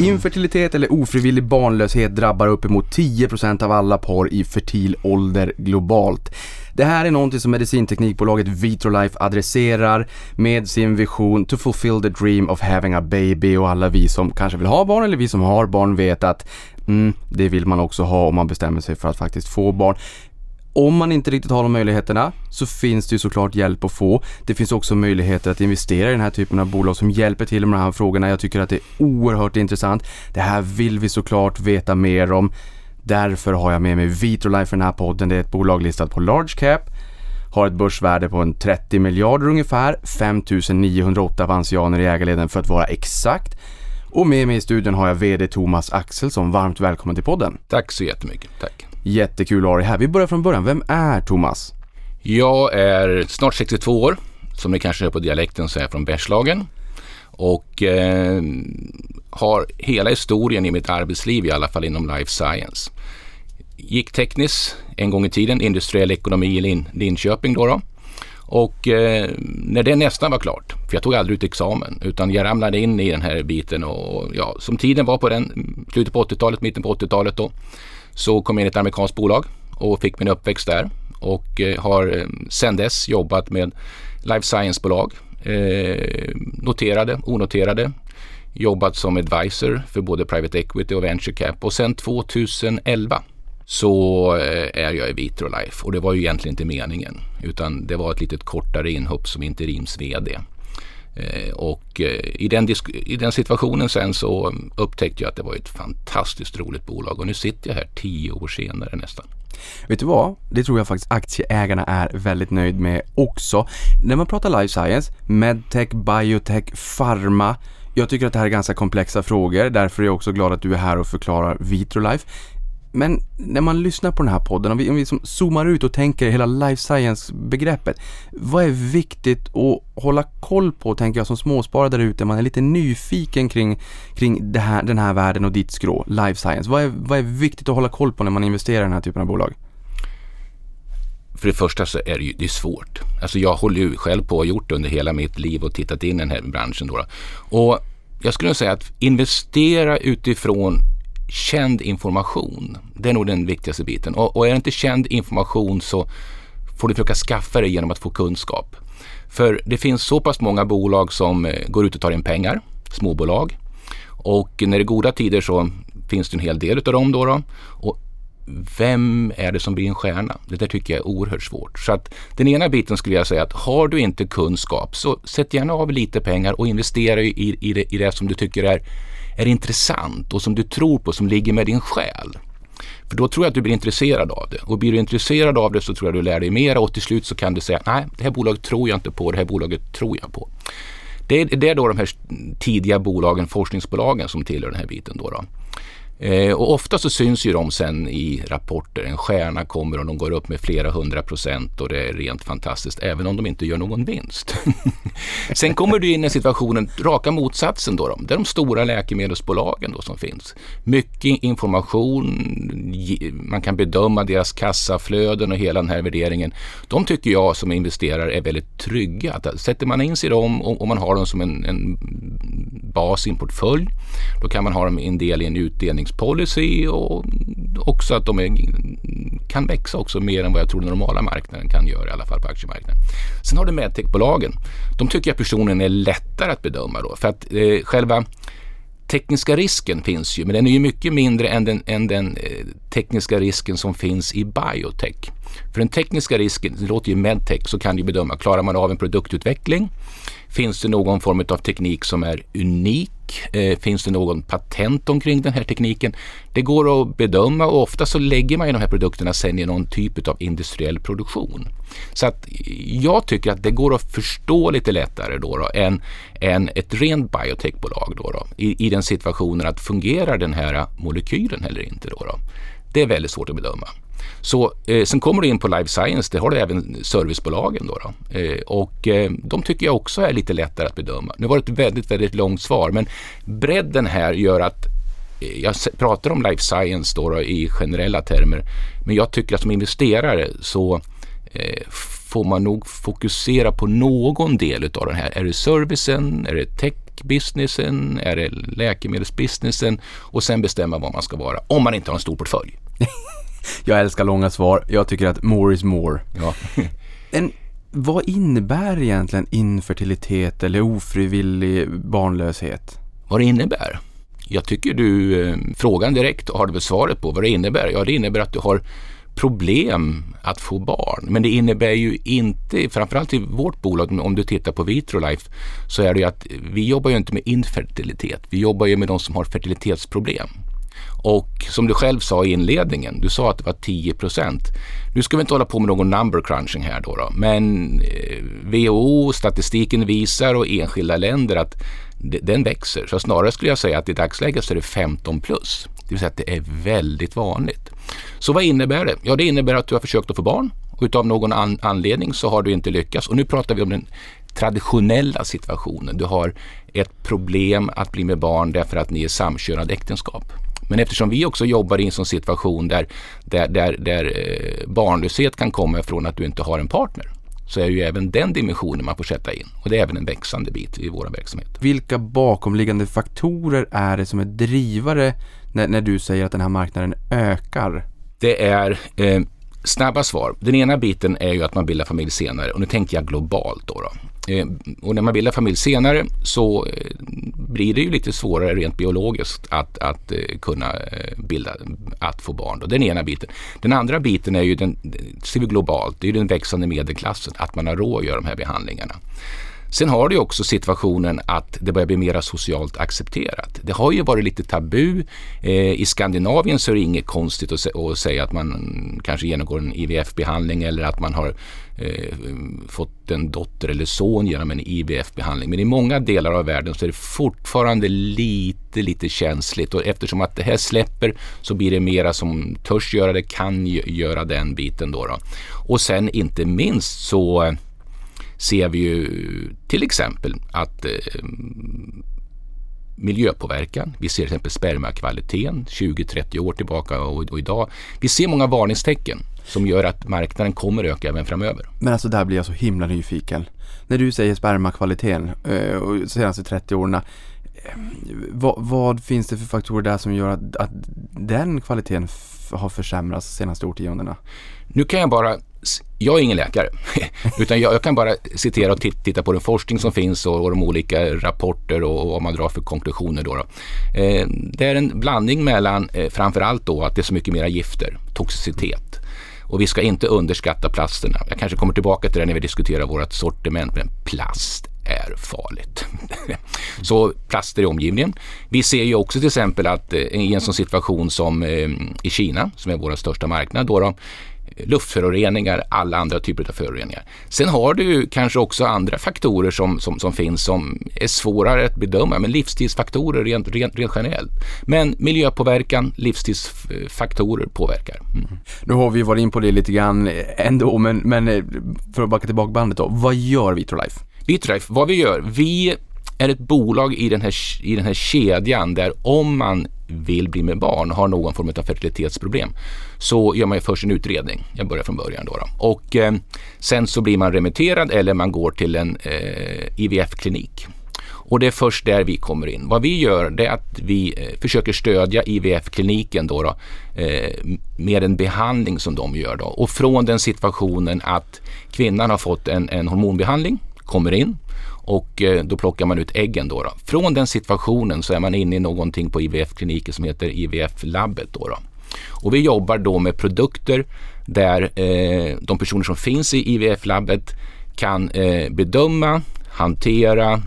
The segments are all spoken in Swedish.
Infertilitet eller ofrivillig barnlöshet drabbar uppemot 10% av alla par i fertil ålder globalt. Det här är någonting som medicinteknikbolaget Vitrolife adresserar med sin vision to fulfill the dream of having a baby och alla vi som kanske vill ha barn eller vi som har barn vet att mm, det vill man också ha om man bestämmer sig för att faktiskt få barn. Om man inte riktigt har de möjligheterna så finns det ju såklart hjälp att få. Det finns också möjligheter att investera i den här typen av bolag som hjälper till med de här frågorna. Jag tycker att det är oerhört intressant. Det här vill vi såklart veta mer om. Därför har jag med mig Vitrolife för den här podden. Det är ett bolag listat på large cap. Har ett börsvärde på en 30 miljarder ungefär. 5908 avansianer i ägarleden för att vara exakt. Och med mig i studion har jag VD Thomas Axelsson. Varmt välkommen till podden. Tack så jättemycket. Tack. Jättekul att ha dig här. Vi börjar från början. Vem är Thomas? Jag är snart 62 år. Som ni kanske hör på dialekten så är jag från Bergslagen. Och eh, har hela historien i mitt arbetsliv i alla fall inom life science. Gick tekniskt en gång i tiden, industriell ekonomi i Lin Linköping då. då. Och eh, när det nästan var klart, för jag tog aldrig ut examen, utan jag ramlade in i den här biten och ja, som tiden var på den, slutet på 80-talet, mitten på 80-talet då, så kom jag in i ett amerikanskt bolag och fick min uppväxt där och eh, har eh, sedan dess jobbat med life science-bolag, eh, noterade, onoterade, jobbat som advisor för både private equity och venture cap och sen 2011 så eh, är jag i Vitrolife och det var ju egentligen inte meningen utan det var ett litet kortare inhopp som interims-VD. Eh, och eh, i den, i den situationen sen så mm, upptäckte jag att det var ett fantastiskt roligt bolag och nu sitter jag här tio år senare nästan. Vet du vad? Det tror jag faktiskt aktieägarna är väldigt nöjd med också. När man pratar life science, medtech, biotech, pharma. Jag tycker att det här är ganska komplexa frågor, därför är jag också glad att du är här och förklarar Vitrolife. Men när man lyssnar på den här podden, om vi, om vi som zoomar ut och tänker hela life science-begreppet. Vad är viktigt att hålla koll på, tänker jag, som småsparare där ute? Man är lite nyfiken kring, kring här, den här världen och ditt skrå, life science. Vad är, vad är viktigt att hålla koll på när man investerar i den här typen av bolag? För det första så är det ju det är svårt. Alltså jag håller ju själv på och gjort under hela mitt liv och tittat in i den här branschen. Då. Och jag skulle säga att investera utifrån känd information. Det är nog den viktigaste biten. Och, och är det inte känd information så får du försöka skaffa det genom att få kunskap. För det finns så pass många bolag som eh, går ut och tar in pengar, småbolag. Och när det är goda tider så finns det en hel del av dem då. då. Och vem är det som blir en stjärna? Det där tycker jag är oerhört svårt. Så att den ena biten skulle jag säga att har du inte kunskap så sätt gärna av lite pengar och investera i, i, det, i det som du tycker är är intressant och som du tror på, som ligger med din själ. För då tror jag att du blir intresserad av det. Och blir du intresserad av det så tror jag du lär dig mer och till slut så kan du säga nej, det här bolaget tror jag inte på, det här bolaget tror jag på. Det är, det är då de här tidiga bolagen, forskningsbolagen som tillhör den här biten. Då, då. Eh, och ofta så syns ju de sen i rapporter. En stjärna kommer och de går upp med flera hundra procent och det är rent fantastiskt även om de inte gör någon vinst. sen kommer du in i situationen, raka motsatsen då. Det är de stora läkemedelsbolagen då som finns. Mycket information, man kan bedöma deras kassaflöden och hela den här värderingen. De tycker jag som investerare är väldigt trygga. Att sätter man in sig i dem och, och man har dem som en, en bas i en portfölj, då kan man ha dem en del i en utdelning investeringspolicy och också att de är, kan växa också mer än vad jag tror den normala marknaden kan göra i alla fall på aktiemarknaden. Sen har du medtechbolagen. De tycker jag personligen är lättare att bedöma då för att eh, själva tekniska risken finns ju, men den är ju mycket mindre än den, än den eh, tekniska risken som finns i biotech. För den tekniska risken, det låter ju medtech, så kan du bedöma, klarar man av en produktutveckling? Finns det någon form av teknik som är unik? Eh, finns det någon patent omkring den här tekniken? Det går att bedöma och ofta så lägger man ju de här produkterna sen i någon typ av industriell produktion. Så att jag tycker att det går att förstå lite lättare då, då än, än ett rent biotechbolag då, då i, i den situationen att fungerar den här molekylen eller inte. Då, då. Det är väldigt svårt att bedöma. Så, eh, sen kommer du in på life science, det har du även servicebolagen. Då, då. Eh, och eh, de tycker jag också är lite lättare att bedöma. Nu var det ett väldigt, väldigt långt svar men bredden här gör att eh, jag pratar om life science då, då i generella termer. Men jag tycker att som investerare så eh, får man nog fokusera på någon del utav den här. Är det servicen? Är det tech-businessen? Är det läkemedelsbusinessen? Och sen bestämma vad man ska vara. Om man inte har en stor portfölj. Jag älskar långa svar. Jag tycker att more is more. Ja. En, vad innebär egentligen infertilitet eller ofrivillig barnlöshet? vad det innebär. Jag tycker du eh, frågan direkt har du väl svaret på vad det innebär. Ja, det innebär att du har problem att få barn. Men det innebär ju inte, framförallt i vårt bolag, om du tittar på Vitrolife, så är det ju att vi jobbar ju inte med infertilitet. Vi jobbar ju med de som har fertilitetsproblem. Och som du själv sa i inledningen, du sa att det var 10 procent. Nu ska vi inte hålla på med någon number crunching här då, då men eh, WHO, statistiken visar och enskilda länder att den växer. Så snarare skulle jag säga att i dagsläget så är det 15 plus. Det vill säga att det är väldigt vanligt. Så vad innebär det? Ja, det innebär att du har försökt att få barn och utav någon an- anledning så har du inte lyckats. Och nu pratar vi om den traditionella situationen. Du har ett problem att bli med barn därför att ni är samkönade äktenskap. Men eftersom vi också jobbar i en sån situation där, där, där, där eh, barnlöshet kan komma från att du inte har en partner så är ju även den dimensionen man får sätta in. Och det är även en växande bit i vår verksamhet. Vilka bakomliggande faktorer är det som är drivare när, när du säger att den här marknaden ökar? Det är eh, snabba svar. Den ena biten är ju att man bildar familj senare och nu tänker jag globalt då. då. Eh, och när man bildar familj senare så eh, blir det ju lite svårare rent biologiskt att, att eh, kunna bilda, att få barn. Då. Den ena biten. Den andra biten är ju den, ser vi globalt, det är den växande medelklassen, att man har råd att göra de här behandlingarna. Sen har du också situationen att det börjar bli mera socialt accepterat. Det har ju varit lite tabu. I Skandinavien så är det inget konstigt att säga att man kanske genomgår en IVF-behandling eller att man har eh, fått en dotter eller son genom en IVF-behandling. Men i många delar av världen så är det fortfarande lite, lite känsligt och eftersom att det här släpper så blir det mera som törs göra det, kan göra den biten då. då. Och sen inte minst så eh, ser vi ju till exempel att eh, miljöpåverkan, vi ser till exempel spermakvaliteten 20-30 år tillbaka och, och idag. Vi ser många varningstecken som gör att marknaden kommer öka även framöver. Men alltså där blir jag så himla nyfiken. När du säger spermakvaliteten eh, och de senaste 30 åren. eh, Vad, vad finns det för faktorer där som gör att, att den kvaliteten har försämrats de senaste årtiondena? Nu kan jag bara, jag är ingen läkare, utan jag, jag kan bara citera och tit- titta på den forskning som finns och, och de olika rapporter och, och vad man drar för konklusioner. Då, då. Eh, det är en blandning mellan eh, framförallt då att det är så mycket mera gifter, toxicitet. Och vi ska inte underskatta plasterna. Jag kanske kommer tillbaka till det när vi diskuterar vårt sortiment, men plast är farligt. så plaster i omgivningen. Vi ser ju också till exempel att eh, i en sån situation som eh, i Kina, som är vår största marknad, då, då luftföroreningar, alla andra typer av föroreningar. Sen har du kanske också andra faktorer som, som, som finns som är svårare att bedöma, men livsstilsfaktorer rent, rent, rent generellt. Men miljöpåverkan, livsstilsfaktorer påverkar. Mm. Nu har vi varit in på det lite grann ändå, men, men eh, för att backa tillbaka bandet då. Vad gör Vitrolife? Vitrolife, vad vi gör, vi är ett bolag i den, här, i den här kedjan där om man vill bli med barn och har någon form av fertilitetsproblem så gör man ju först en utredning. Jag börjar från början då. då. Och eh, sen så blir man remitterad eller man går till en eh, IVF-klinik. Och det är först där vi kommer in. Vad vi gör det är att vi eh, försöker stödja IVF-kliniken då, då eh, med en behandling som de gör. Då. Och från den situationen att kvinnan har fått en, en hormonbehandling, kommer in och eh, då plockar man ut äggen. Då, då. Från den situationen så är man inne i någonting på IVF-kliniken som heter IVF-labbet. Då, då. Och vi jobbar då med produkter där eh, de personer som finns i IVF-labbet kan eh, bedöma, hantera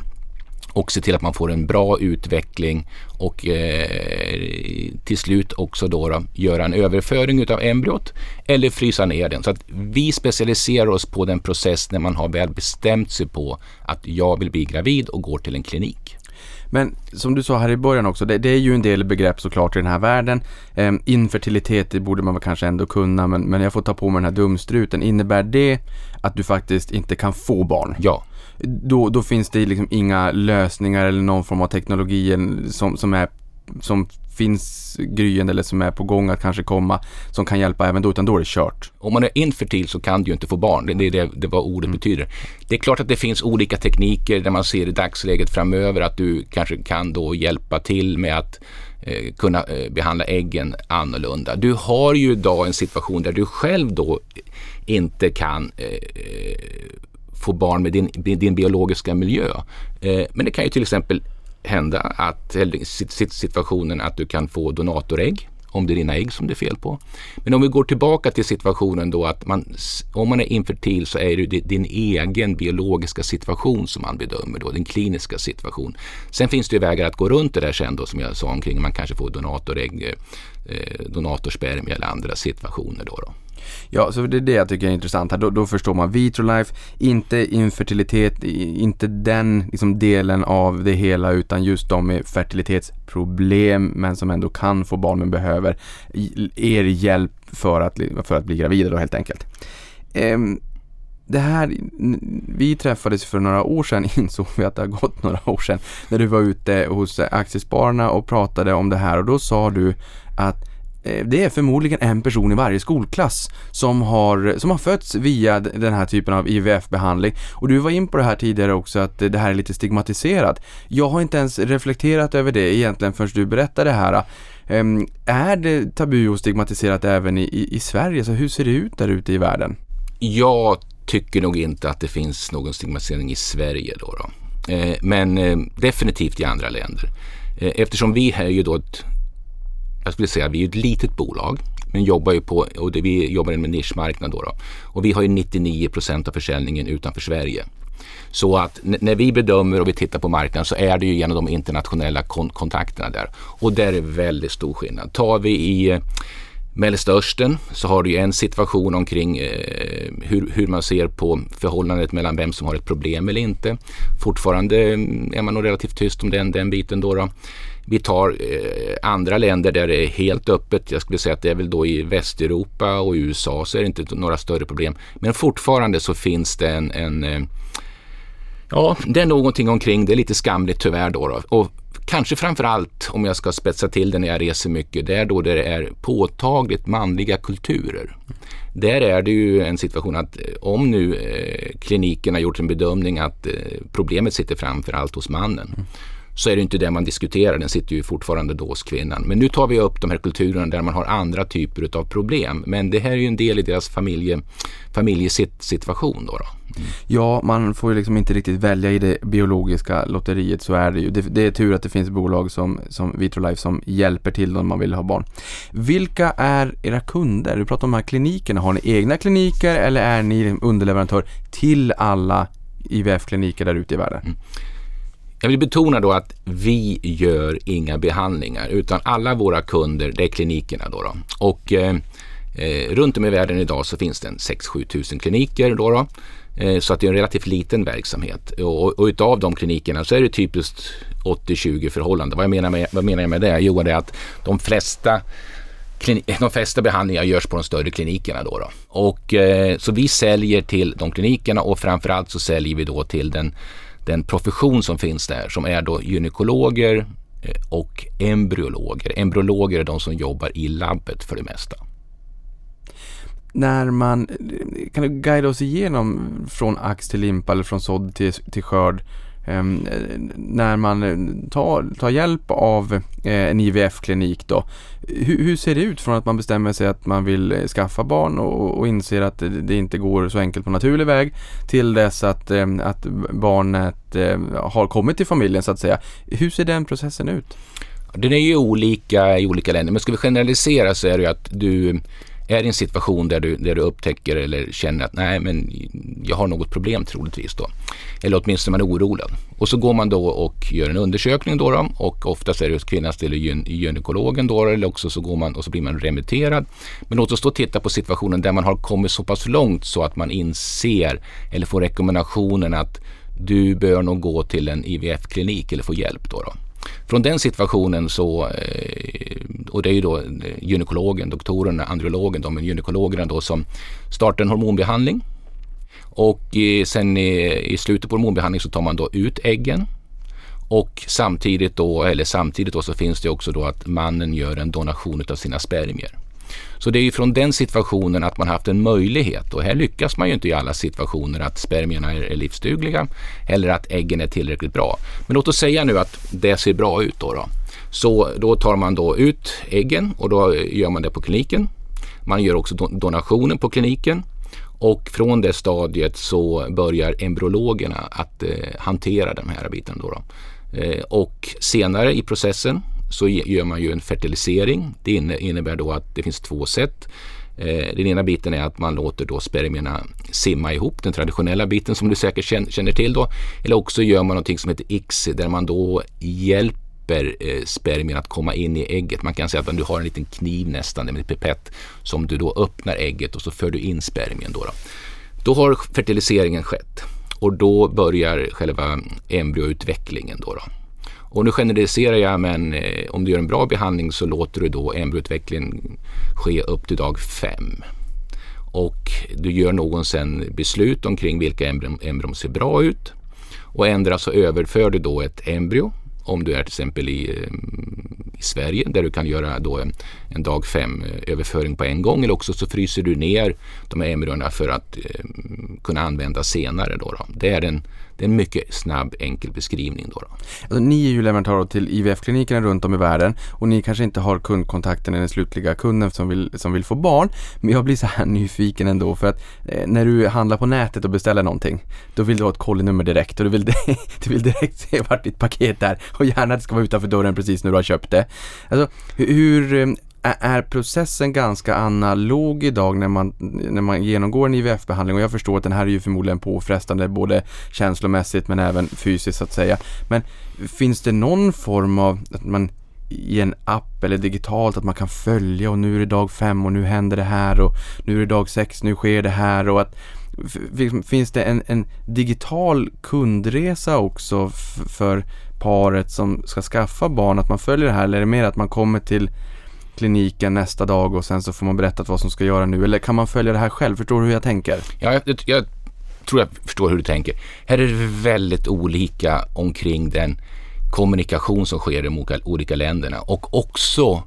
och se till att man får en bra utveckling och eh, till slut också då, då göra en överföring utav embryot eller frysa ner den. Så att vi specialiserar oss på den process när man har väl bestämt sig på att jag vill bli gravid och går till en klinik. Men som du sa här i början också, det, det är ju en del begrepp såklart i den här världen. Eh, infertilitet, det borde man väl kanske ändå kunna, men, men jag får ta på mig den här dumstruten. Innebär det att du faktiskt inte kan få barn? Ja, Då, då finns det liksom inga lösningar eller någon form av teknologi som, som, är, som finns gryende eller som är på gång att kanske komma som kan hjälpa även då, utan då är det kört. Om man är infertil så kan du ju inte få barn. Det är det, det vad ordet Mm. betyder. Det är klart att det finns olika tekniker där man ser i dagsläget framöver att du kanske kan då hjälpa till med att eh, kunna eh, behandla äggen annorlunda. Du har ju idag en situation där du själv då inte kan eh, få barn med din, din biologiska miljö. Eh, men det kan ju till exempel hända att, eller situationen att du kan få donatorägg om det är dina ägg som det är fel på. Men om vi går tillbaka till situationen då att man, om man är infertil så är det din egen biologiska situation som man bedömer då, din kliniska situation. Sen finns det ju vägar att gå runt det där sen då som jag sa omkring, man kanske får donatorägg, eh, eh donatorspermie eller andra situationer då. då. Ja, så det är det jag tycker är intressant här. Då, då förstår man Vitrolife, inte infertilitet, inte den liksom, delen av det hela utan just de med fertilitetsproblem men som ändå kan få barn men behöver er hjälp för att, för att bli gravida då helt enkelt. Ehm, det här, vi träffades för några år sedan, insåg vi att det har gått några år sedan, när du var ute hos Aktiespararna och pratade om det här och då sa du att Eh, det är förmodligen en person i varje skolklass som har, som har fötts via den här typen av IVF-behandling. Och du var in på det här tidigare också att det här är lite stigmatiserat. Jag har inte ens reflekterat över det egentligen förrän du berättade det här. Ehm, är det tabu och stigmatiserat även i, i, i Sverige? Så hur ser det ut där ute i världen? Jag tycker nog inte att det finns någon stigmatisering i Sverige då. då. Eh, men eh, definitivt i andra länder. Eftersom vi här är ju då ett, jag skulle säga vi är ett litet bolag men jobbar ju på, och det, vi jobbar med nischmarknad då, då. Och vi har ju 99 procent av försäljningen utanför Sverige. Så att när vi bedömer och vi tittar på marknaden så är det ju genom de internationella kon- kontakterna där. Och där är väldigt stor skillnad. Tar vi i eh, Mellanöstern så har du ju en situation omkring eh, hur, hur man ser på förhållandet mellan vem som har ett problem eller inte. Fortfarande mm, är man nog relativt tyst om den, den biten då. då. Vi tar eh, andra länder där det är helt öppet. Jag skulle säga att det är väl då i Västeuropa och i USA så är det inte några större problem. Men fortfarande så finns det en, en eh, Ja, det är någonting omkring det. är lite skamligt tyvärr då. då. Och kanske framför allt, om jag ska spetsa till det när jag reser mycket, det är då där det är påtagligt manliga kulturer. Där är det ju en situation att eh, om nu eh, kliniken har gjort en bedömning att eh, problemet sitter framför allt hos mannen så är det inte det man diskuterar, den sitter ju fortfarande då hos kvinnan. Men nu tar vi upp de här kulturerna där man har andra typer av problem. Men det här är ju en del i deras familje, familjesituation då. då. Ja, man får ju liksom inte riktigt välja i det biologiska lotteriet, så är det ju. Det, det är tur att det finns bolag som, som Vitrolife som hjälper till om man vill ha barn. Vilka är era kunder? Du pratar om de här klinikerna. Har ni egna kliniker eller är ni underleverantör till alla IVF-kliniker där ute i världen? Mm. Jag vill betona då att vi gör inga behandlingar utan alla våra kunder det är klinikerna. Då, då. Och eh, eh, runt om i världen idag så finns det en 6-7 tusen kliniker. Då, då. Eh, så att det är en relativt liten verksamhet. Och, och utav de klinikerna så är det typiskt 80-20 förhållande. Vad, jag menar med, vad menar jag med det? Jo, det är att de flesta klini- de flesta behandlingar görs på de större klinikerna. Då, då. Och, eh, så vi säljer till de klinikerna och framförallt så säljer vi då till den, den profession som finns där som är då gynekologer eh, och embryologer. Embryologer är de som jobbar i labbet för det mesta. När man, kan du guida oss igenom från ax till limpa eller från sådd till, till skörd? Eh, när man tar, tar hjälp av eh, en IVF-klinik då. Hur, hur ser det ut från att man bestämmer sig att man vill eh, skaffa barn och, och inser att det, det inte går så enkelt på naturlig väg till dess att, eh, att barnet eh, har kommit till familjen så att säga. Hur ser den processen ut? Den är ju olika i olika länder men ska vi generalisera så är det ju att du är i en situation där du, där du upptäcker eller känner att nej men jag har något problem troligtvis då. Eller åtminstone man är orolig. Och så går man då och gör en undersökning då, då och oftast är det hos kvinnans del gyn gynekologen då eller också så går man och så blir man remitterad. Men låt oss då titta på situationen där man har kommit så pass långt så att man inser eller får rekommendationen att du bör nog gå till en IVF-klinik eller få hjälp då. då. Från den situationen så, eh, och det är ju då eh, gynekologen, doktorn, andrologen, de är gynekologerna då som startar en hormonbehandling. Och eh, sen i, i slutet på hormonbehandlingen så tar man då ut äggen. Och samtidigt då, eller samtidigt då så finns det också då att mannen gör en donation av sina spermier. Så det är ju från den situationen att man haft en möjlighet och här lyckas man ju inte i alla situationer att spermierna är livsdugliga eller att äggen är tillräckligt bra. Men låt oss säga nu att det ser bra ut då. då. Så då tar man då ut äggen och då gör man det på kliniken. Man gör också donationen på kliniken och från det stadiet så börjar embryologerna att eh, hantera de här biten. Då, då. Eh, och senare i processen så gör man ju en fertilisering. Det innebär då att det finns två sätt. Eh, den ena biten är att man låter då spermierna simma ihop, den traditionella biten som du säkert känner till då. Eller också gör man någonting som heter ICSI där man då hjälper eh, spermien att komma in i ägget. Man kan säga att du har en liten kniv nästan, en pipett som du då öppnar ägget och så för du in spermien. Då, då. då har fertiliseringen skett och då börjar själva embryoutvecklingen. Då, då. Och nu generaliserar jag men eh, om du gör en bra behandling så låter du då embryoutvecklingen ske upp till dag fem. Och du gör någon sen beslut omkring vilka embryon, embryon ser bra ut. Och ändra så överför du då ett embryo om du är till exempel i, eh, i Sverige där du kan göra då en, en dag fem eh, överföring på en gång eller också så fryser du ner de här embryona för att eh, kunna använda senare. Då, då. Det är den det är en mycket snabb, enkel beskrivning. Då, då. Alltså, ni är ju leverantörer till IVF-klinikerna runt om i världen och ni kanske inte har kundkontakten eller den slutliga kunden som vill, som vill få barn. Men jag blir så här nyfiken ändå för att eh, när du handlar på nätet och beställer någonting då vill du ha ett kollinummer direkt och du vill, du vill direkt se vart ditt paket är och gärna att det ska vara utanför dörren precis när du har köpt det. Alltså, hur eh, är processen ganska analog idag när man, när man genomgår en IVF-behandling och jag förstår att den här är ju förmodligen påfrestande både känslomässigt men även fysiskt så att säga. Men finns det någon form av att man i en app eller digitalt att man kan följa och nu är det dag fem och nu händer det här och nu är det dag sex, nu sker det här och att finns det en, en digital kundresa också för paret som ska skaffa barn att man följer det här eller är det mer att man kommer till kliniken nästa dag och sen så får man berättat vad som ska göra nu? Eller kan man följa det här själv? Förstår du hur jag tänker? Ja, jag, jag tror jag förstår hur du tänker. Här är det väldigt olika omkring den kommunikation som sker i de olika länderna och också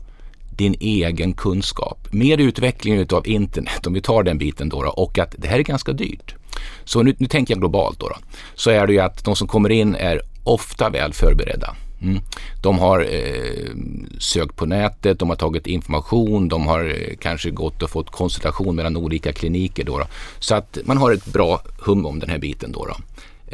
din egen kunskap. Med utvecklingen av internet, om vi tar den biten då, och att det här är ganska dyrt. Så nu, nu tänker jag globalt då, då, så är det ju att de som kommer in är ofta väl förberedda. Mm. De har eh, sökt på nätet, de har tagit information, de har eh, kanske gått och fått konsultation mellan olika kliniker. Då, då. Så att man har ett bra hum om den här biten. Då, då.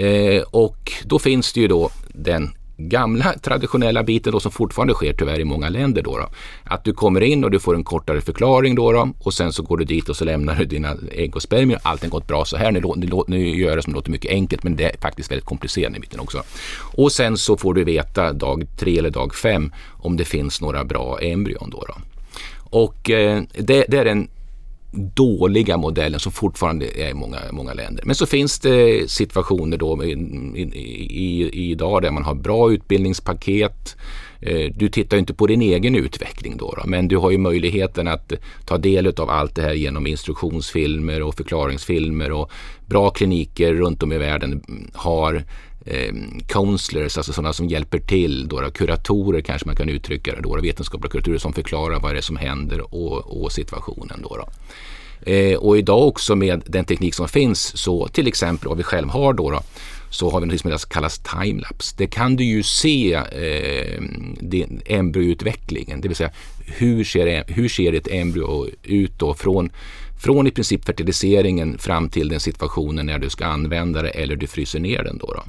Eh, och då finns det ju då den gamla traditionella biten då som fortfarande sker tyvärr i många länder då, då, Att du kommer in och du får en kortare förklaring då, då och sen så går du dit och så lämnar du dina ägg och spermier. Allting gått bra så här. Nu, nu, nu gör jag det som låter mycket enkelt men det är faktiskt väldigt komplicerat i mitten också. Och sen så får du veta dag tre eller dag fem om det finns några bra embryon då. då. Och eh, det, det är en dåliga modellen som fortfarande är i många, många länder. Men så finns det situationer då i, i, i, idag där man har bra utbildningspaket. Eh, du tittar inte på din egen utveckling då, då, men du har ju möjligheten att ta del av allt det här genom instruktionsfilmer och förklaringsfilmer och bra kliniker runt om i världen har eh, counselors, alltså sådana som hjälper till, då, kuratorer kanske man kan uttrycka det, då, vetenskapliga kuratorer som förklarar vad det är som händer och, och situationen. Då, då. Eh, och idag också med den teknik som finns, så till exempel vad vi själv har då, då så har vi något som kallas timelapse. Det kan du ju se eh, embryoutvecklingen, det vill säga hur ser, hur ser ett embryo ut då från från i princip fertiliseringen fram till den situationen när du ska använda det eller du fryser ner den. Då, då.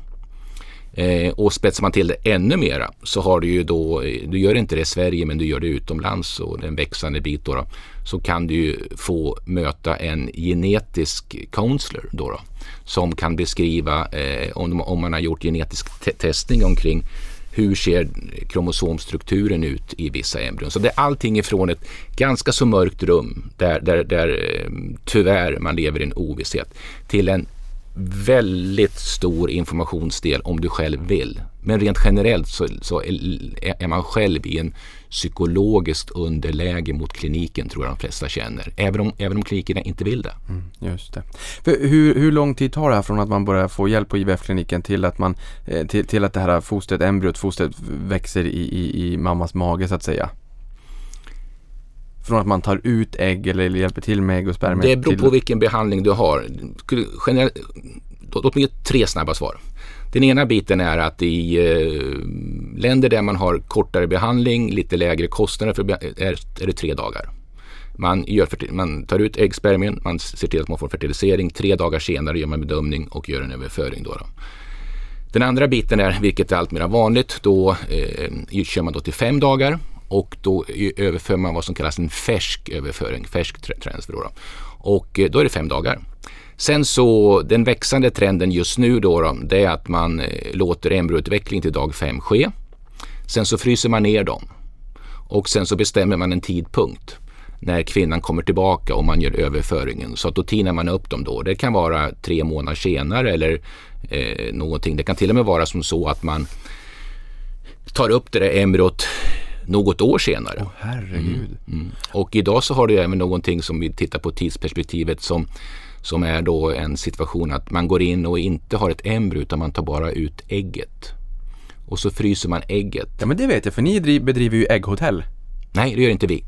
Eh, och spetsar man till det ännu mera så har du ju då, eh, du gör inte det i Sverige men du gör det utomlands och det är en växande bit då, då så kan du ju få möta en genetisk counselor då, då som kan beskriva eh, om, om man har gjort genetisk te testning omkring hur ser kromosomstrukturen ut i vissa embryon. Så det är allting ifrån ett ganska så mörkt rum där, där, där eh, tyvärr man lever i en ovisshet till en väldigt stor informationsdel om du själv vill. Men rent generellt så, så är, man själv i en psykologiskt underläge mot kliniken tror jag de flesta känner. Även om, även om klinikerna inte vill det. Mm, just det. För hur, hur lång tid tar det här från att man börjar få hjälp på IVF-kliniken till att, man, eh, till, till att det här fostret, embryot, fostret växer i, i, i mammas mage så att säga? Från att man tar ut ägg eller hjälper till med ägg och spermier? Det beror till... på vilken behandling du har. Generellt, låt mig ge tre snabba svar. Den ena biten är att i eh, länder där man har kortare behandling, lite lägre kostnader, för, är, är det tre dagar. Man, gör, man tar ut äggspermien, man ser till att man får fertilisering. Tre dagar senare gör man bedömning och gör en överföring. Då, då. Den andra biten är, vilket är allt mer vanligt, då eh, kör man då till fem dagar och då överför man vad som kallas en färsk överföring, färsk transfer. Då, då. Och eh, då är det fem dagar. Sen så den växande trenden just nu då, då det är att man eh, låter embryoutveckling till dag fem ske. Sen så fryser man ner dem och sen så bestämmer man en tidpunkt när kvinnan kommer tillbaka och man gör överföringen. Så att då tinar man upp dem då. Det kan vara tre månader senare eller eh, någonting. Det kan till och med vara som så att man tar upp det där embryot något år senare. Oh, herregud. Mm, mm. Och idag så har du även någonting som vi tittar på tidsperspektivet som som är då en situation att man går in och inte har ett embryo utan man tar bara ut ägget. Och så fryser man ägget. Ja men det vet jag för ni bedriver ju ägghotell. Nej, det gör inte vi.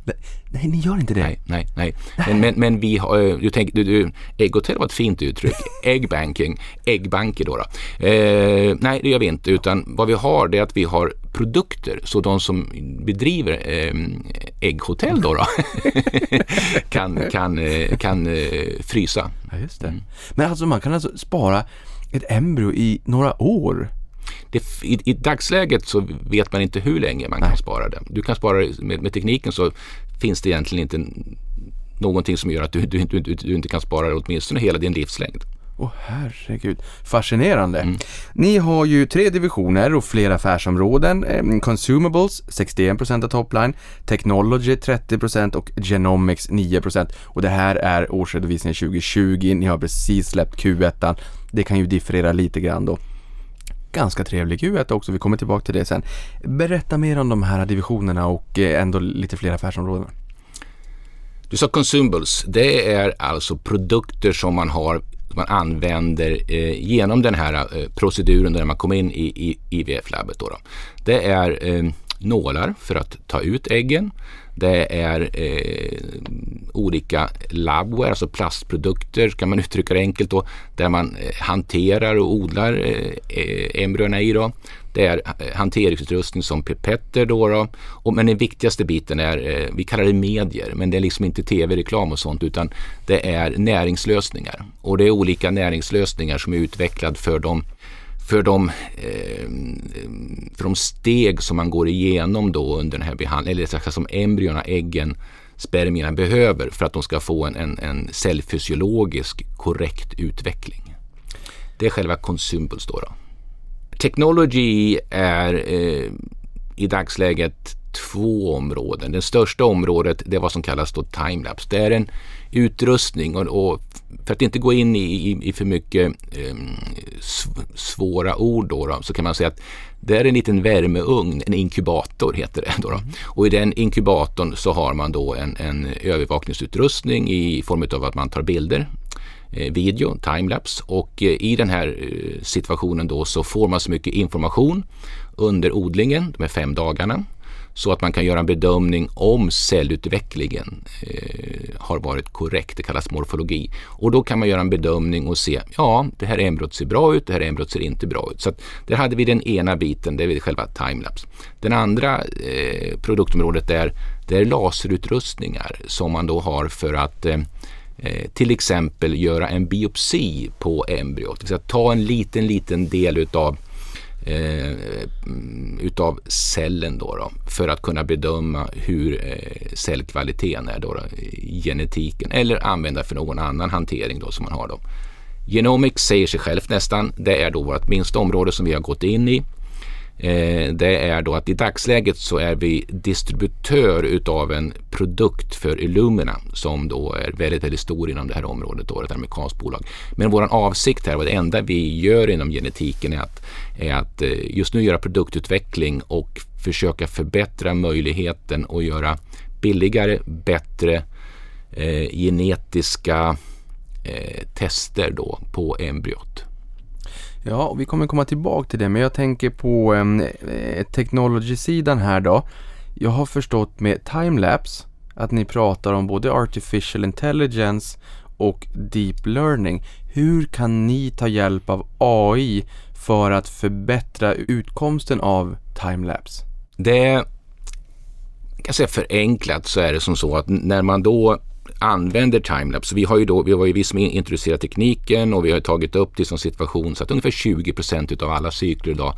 Nej, ni gör inte det? Nej, nej, nej. Men, men, men vi har, eh, du tänker, du, du, ägghotell var ett fint uttryck. Äggbanking, äggbanker då. då. Eh, nej, det gör vi inte, utan vad vi har det är att vi har produkter. Så de som bedriver eh, ägghotell då, då kan, kan, eh, kan eh, frysa. Ja, just det. Mm. Men alltså man kan alltså spara ett embryo i några år? Det, i, I dagsläget så vet man inte hur länge man Nej. kan spara det. Du kan spara med, med tekniken så finns det egentligen inte någonting som gör att du, du, du, du inte kan spara det åtminstone hela din livslängd. Åh oh, herregud, fascinerande. Mm. Ni har ju tre divisioner och flera affärsområden. Eh, consumables 61% av topline, Technology 30% och Genomics 9%. Och det här är årsredovisningen 2020. Ni har precis släppt Q1. Det kan ju differera lite grann då ganska trevlig Q1 också, vi kommer tillbaka till det sen. Berätta mer om de här divisionerna och eh, ändå lite fler affärsområden. Du sa consumables, det är alltså produkter som man har man använder eh, genom den här eh, proceduren när man kommer in i, i IVF-labbet. Då, då. Det är eh, nålar för att ta ut äggen. Det är eh, olika labware, alltså plastprodukter kan man uttrycka det enkelt då, där man eh, hanterar och odlar eh, eh embryona i. Då. Det är eh, hanteringsutrustning som pipetter då. då. Och, men den viktigaste biten är, eh, vi kallar det medier, men det är liksom inte tv-reklam och sånt utan det är näringslösningar. Och det är olika näringslösningar som är utvecklade för de för de, eh, för de steg som man går igenom då under den här behandlingen, eller som embryona, äggen, spermierna behöver för att de ska få en, en, en cellfysiologisk korrekt utveckling. Det är själva consumables då. då. Technology är eh, i dagsläget två områden. Det största området det är vad som kallas då timelapse. Det är en utrustning och, och för att inte gå in i, i, i för mycket eh, svåra ord då, då, så kan man säga att det är en liten värmeugn, en inkubator heter det. Då, då. Mm. Och i den inkubatorn så har man då en, en övervakningsutrustning i form av att man tar bilder eh, video, timelapse och eh, i den här eh, situationen då så får man så mycket information under odlingen, de här fem dagarna så att man kan göra en bedömning om cellutvecklingen eh, har varit korrekt. Det kallas morfologi. Och då kan man göra en bedömning och se, ja, det här embryot ser bra ut, det här embryot ser inte bra ut. Så att där hade vi den ena biten, det är själva timelapse. Den andra eh, produktområdet är, det är laserutrustningar som man då har för att eh, eh till exempel göra en biopsi på embryot. Ta en liten, liten del utav eh, utav cellen då, då, för att kunna bedöma hur eh, cellkvaliteten är då, då, genetiken eller använda för någon annan hantering då som man har. Då. Genomics säger sig självt nästan. Det är då vårt minsta område som vi har gått in i. Eh, det är då att i dagsläget så är vi distributör utav en produkt för Illumina som då är väldigt, väldigt stor inom det här området, då, ett amerikanskt bolag. Men vår avsikt här och det enda vi gör inom genetiken är att, är att eh, just nu göra produktutveckling och försöka förbättra möjligheten att göra billigare, bättre eh, genetiska eh, tester då på embryot. Ja, och vi kommer komma tillbaka till det, men jag tänker på ehm, eh, technology-sidan här då. Jag har förstått med timelapse att ni pratar om både artificial intelligence och deep learning. Hur kan ni ta hjälp av AI för att förbättra utkomsten av timelapse? Det kan säga förenklat så är det som så att när man då använder timelapse. Vi har ju då, vi var ju vi som introducerat tekniken och vi har tagit upp det som situation så att ungefär 20 procent av alla cykler idag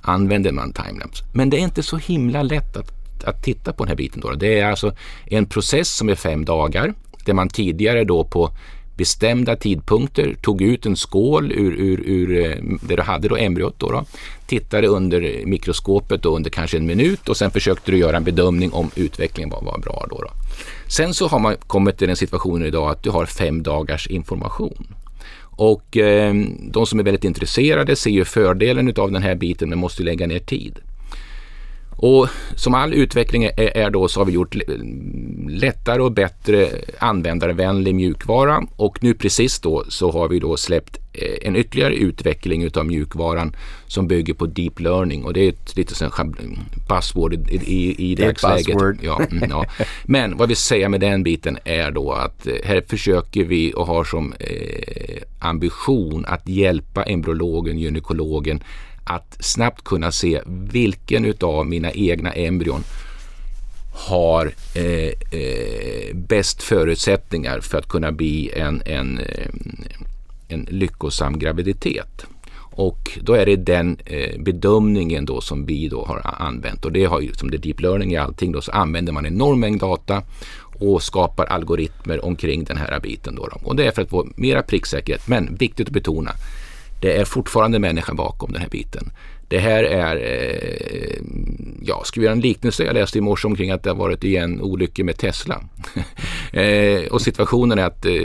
använder man timelapse. Men det är inte så himla lätt att, att titta på den här biten. Då. Det är alltså en process som är fem dagar där man tidigare då på bestämda tidpunkter, tog ut en skål ur, ur, ur eh, där du hade då embryot. Då, då tittade under mikroskopet då under kanske en minut och sen försökte du göra en bedömning om utvecklingen var, var bra. Då, då. Sen så har man kommit till den situationen idag att du har fem dagars information. Och eh, de som är väldigt intresserade ser ju fördelen av den här biten men måste lägga ner tid. Och som all utveckling är, är, då så har vi gjort lättare och bättre användarvänlig mjukvara och nu precis då så har vi då släppt eh, en ytterligare utveckling utav mjukvaran som bygger på deep learning och det är ett lite sån buzzword i, i, i dagsläget. Ja, mm, ja. Men vad vi säger med den biten är då att eh, här försöker vi och har som eh, ambition att hjälpa embryologen, gynekologen att snabbt kunna se vilken utav mina egna embryon har eh, eh, bäst förutsättningar för att kunna bli en, en, eh, en lyckosam graviditet. Och då är det den eh, bedömningen då som vi då har använt och det har ju som det är deep learning i allting då så använder man en enorm mängd data och skapar algoritmer omkring den här biten då, då. Och det är för att få mera pricksäkerhet. Men viktigt att betona, det är fortfarande människan bakom den här biten. Det här är, eh, ja, ska vi göra en liknelse? Jag läste i morse omkring att det har varit igen olyckor med Tesla. eh, och situationen är att, eh,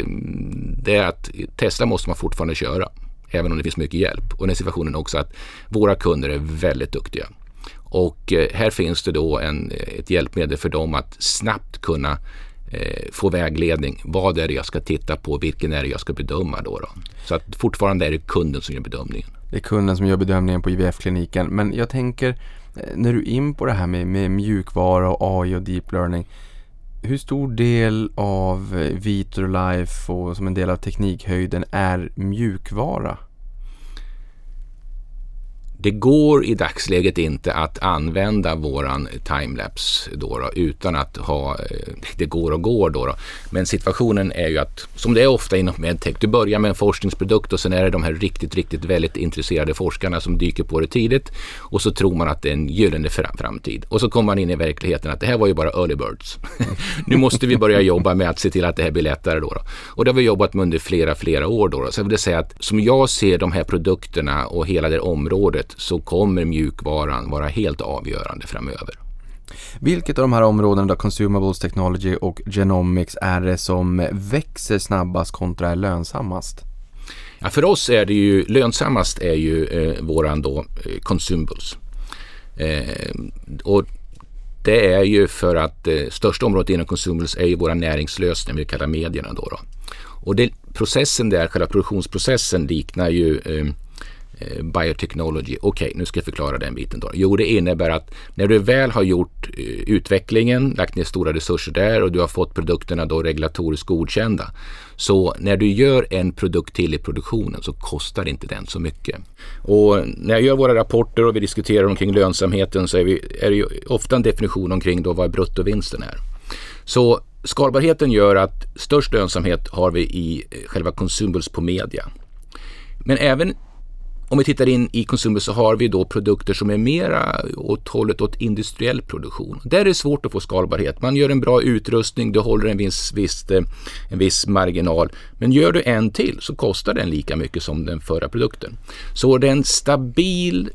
det är att Tesla måste man fortfarande köra, även om det finns mycket hjälp. Och den situationen är också att våra kunder är väldigt duktiga. Och eh, här finns det då en, ett hjälpmedel för dem att snabbt kunna eh, få vägledning. Vad är det jag ska titta på? Vilken är det jag ska bedöma då? då? Så att fortfarande är det kunden som gör bedömningen. Det är kunden som gör bedömningen på IVF-kliniken. Men jag tänker, eh, när du är in på det här med, med mjukvara och AI och deep learning. Hur stor del av eh, Vitrolife och som en del av teknikhöjden är mjukvara? Det går i dagsläget inte att använda våran timelapse då, då utan att ha, eh, det går och går då, då, Men situationen är ju att, som det är ofta inom medtech, du börjar med en forskningsprodukt och sen är det de här riktigt, riktigt väldigt intresserade forskarna som dyker på det tidigt och så tror man att det är en gyllene framtid. Och så kommer man in i verkligheten att det här var ju bara early birds. nu måste vi börja jobba med att se till att det här blir lättare då. då. Och det har vi jobbat med under flera, flera år då. då. Så jag vill säga att som jag ser de här produkterna och hela det området så kommer mjukvaran vara helt avgörande framöver. Vilket av de här områdena, då, consumables technology och genomics, är det som växer snabbast kontra är lönsammast? Ja, för oss är det ju lönsammast är ju eh, våran då eh, consumables. Eh, och det är ju för att eh, största området inom consumables är ju våra näringslösningar, vi kallar medierna då. då. Och det, processen där, själva produktionsprocessen liknar ju eh, Eh, biotechnology. Okej, okay, nu ska jag förklara den biten då. Jo, det innebär att när du väl har gjort eh, utvecklingen, lagt ner stora resurser där och du har fått produkterna då regulatoriskt godkända. Så när du gör en produkt till i produktionen så kostar inte den så mycket. Och när jag gör våra rapporter och vi diskuterar omkring lönsamheten så är, vi, är det ju ofta en definition omkring då vad bruttovinsten är. Så skalbarheten gör att störst lönsamhet har vi i eh, själva consumables på media. Men även om vi tittar in i consumer så har vi då produkter som är mera åt hållet åt industriell produktion. Där är det svårt att få skalbarhet. Man gör en bra utrustning, du håller en viss, viss, eh, en viss marginal. Men gör du en till så kostar den lika mycket som den förra produkten. Så det är en stabil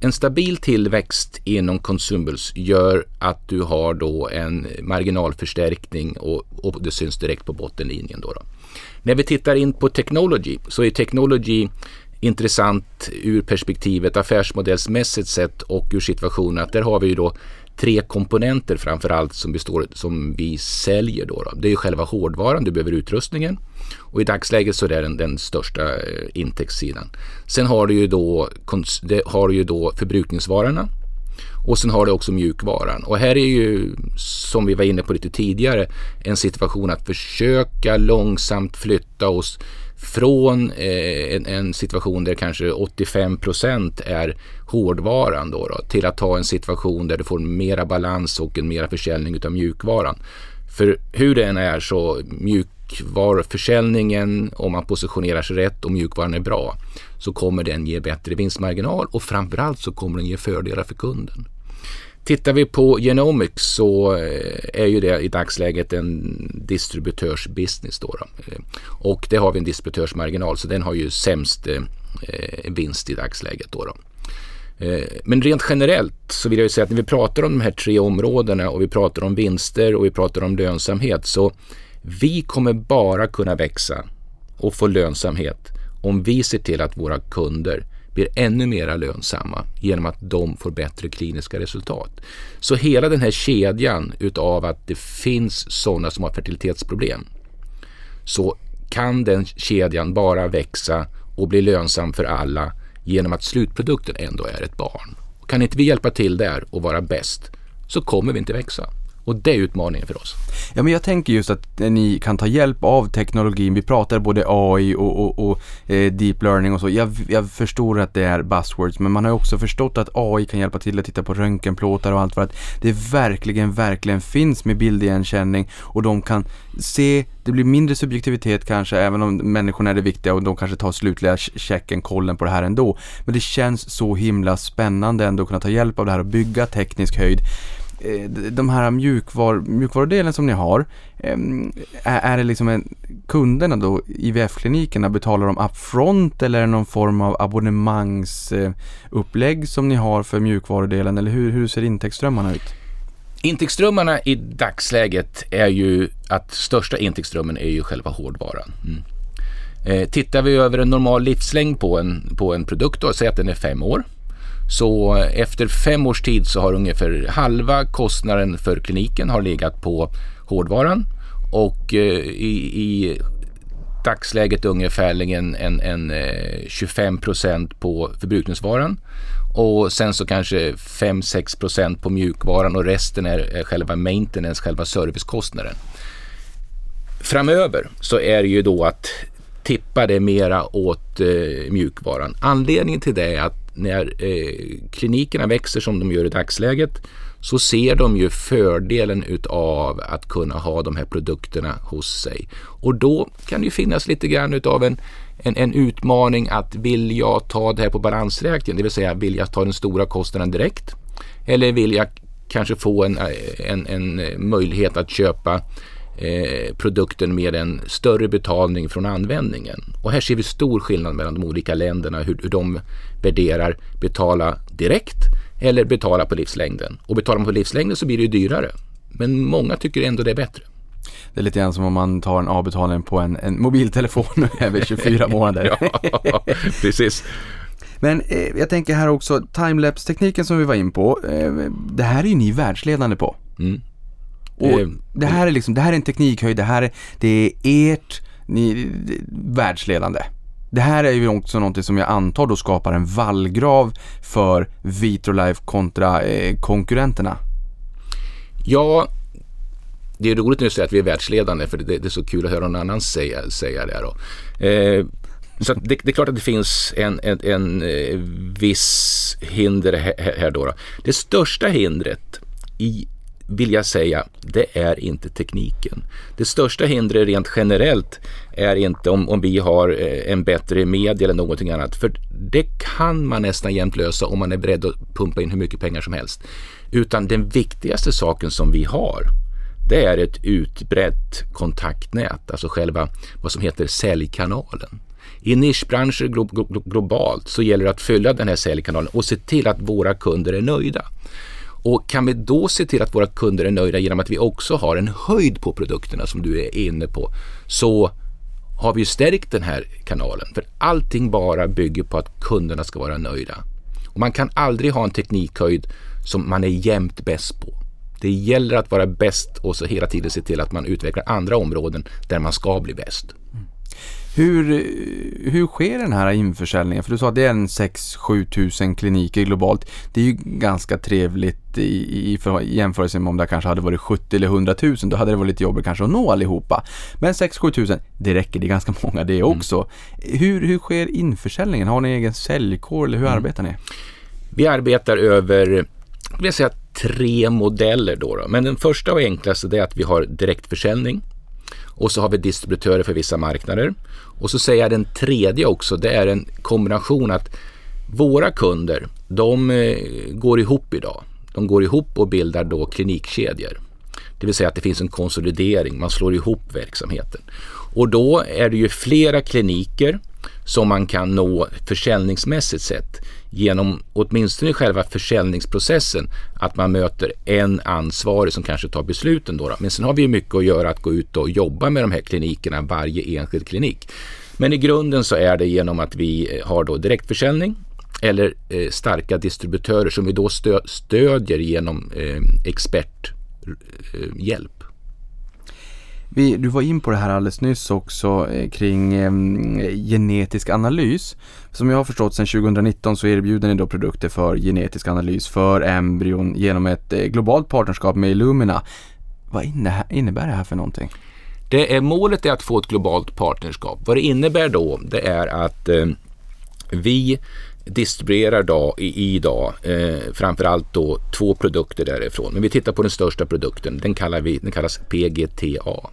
en stabil tillväxt inom consumables gör att du har då en marginalförstärkning och, och det syns direkt på bottenlinjen. Då, då. När vi tittar in på technology så är technology intressant ur perspektivet affärsmodellsmässigt sett och ur situationen att där har vi ju då tre komponenter framförallt som, består, som vi säljer. Då, då. Det är ju själva hårdvaran, du behöver utrustningen och i dagsläget så är det den, den största eh, intäktssidan. Sen har du ju då, det har du ju då förbrukningsvarorna och sen har du också mjukvaran. Och här är ju, som vi var inne på lite tidigare, en situation att försöka långsamt flytta oss från eh, en, en, situation där kanske 85 procent är hårdvaran då, då, till att ta en situation där du får mera balans och en mera försäljning utav mjukvaran. För hur det än är så mjukvaruförsäljningen, om man positionerar sig rätt och mjukvaran är bra, så kommer den ge bättre vinstmarginal och framförallt så kommer den ge fördelar för kunden. Tittar vi på Genomics så eh, är ju det i dagsläget en distributörsbusiness. Då, då. Eh, och det har vi en distributörsmarginal så den har ju sämst eh, vinst i dagsläget. Då, då. Men rent generellt så vill jag ju säga att när vi pratar om de här tre områdena och vi pratar om vinster och vi pratar om lönsamhet så vi kommer bara kunna växa och få lönsamhet om vi ser till att våra kunder blir ännu mer lönsamma genom att de får bättre kliniska resultat. Så hela den här kedjan utav att det finns sådana som har fertilitetsproblem så kan den kedjan bara växa och bli lönsam för alla genom att slutprodukten ändå är ett barn. Kan inte vi hjälpa till där och vara bäst så kommer vi inte växa. Och det är utmaningen för oss. Ja men jag tänker just att eh, ni kan ta hjälp av teknologin. Vi pratar både AI och, och, och eh, deep learning och så. Jag, jag, förstår att det är buzzwords men man har också förstått att AI kan hjälpa till att titta på röntgenplåtar och allt för att det verkligen, verkligen finns med bildigenkänning och de kan se, det blir mindre subjektivitet kanske även om människorna är det viktiga och de kanske tar slutliga checken, kollen på det här ändå. Men det känns så himla spännande ändå att kunna ta hjälp av det här och bygga teknisk höjd. Eh, de här mjukvar, mjukvarudelen som ni har, ehm, är det liksom en, kunderna då, IVF-klinikerna, betalar de upfront eller är det någon form av abonnemangsupplägg som ni har för mjukvarudelen eller hur, hur ser intäktsströmmarna ut? Intäktsströmmarna i dagsläget är ju att största intäktsströmmen är ju själva hårdvaran. Mm. Eh, tittar vi över en normal livslängd på en, på en produkt, då, säg att den är fem år, så efter fem års tid så har ungefär halva kostnaden för kliniken har legat på hårdvaran och eh, i, i dagsläget ungefärligen en, en eh, 25 procent på förbrukningsvaran och sen så kanske 5-6 procent på mjukvaran och resten är, är själva maintenance, själva servicekostnaden. Framöver så är det ju då att tippa det mera åt eh, mjukvaran. Anledningen till det är att när eh, klinikerna växer som de gör i dagsläget så ser de ju fördelen utav att kunna ha de här produkterna hos sig. Och då kan det ju finnas lite grann utav en, en, en utmaning att vill jag ta det här på balansräkningen, det vill säga vill jag ta den stora kostnaden direkt? Eller vill jag kanske få en, en, en möjlighet att köpa eh, produkten med en större betalning från användningen. Och här ser vi stor skillnad mellan de olika länderna hur, hur de värderar betala direkt eller betala på livslängden. Och betalar man på livslängden så blir det ju dyrare. Men många tycker ändå det är bättre. Det är lite grann som om man tar en avbetalning på en, en mobiltelefon över 24 månader. ja, precis. Men eh, jag tänker här också, timelapse-tekniken som vi var in på, eh, det här är ju ni världsledande på. Mm. Och eh, det här är liksom, det här är en teknikhöjd, det här är, det är ert, ni, världsledande. Det här är ju också någonting som jag antar då skapar en vallgrav för Vitrolife kontra eh, konkurrenterna. Ja, det är roligt när du säger att vi är världsledande för det, det är så kul att höra någon annan säga, säga det. Då. Eh, så det, det, är klart att det finns en, en, en eh, viss hinder här, här då, då. Det största hindret i vill jag säga, det är inte tekniken. Det största hindret rent generellt är inte om, om vi har eh, en bättre media eller någonting annat. För det kan man nästan jämt lösa om man är beredd att pumpa in hur mycket pengar som helst. Utan den viktigaste saken som vi har det är ett utbrett kontaktnät, alltså själva vad som heter säljkanalen. I nischbranscher glo glo globalt så gäller det att fylla den här säljkanalen och se till att våra kunder är nöjda. Och kan vi då se till att våra kunder är nöjda genom att vi också har en höjd på produkterna som du är inne på så har vi ju stärkt den här kanalen. För allting bara bygger på att kunderna ska vara nöjda. Och man kan aldrig ha en teknikhöjd som man är jämt bäst på. Det gäller att vara bäst och så hela tiden se till att man utvecklar andra områden där man ska bli bäst. Mm. Hur, hur sker den här införsäljningen? För du sa att det är en 6-7 tusen kliniker globalt. Det är ju ganska trevligt i, i, i jämförelse med om det kanske hade varit 70 eller 100 000. Då hade det varit lite jobbigt kanske att nå allihopa. Men 6-7 tusen, det räcker. Det är ganska många det också. Mm. Hur, hur sker införsäljningen? Har ni egen säljkår eller hur mm. arbetar ni? Vi arbetar över vill säga, tre modeller. Då, då Men den första och enklaste är att vi har direktförsäljning. Och så har vi distributörer för vissa marknader. Och så säger jag den tredje också, det är en kombination att våra kunder, de eh, går ihop idag. De går ihop och bildar då klinikkedjor. Det vill säga att det finns en konsolidering, man slår ihop verksamheten. Och då är det ju flera kliniker som man kan nå försäljningsmässigt sett genom åtminstone själva försäljningsprocessen att man möter en ansvarig som kanske tar besluten. Då, då. Men sen har vi mycket att göra att gå ut och jobba med de här klinikerna, varje enskild klinik. Men i grunden så är det genom att vi eh, har då direktförsäljning eller eh, starka distributörer som vi då stö stödjer genom eh, experthjälp. Eh, vi, du var in på det här alldeles nyss också eh, kring eh, genetisk analys. Som jag har förstått sedan 2019 så erbjuder ni då produkter för genetisk analys för embryon genom ett eh, globalt partnerskap med Illumina. Vad innebär det här för någonting? Det är, målet är att få ett globalt partnerskap. Vad det innebär då det är att eh, vi distribuerar då, i, idag eh, framförallt då två produkter därifrån. Men vi tittar på den största produkten, den, kallar vi, den kallas PGTA.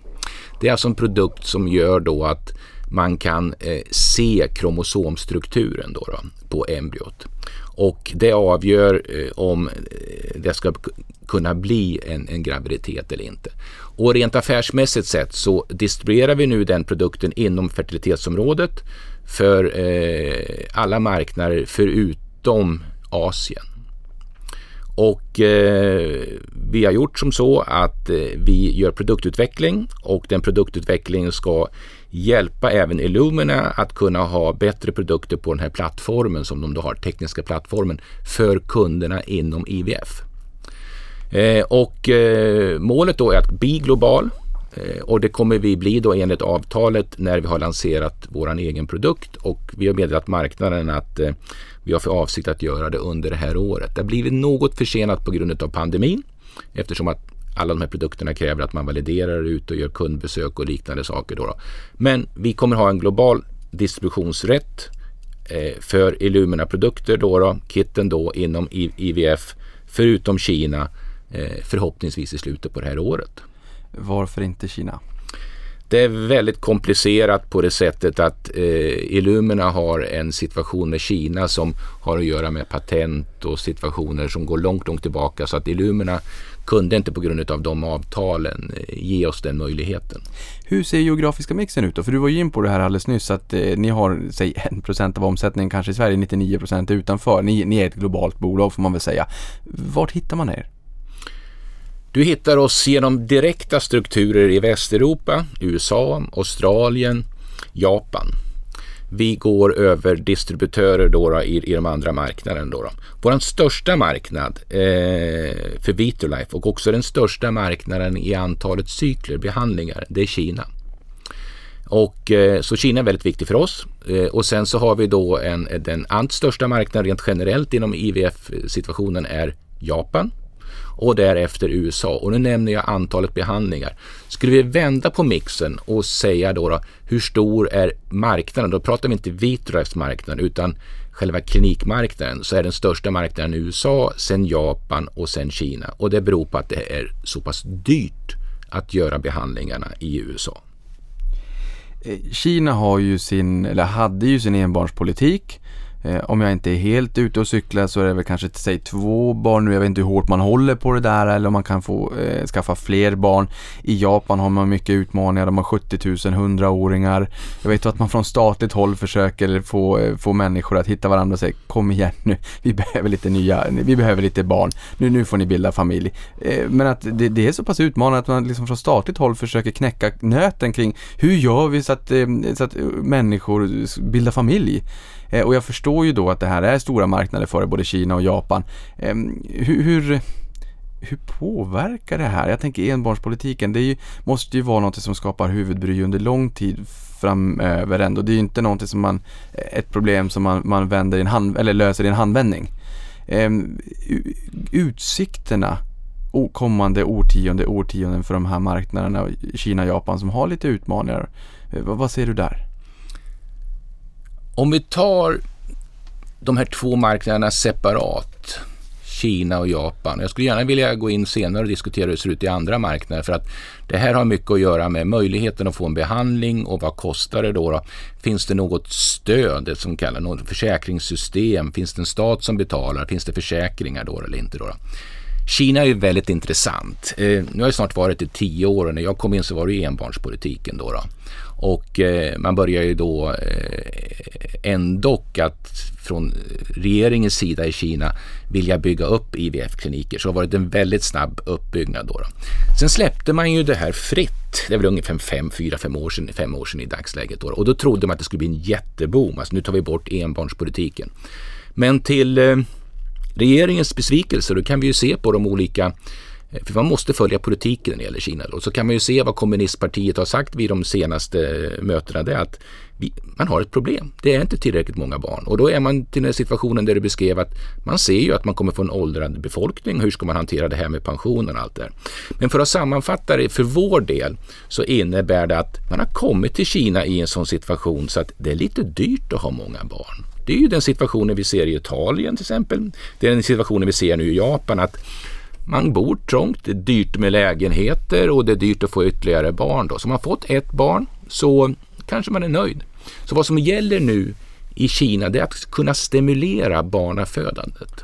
Det är alltså en produkt som gör då att man kan eh, se kromosomstrukturen då, då på embryot. Och det avgör eh, om eh, det ska kunna bli en, en, graviditet eller inte. Och rent affärsmässigt sett så distribuerar vi nu den produkten inom fertilitetsområdet för eh, alla marknader förutom Asien. Och eh, vi har gjort som så att eh, vi gör produktutveckling och den produktutvecklingen ska hjälpa även Illumina att kunna ha bättre produkter på den här plattformen som de då har, tekniska plattformen, för kunderna inom IVF. Eh, och eh, målet då är att bli global Eh, och det kommer vi bli då enligt avtalet när vi har lanserat vår egen produkt och vi har meddelat marknaden att eh, vi har för avsikt att göra det under det här året. Det har blivit något försenat på grund av pandemin eftersom att alla de här produkterna kräver att man validerar ut och gör kundbesök och liknande saker. Då, då. Men vi kommer ha en global distributionsrätt eh, för Illumina-produkter, då, då, kitten då inom IVF, förutom Kina, förhoppningsvis i slutet på det här året. Varför inte Kina? Det är väldigt komplicerat på det sättet att eh, Illumina har en situation med Kina som har att göra med patent och situationer som går långt, långt tillbaka. Så att Illumina kunde inte på grund av de avtalen eh, ge oss den möjligheten. Hur ser geografiska mixen ut då? För du var ju in på det här alldeles nyss att eh, ni har, säg 1% av omsättningen kanske i Sverige, 99% utanför. Ni, ni är ett globalt bolag får man väl säga. Vart hittar man er? Du hittar oss genom direkta strukturer i Västeuropa, USA, Australien, Japan. Vi går över distributörer då, då i, i de andra marknaderna. Då, då. Vår största marknad eh, för Vitrolife och också den största marknaden i antalet cykler, behandlingar, det är Kina. Och, eh, så Kina är väldigt viktigt för oss. Eh, och sen så har vi då en, den allt största marknaden rent generellt inom IVF-situationen är Japan och därefter USA. Och nu nämner jag antalet behandlingar. Skulle vi vända på mixen och säga då, då hur stor är marknaden? Då pratar vi inte Vitrolives marknad utan själva klinikmarknaden så är den största marknaden USA, sen Japan och sen Kina. Och det beror på att det är så pass dyrt att göra behandlingarna i USA. Eh, Kina har ju sin, eller hade ju sin enbarnspolitik Eh, Eh, om jag inte är helt ute och cyklar så är det väl kanske säg två barn nu. Jag vet inte hur hårt man håller på det där eller om man kan få eh, skaffa fler barn. I Japan har man mycket utmaningar. De har 70 000 100-åringar. Jag vet att man från statligt håll försöker få, eh, få människor att hitta varandra och säga kom igen nu. Vi behöver lite nya, vi behöver lite barn. Nu, nu får ni bilda familj. Eh, men att det, det, är så pass utmanande att man liksom från statligt håll försöker knäcka nöten kring hur gör vi så att, eh, så att eh, människor bildar familj. Eh, och jag förstår ju då att det här är stora marknader för både Kina och Japan. Eh, hur, hur, hur påverkar det här? Jag tänker enbarnspolitiken, det ju, måste ju vara något som skapar huvudbry under lång tid framöver ändå. Det är ju inte någonting som man, ett problem som man, man vänder i en hand, eller löser i en handvändning. Eh, utsikterna kommande årtionde, årtionden för de här marknaderna, Kina och Japan som har lite utmaningar. Eh, vad, vad ser du där? Om vi tar de här två marknaderna separat, Kina och Japan. Jag skulle gärna vilja gå in senare och diskutera hur det ser ut i andra marknader för att det här har mycket att göra med möjligheten att få en behandling och vad kostar det då? då? Finns det något stöd, det som kallas något försäkringssystem? Finns det en stat som betalar? Finns det försäkringar då eller inte? Då, då? Kina är ju väldigt intressant. Eh, nu har jag snart varit i tio år och när jag kom in så var det ju enbarnspolitiken då. då. Och eh, man börjar ju då eh, ändå att från regeringens sida i Kina vilja bygga upp IVF-kliniker. Så det har varit en väldigt snabb uppbyggnad då, då. Sen släppte man ju det här fritt. Det är väl ungefär fem, fyra, fem år sedan, fem år sedan i dagsläget. Då, Och då trodde man att det skulle bli en jätteboom. Alltså nu tar vi bort enbarnspolitiken. Men till eh, regeringens besvikelse, då kan vi ju se på de olika Eh, för man måste följa politiken när det gäller Kina. Och så kan man ju se vad kommunistpartiet har sagt vid de senaste eh, mötena. Det är att vi, man har ett problem. Det är inte tillräckligt många barn. Och då är man till den situationen där du beskrev att man ser ju att man kommer få en åldrande befolkning. Hur ska man hantera det här med pensionen och allt det här? Men för att sammanfatta det för vår del så innebär det att man har kommit till Kina i en sån situation så att det är lite dyrt att ha många barn. Det är ju den situationen vi ser i Italien till exempel. Det är den situationen vi ser nu i Japan. att man bor trångt, det är dyrt med lägenheter och det är dyrt att få ytterligare barn. Då. Så har man fått ett barn så kanske man är nöjd. Så vad som gäller nu i Kina det är att kunna stimulera barnafödandet.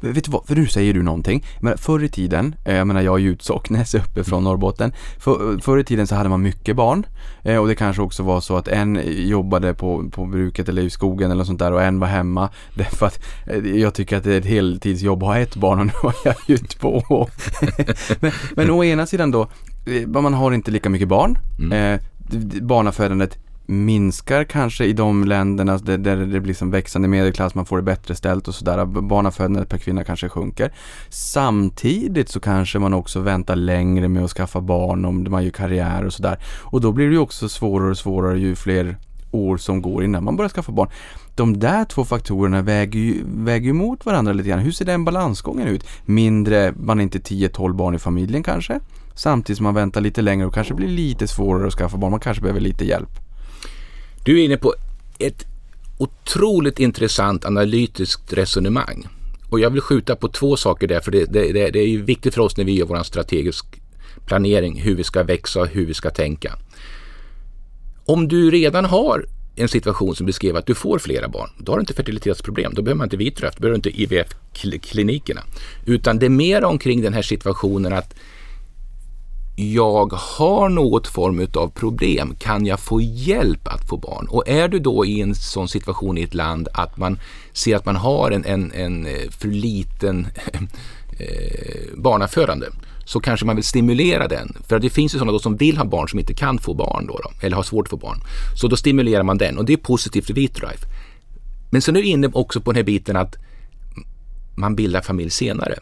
Vet du vad, för nu säger du någonting. Men förr i tiden, eh, jag menar jag är ju Socknäs uppe från Norrbotten. För, förr i tiden så hade man mycket barn eh, och det kanske också var så att en jobbade på, på bruket eller i skogen eller sånt där och en var hemma. Därför att eh, jag tycker att det är ett heltidsjobb att ha ett barn och nu har jag ju två. men, men å ena sidan då, man har inte lika mycket barn. Mm. barnafödandet minskar kanske i de länderna där, där det blir som växande medelklass, man får det bättre ställt och sådär. Barnafödandet per kvinna kanske sjunker. Samtidigt så kanske man också väntar längre med att skaffa barn om man gör karriär och sådär. Och då blir det ju också svårare och svårare ju fler år som går innan man börjar skaffa barn. De där två faktorerna väger ju, väger mot varandra lite grann. Hur ser den balansgången ut? Mindre, man är inte 10-12 barn i familjen kanske. Samtidigt som man väntar lite längre och kanske blir lite svårare att skaffa barn. Man kanske behöver lite hjälp. Du är inne på ett otroligt intressant analytiskt resonemang. Och jag vill skjuta på två saker där, för det, det, det är ju viktigt för oss när vi gör vår strategisk planering, hur vi ska växa och hur vi ska tänka. Om du redan har en situation som beskrev att du får flera barn, då har du inte fertilitetsproblem. Då behöver man inte vitröft, då behöver du inte IVF-klinikerna. Utan det är mer omkring den här situationen att jag har något form av problem, kan jag få hjälp att få barn? Och är du då i en sån situation i ett land att man ser att man har en, en, en eh, för liten eh, barnafödande så kanske man vill stimulera den. För det finns ju sådana som vill ha barn som inte kan få barn då, då, eller har svårt att få barn. Så då stimulerar man den och det är positivt för Vitrife. Men så nu är du inne också på den här biten att man bildar familj senare.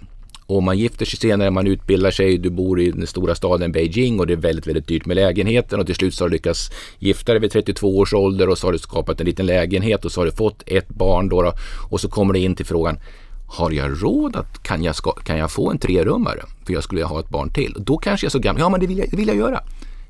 Och man gifter sig senare, man utbildar sig, du bor i den stora staden Beijing och det är väldigt, väldigt dyrt med lägenheten och till slut så har du lyckats gifta dig vid 32 års ålder och så har du skapat en liten lägenhet och så har du fått ett barn då, då och så kommer det in till frågan har jag råd att, kan jag, ska, kan jag få en trerummare? För jag skulle ha ett barn till. Då kanske jag är så gammal, ja men det vill jag, det vill jag göra.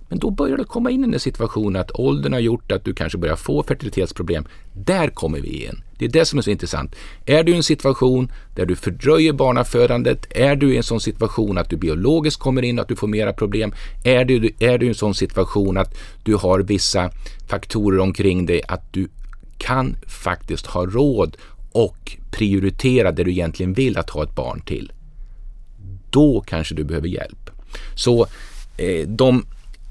Men då börjar det komma in i den situationen att åldern har gjort att du kanske börjar få fertilitetsproblem. Där kommer vi in. Det är det som är så intressant. Är du i en situation där du fördröjer barnafödandet, är du i en sån situation att du biologiskt kommer in och att du får mera problem, är du, är du i en sån situation att du har vissa faktorer omkring dig att du kan faktiskt ha råd och prioritera det du egentligen vill att ha ett barn till. Då kanske du behöver hjälp. Så eh, de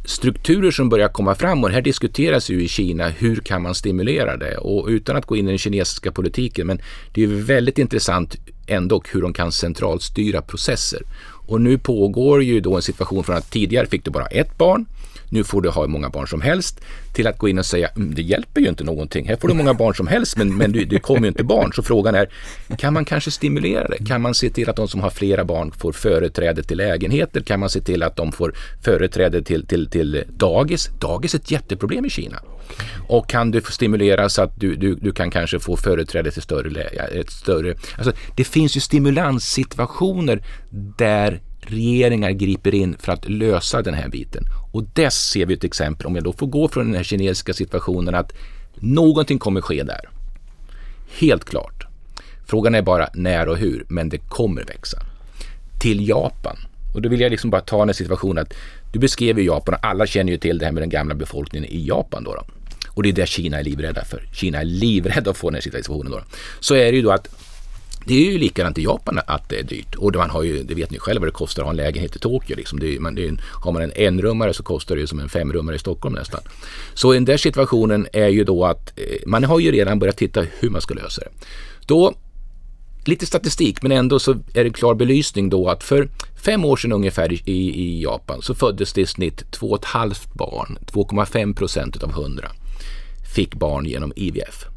strukturer som börjar komma fram och det här diskuteras ju i Kina, hur kan man stimulera det? Och utan att gå in i den kinesiska politiken, men det är väldigt intressant ändå hur de kan centralstyra processer. Och nu pågår ju då en situation från att tidigare fick du bara ett barn, nu får du ha hur många barn som helst, till att gå in och säga mm, det hjälper ju inte någonting. Här får du många barn som helst men, men det, det kommer ju inte barn. Så frågan är, kan man kanske stimulera det? Kan man se till att de som har flera barn får företräde till lägenheter? Kan man se till att de får företräde till, till, till dagis? Dagis är ett jätteproblem i Kina. Och kan du stimulera så att du, du, du kan kanske få företräde till större, ett större... Alltså, det finns ju stimulanssituationer där regeringar griper in för att lösa den här biten. Och dess ser vi ett exempel, om jag då får gå från den här kinesiska situationen, att någonting kommer ske där. Helt klart. Frågan är bara när och hur, men det kommer växa. Till Japan. Och då vill jag liksom bara ta den här situationen att du beskrev ju Japan och alla känner ju till det här med den gamla befolkningen i Japan då. då. Och det är det Kina är livrädda för. Kina är livrädda att få den här situationen då. Så är det ju då att det är ju likadant i Japan att det är dyrt. Och man har ju, det vet ni själva vad det kostar att ha en lägenhet i Tokyo. Liksom. Det är, man, det är, har man en enrummare så kostar det ju som en femrummare i Stockholm nästan. Så den där situationen är ju då att eh, man har ju redan börjat titta hur man ska lösa det. Då, lite statistik men ändå så är det klar belysning då att för fem år sedan ungefär i, i Japan så föddes det i snitt 2,5 barn, 2,5 procent av 100 fick barn genom IVF.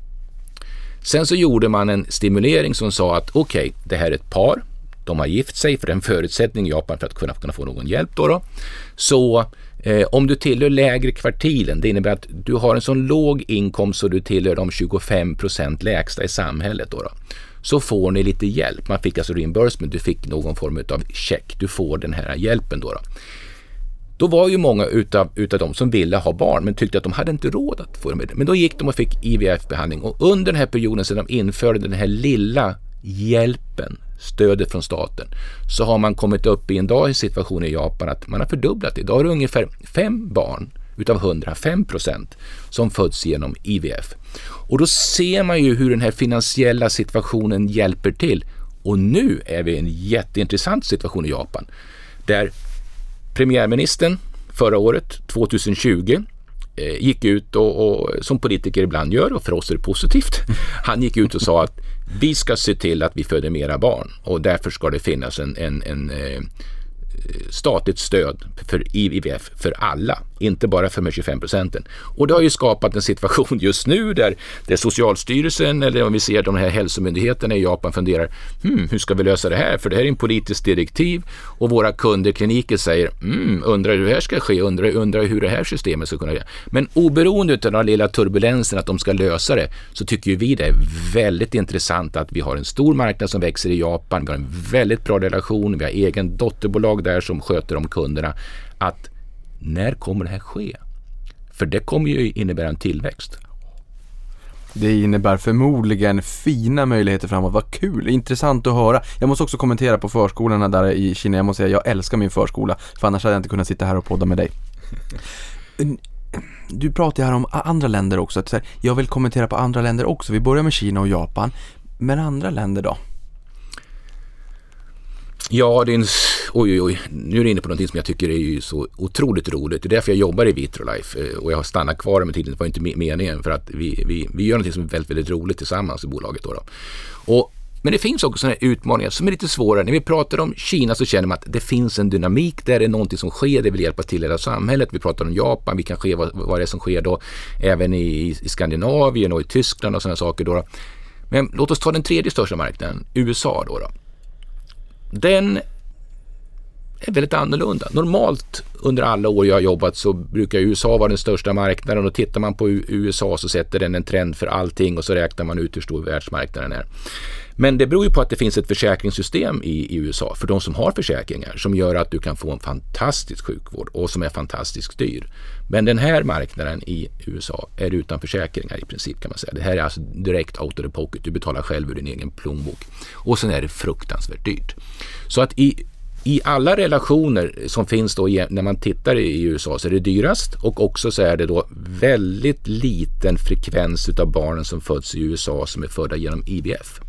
Sen så gjorde man en stimulering som sa att okej, okay, det här är ett par. De har gift sig, för det är en förutsättning i Japan för att kunna, kunna få någon hjälp. Då, då. Så eh, om du tillhör lägre kvartilen, det innebär att du har en sån låg inkomst så du tillhör de 25 procent lägsta i samhället. Då, då så får ni lite hjälp. Man fick alltså reimbursement, du fick någon form av check. Du får den här hjälpen då. då. Då var ju många utav, utav de som ville ha barn men tyckte att de hade inte råd att få det. Men då gick de och fick IVF-behandling och under den här perioden sedan de införde den här lilla hjälpen, stödet från staten, så har man kommit upp i en dag i situation i Japan att man har fördubblat det. Idag är det ungefär fem barn utav 105 procent som föds genom IVF. Och då ser man ju hur den här finansiella situationen hjälper till. Och nu är vi i en jätteintressant situation i Japan där Premiärministern förra året, 2020, eh, gick ut och, och, som politiker ibland gör och för oss är det positivt. Han gick ut och sa att vi ska se till att vi föder mera barn och därför ska det finnas en, en, en eh, statligt stöd för IVF för alla, inte bara för de 25 procenten. Och det har ju skapat en situation just nu där, där Socialstyrelsen eller om vi ser de här hälsomyndigheterna i Japan funderar, hmm, hur ska vi lösa det här? För det här är en politisk direktiv och våra kunder, kliniker säger, hmm, undrar hur det här ska ske, undrar, undrar hur det här systemet ska kunna göra. Men oberoende av den lilla turbulensen att de ska lösa det så tycker ju vi det är väldigt intressant att vi har en stor marknad som växer i Japan, vi har en väldigt bra relation, vi har egen dotterbolag där som sköter om kunderna. Att när kommer det här ske? För det kommer ju innebära en tillväxt. Det innebär förmodligen fina möjligheter framåt. Vad kul, intressant att höra. Jag måste också kommentera på förskolorna där i Kina. Jag måste säga, jag älskar min förskola. För annars hade jag inte kunnat sitta här och podda med dig. Du pratar ju här om andra länder också. Jag vill kommentera på andra länder också. Vi börjar med Kina och Japan. Men andra länder då? Ja, det är en, oj, oj, oj. Nu är du inne på någonting som jag tycker är ju så otroligt roligt. Det är därför jag jobbar i Vitrolife eh, och jag har stannat kvar med tiden. Det var inte meningen för att vi, vi, vi gör någonting som är väldigt, väldigt roligt tillsammans i bolaget. Då, då. Och, men det finns också sådana utmaningar som är lite svårare. När vi pratar om Kina så känner man att det finns en dynamik där, det är någonting som sker, det vill hjälpa till hela samhället. Vi pratar om Japan, vi kan se vad, vad det är som sker då även i, i Skandinavien och i Tyskland och sådana saker. Då, då. Men låt oss ta den tredje största marknaden, USA. Då, då. Den är väldigt annorlunda. Normalt under alla år jag har jobbat så brukar USA vara den största marknaden och tittar man på USA så sätter den en trend för allting och så räknar man ut hur stor världsmarknaden är. Men det beror ju på att det finns ett försäkringssystem i, i, USA för de som har försäkringar som gör att du kan få en fantastisk sjukvård och som är fantastiskt dyr. Men den här marknaden i USA är utan försäkringar i princip kan man säga. Det här är alltså direkt out of the pocket. Du betalar själv ur din egen plånbok. Och sen är det fruktansvärt dyrt. Så att i i alla relationer som finns då när man tittar i USA så är det dyrast och också så är det då väldigt liten frekvens utav barnen som föds i USA som är födda genom IVF.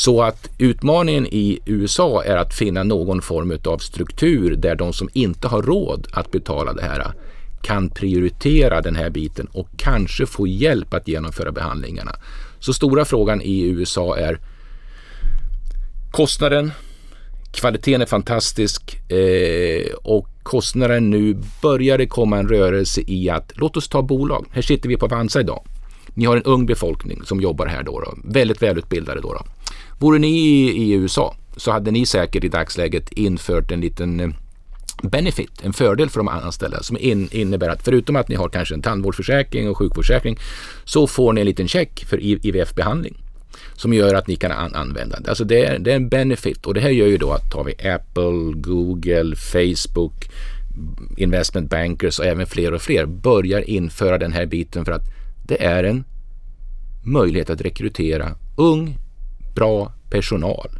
Så att utmaningen i USA är att finna någon form av struktur där de som inte har råd att betala det här kan prioritera den här biten och kanske få hjälp att genomföra behandlingarna. Så stora frågan i USA är kostnaden, kvaliteten är fantastisk eh, och kostnaden nu börjar det komma en rörelse i att låt oss ta bolag. Här sitter vi på Avanza idag. Ni har en ung befolkning som jobbar här då, då väldigt välutbildade då. då. Vore ni i, i USA så hade ni säkert i dagsläget infört en liten eh, benefit, en fördel för de anställda som in, innebär att förutom att ni har kanske en tandvårdsförsäkring och sjukvårdsförsäkring så får ni en liten check för IVF-behandling som gör att ni kan an använda det. Alltså det är, det är en benefit och det här gör ju då att tar vi Apple, Google, Facebook, investment bankers och även fler och fler börjar införa den här biten för att det är en möjlighet att rekrytera ung, bra personal.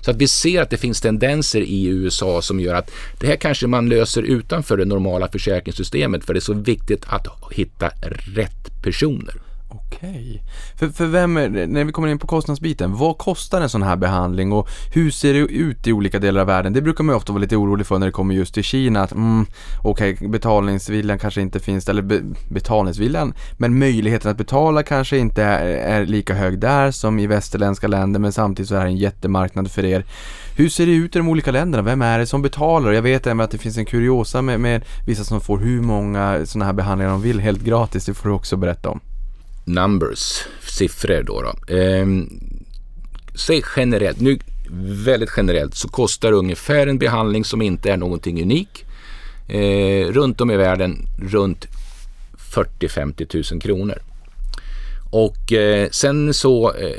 Så att vi ser att det finns tendenser i USA som gör att det här kanske man löser utanför det normala försäkringssystemet för det är så viktigt att hitta rätt personer. Okej. För, för vem, när vi kommer in på kostnadsbiten, vad kostar en sån här behandling och hur ser det ut i olika delar av världen? Det brukar man ju ofta vara lite orolig för när det kommer just till Kina, att mm, okej, okay, betalningsviljan kanske inte finns, eller be, betalningsviljan, men möjligheten att betala kanske inte är, är, lika hög där som i västerländska länder, men samtidigt så är det en jättemarknad för er. Hur ser det ut i de olika länderna? Vem är det som betalar? Jag vet även att det finns en kuriosa med, med vissa som får hur många sådana här behandlingar de vill helt gratis, det får du också berätta om numbers, siffror då. då. Eh, säg generellt, nu väldigt generellt så kostar ungefär en behandling som inte är någonting unik eh, runt om i världen runt 40-50 000 kronor. Och eh, sen så eh,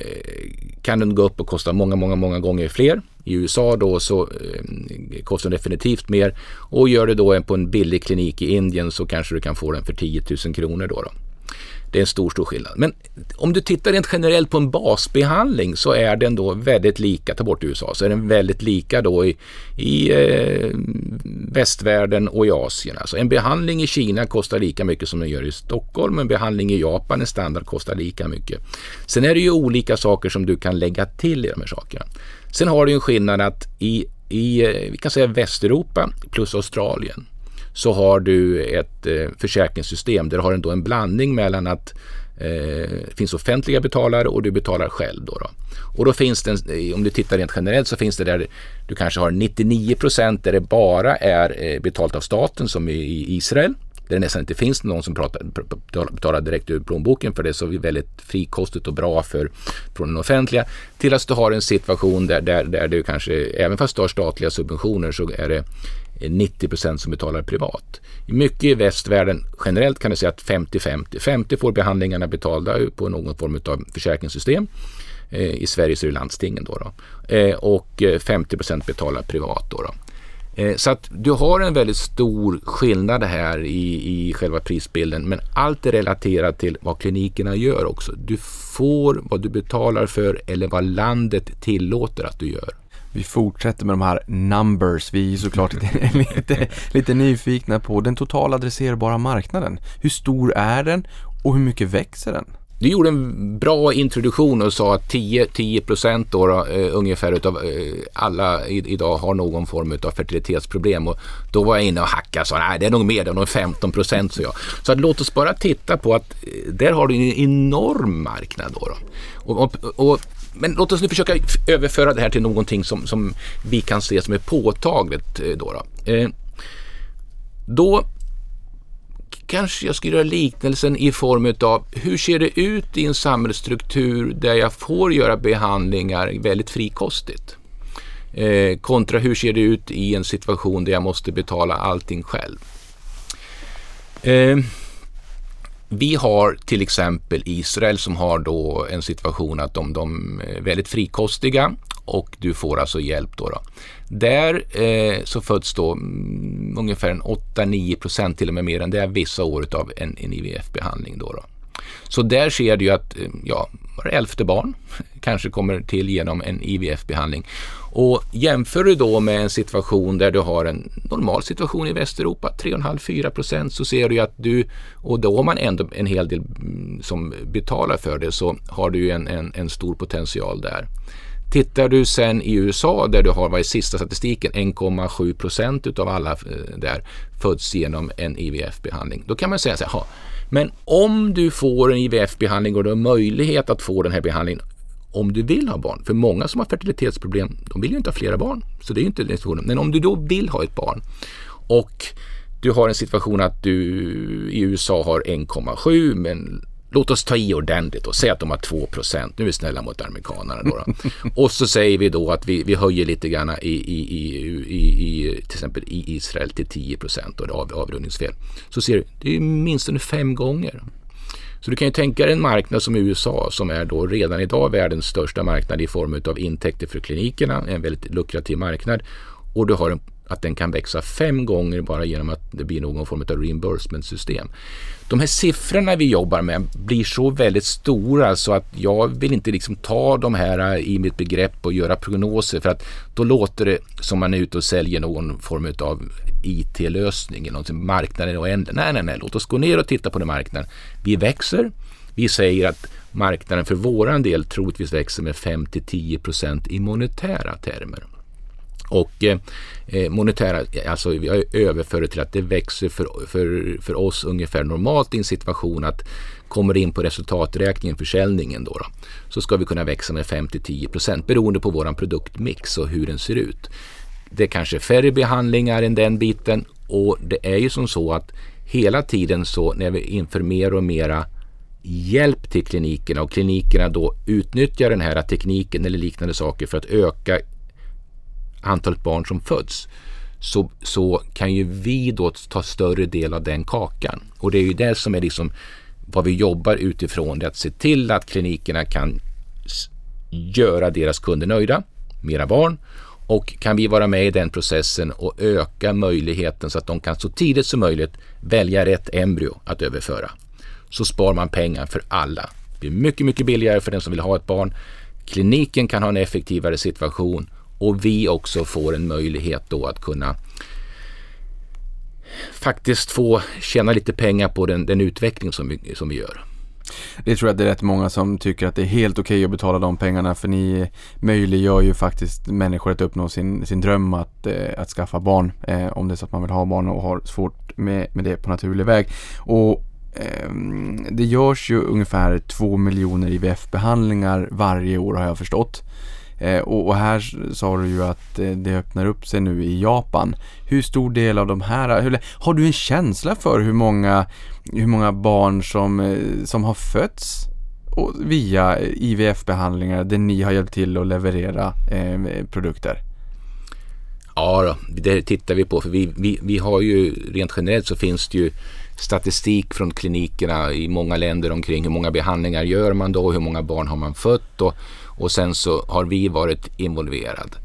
kan den gå upp och kosta många, många, många gånger fler. I USA då så eh, kostar den definitivt mer och gör du då en på en billig klinik i Indien så kanske du kan få den för 10 000 kronor då. då. Det är en stor, stor skillnad. Men om du tittar rent generellt på en basbehandling så är den då väldigt lika, ta bort USA, så är den väldigt lika då i, i eh, västvärlden och i Asien. Alltså en behandling i Kina kostar lika mycket som den gör i Stockholm, en behandling i Japan, en standard, kostar lika mycket. Sen är det ju olika saker som du kan lägga till i de här sakerna. Sen har du en skillnad att i, i eh, vi kan säga Västeuropa plus Australien så har du ett eh, försäkringssystem där du har ändå en blandning mellan att eh, det finns offentliga betalare och du betalar själv. Då, då. Och då finns det, eh, om du tittar rent generellt så finns det där du kanske har 99 procent där det bara är eh, betalt av staten som i Israel. Där det nästan inte finns någon som pratar, betalar direkt ur plånboken för det är så väldigt frikostigt och bra för, från den offentliga. Till att du har en situation där, där, där du kanske, även fast du har statliga subventioner så är det 90 procent som betalar privat. Mycket i västvärlden generellt kan du säga att 50-50. 50 får behandlingarna betalda på någon form av försäkringssystem. Eh, I Sverige så är det landstingen då. då. Eh, och eh, 50 procent betalar privat. Då, då. Så att du har en väldigt stor skillnad här i, i själva prisbilden men allt är relaterat till vad klinikerna gör också. Du får vad du betalar för eller vad landet tillåter att du gör. Vi fortsätter med de här numbers. Vi är såklart lite, lite, lite nyfikna på den totala adresserbara marknaden. Hur stor är den och hur mycket växer den? Du gjorde en bra introduktion och sa att 10, procent då, då eh, ungefär utav eh, alla i, idag har någon form av fertilitetsproblem. Och då var jag inne och hackade och sa nej det är nog mer, det är nog 15 procent. Så, jag. så att, låt oss bara titta på att eh, där har du en enorm marknad. Då, då. Och, och, och men låt oss nu försöka överföra det här till någonting som, som vi kan se som är påtagligt. Eh, då, då. Eh, då kanske jag ska göra liknelsen i form av hur ser det ut i en samhällsstruktur där jag får göra behandlingar väldigt frikostigt? Eh, kontra hur ser det ut i en situation där jag måste betala allting själv? Eh, vi har till exempel Israel som har då en situation att de, de är väldigt frikostiga och du får alltså hjälp då. då. Där eh, så föds då mm, ungefär 8-9 procent till och med mer än det vissa år av en, en IVF-behandling. Då, då. Så där ser du ju att eh, ja, var elfte barn kanske kommer till genom en IVF-behandling. Och jämför du då med en situation där du har en normal situation i Västeuropa, 3,5-4 procent, så ser du att du, och då har man ändå en hel del mm, som betalar för det, så har du ju en, en, en stor potential där. Tittar du sen i USA där du har, vad är sista statistiken, 1,7 procent utav alla eh, där föds genom en IVF-behandling. Då kan man säga så här, men om du får en IVF-behandling och du har möjlighet att få den här behandlingen om du vill ha barn. För många som har fertilitetsproblem, de vill ju inte ha flera barn. Så det är ju inte diskussionen. Men om du då vill ha ett barn och du har en situation att du i USA har 1,7 men Låt oss ta i ordentligt och säga att de har 2% Nu är vi snälla mot amerikanerna. Då, då. och så säger vi då att vi, vi höjer lite grann i, i, i, i, till exempel i Israel till 10 och av, avrundningsfel. Så ser du, det är minst fem gånger. Så du kan ju tänka dig en marknad som USA som är då redan idag världens största marknad i form av intäkter för klinikerna, en väldigt lukrativ marknad. Och du har en att den kan växa fem gånger bara genom att det blir någon form av reimbursement-system. De här siffrorna vi jobbar med blir så väldigt stora så att jag vill inte liksom ta de här eh, i mitt begrepp och göra prognoser för att då låter det som man är ute och säljer någon form av IT-lösning marknaden är oändlig. Nej, nej, nej, låt oss gå ner och titta på den marknaden. Vi växer. Vi säger att marknaden för våran del troligtvis växer med 5-10 procent i monetära termer. Och eh, eh, monetära, alltså vi har överfört det till att det växer för, för, för oss ungefär normalt i en situation att kommer in på resultaträkningen, försäljningen då, då så ska vi kunna växa med 5-10 procent beroende på våran produktmix och hur den ser ut. Det är kanske färre behandlingar än den biten och det är ju som så att hela tiden så när vi inför mer och mera hjälp till klinikerna och klinikerna då utnyttjar den här tekniken eller liknande saker för att öka antalet barn som föds så, så kan ju vi då ta större del av den kakan. Och det är ju det som är liksom vad vi jobbar utifrån, det är att se till att klinikerna kan göra deras kunder nöjda, mera barn och kan vi vara med i den processen och öka möjligheten så att de kan så tidigt som möjligt välja rätt embryo att överföra. Så spar man pengar för alla. Det blir mycket, mycket billigare för den som vill ha ett barn. Kliniken kan ha en effektivare situation och vi också får en möjlighet då att kunna faktiskt få tjäna lite pengar på den, den utveckling som vi, som vi gör. Det tror jag att det är rätt många som tycker att det är helt okej okay att betala de pengarna för ni möjliggör ju faktiskt människor att uppnå sin, sin dröm att, eh, att skaffa barn eh, om det är så att man vill ha barn och har svårt med, med det på naturlig väg. Och eh, det görs ju ungefär två miljoner IVF-behandlingar varje år har jag förstått. Eh, och, och, här sa du ju att eh, det öppnar upp sig nu i Japan. Hur stor del av de här, hur, har du en känsla för hur många, hur många barn som, eh, som har fötts via IVF-behandlingar där ni har hjälpt till att leverera eh, produkter? Ja, då, det tittar vi på för vi, vi, vi har ju rent generellt så finns det ju statistik från klinikerna i många länder omkring hur många behandlingar gör man då, hur många barn har man fött och och sen så har vi varit involverad.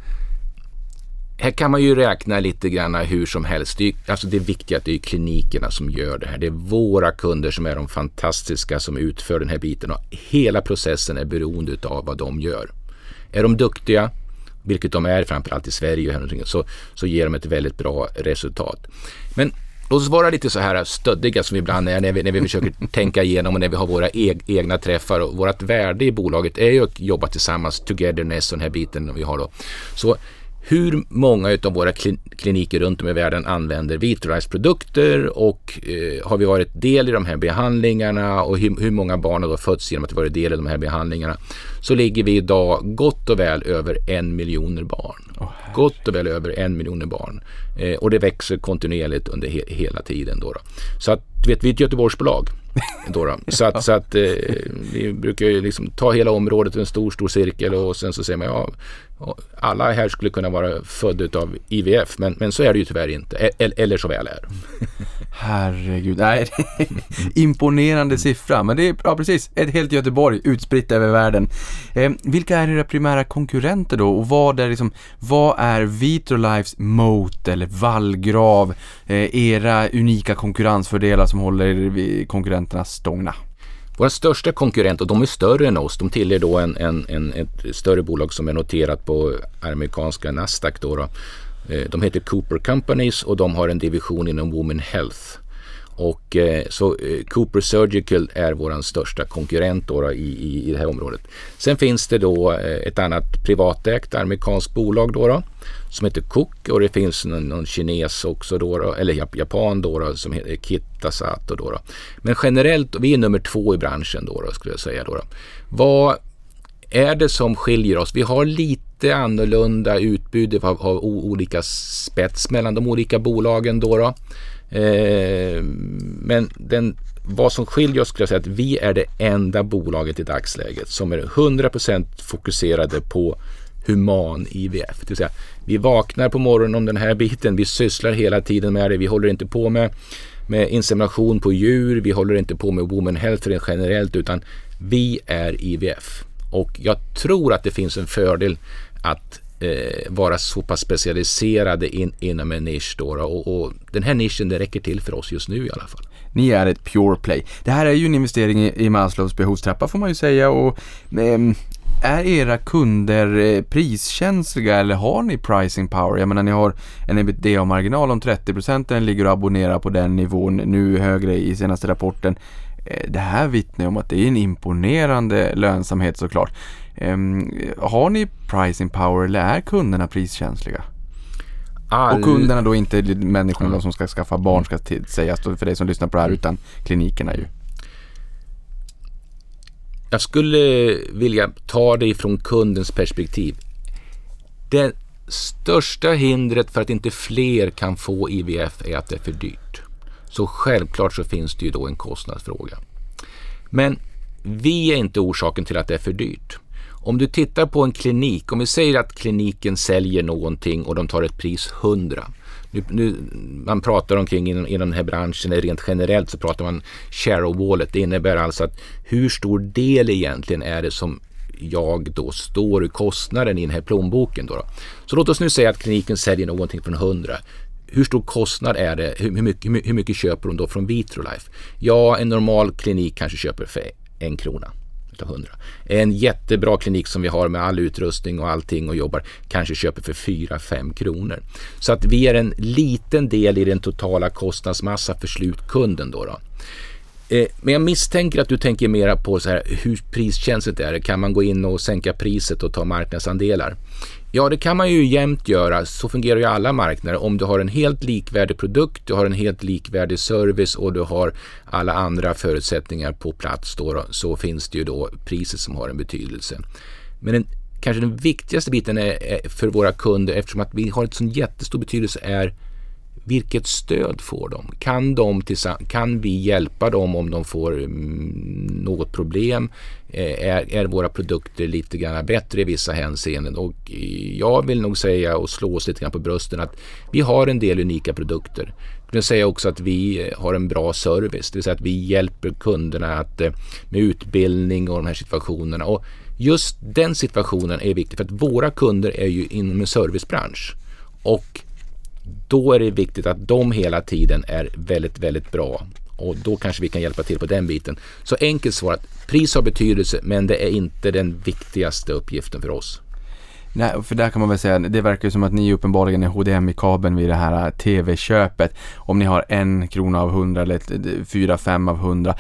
Här kan man ju räkna lite grann hur som helst. Det är, alltså det är viktigt att det är klinikerna som gör det här. Det är våra kunder som är de fantastiska som utför den här biten och hela processen är beroende av vad de gör. Är de duktiga, vilket de är framförallt i Sverige, så, så ger de ett väldigt bra resultat. Men Låt oss vara lite så här stöddiga som vi ibland är när vi, när vi försöker tänka igenom och när vi har våra eg, egna träffar. Och vårt värde i bolaget är ju att jobba tillsammans, togetherness och den här biten vi har då. Så hur många av våra kliniker runt om i världen använder Vitrolife-produkter och eh, har vi varit del i de här behandlingarna och hur, hur många barn har då fötts genom att vi varit del i de här behandlingarna så ligger vi idag gott och väl över en miljoner barn. Oh, gott och väl över en miljoner barn. Eh, och det växer kontinuerligt under he hela tiden. Då, då. Så att, du vet, vi är ett Göteborgsbolag. Då, då. Så att, så att eh, vi brukar ju liksom ta hela området i en stor, stor cirkel och sen så säger man ja, alla här skulle kunna vara födda av IVF, men, men så är det ju tyvärr inte. E-, eller, eller så väl är. Herregud, nej, imponerande siffra. Men det är, ja precis, ett helt Göteborg utspritt över världen. Eh, vilka är era primära konkurrenter då? Och vad är, liksom, vad är Vitrolifes moat eller vallgrav? Eh, era unika konkurrensfördelar som håller konkurrenterna stångna? Våra största konkurrenter, och de är större än oss, de tillhör då en, en, en, ett större bolag som är noterat på amerikanska Nasdaq. Då, då. Eh, de heter Cooper Companies och de har en division inom Women Health. Och eh, så eh, Cooper Surgical är vår största konkurrent då, då, i, i, i det här området. Sen finns det då eh, ett annat privatägt amerikanskt bolag då, då som heter Cook och det finns någon, någon kines också då, då eller japan då, då som heter Kitasato då, då. Men generellt, vi är nummer två i branschen då, då skulle jag säga då. då. Vad är det som skiljer oss? Vi har lite annorlunda utbud, vi har, olika spets mellan de olika bolagen då. då. Eh, men den, vad som skiljer oss skulle jag säga att vi är det enda bolaget i dagsläget som är 100% fokuserade på human IVF. Det vill säga, vi vaknar på morgonen om den här biten, vi sysslar hela tiden med det, vi håller inte på med, med insemination på djur, vi håller inte på med woman health rent generellt, utan vi är IVF. Och jag tror att det finns en fördel att eh, vara så pass specialiserade in, inom en nisch. Då, och, och den här nischen det räcker till för oss just nu i alla fall. Ni är ett pure play. Det här är ju en investering i, i Maslows behovstrappa får man ju säga och ehm, är era kunder eh, priskänsliga eller har ni pricing power? Jag menar ni har en ebitda-marginal om 30% den ligger och abonnerar på den nivån nu högre i senaste rapporten. Eh, det här vittnar ju om att det är en imponerande lönsamhet såklart. Ehm, har ni pricing power eller är kunderna priskänsliga? All, Och kunderna då inte människorna då som ska skaffa barn ska sägas då för dig som lyssnar på det här utan klinikerna ju. Jag skulle vilja ta det ifrån kundens perspektiv. Det största hindret för att inte fler kan få IVF är att det är för dyrt. Så självklart så finns det ju då en kostnadsfråga. Men vi är inte orsaken till att det är för dyrt. Om du tittar på en klinik, om vi säger att kliniken säljer någonting och de tar ett pris 100. Nu, nu, man pratar omkring inom, inom den här branschen, rent generellt så pratar man share of wallet. Det innebär alltså att hur stor del egentligen är det som jag då står i kostnaden i den här plånboken. Då, då. Så låt oss nu säga att kliniken säljer någonting från 100 hur stor kostnad är det? Hur hur mycket, hur mycket- köper de då från Vitrolife? Ja, en normal klinik kanske köper för en krona utav hundra. En jättebra klinik som vi har med all utrustning och allting och jobbar kanske köper för 4-5 kronor. Så att vi är en liten del i den totala kostnadsmassa för slutkunden då. då. Eh, men jag misstänker att du tänker mera på så här, hur priskänsligt är det? Kan man gå in och sänka priset och ta marknadsandelar? Ja, det kan man ju jämt göra. Så fungerar ju alla marknader. Om du har en helt likvärdig produkt, du har en helt likvärdig service och du har alla andra förutsättningar på plats då, så finns det ju då priset som har en betydelse. Men den, kanske den viktigaste biten är, är för våra kunder, eftersom att vi har en sån jättestor betydelse, är vilket stöd får de? Kan, de kan vi hjälpa dem om de får mm, något problem? Eh, är, är våra produkter lite grann bättre i vissa hänseenden? Och eh, jag vill nog säga och slå oss lite grann på brösten att vi har en del unika produkter. Jag vill säga också att vi eh, har en bra service, det vill säga att vi hjälper kunderna att, med utbildning och de här situationerna. Och just den situationen är viktig för att våra kunder är ju inom en servicebransch. Och då är det viktigt att de hela tiden är väldigt, väldigt bra. Och då kanske vi kan hjälpa till på den biten. Så enkelt svarat, pris har betydelse men det är inte den viktigaste uppgiften för oss. Nej, för där kan man väl säga, det verkar ju som att ni uppenbarligen är HDMI-kabeln vid det här äh, TV-köpet. Om ni har en krona av hundra eller fyra, fem av hundra.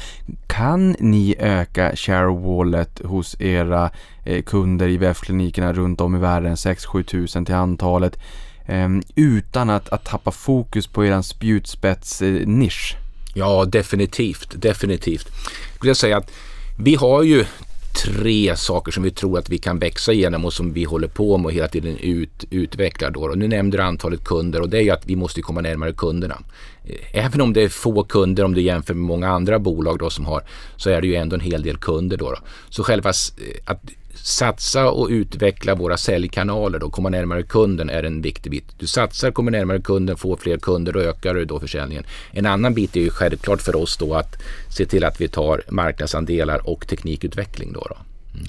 Kan ni öka share of wallet hos era eh, kunder i VF-klinikerna runt om i världen, 6-7 tusen till antalet, ehm, utan att, att tappa fokus på eran spjutspets-nisch? Eh, Ja, definitivt, definitivt. Jag skulle säga att vi har ju tre saker som vi tror att vi kan växa igenom och som vi håller på med och hela tiden ut, utvecklar. Då. Och nu nämnde du antalet kunder och det är ju att vi måste komma närmare kunderna. Eh, även om det är få kunder om du jämför med många andra bolag då som har så är det ju ändå en hel del kunder då. då. Så själva eh, att satsa och utveckla våra säljkanaler då, komma närmare kunden är en viktig bit. Du satsar, kommer närmare kunden, får fler kunder och ökar du då försäljningen. En annan bit är ju självklart för oss då att se till att vi tar marknadsandelar och teknikutveckling då. då. Mm.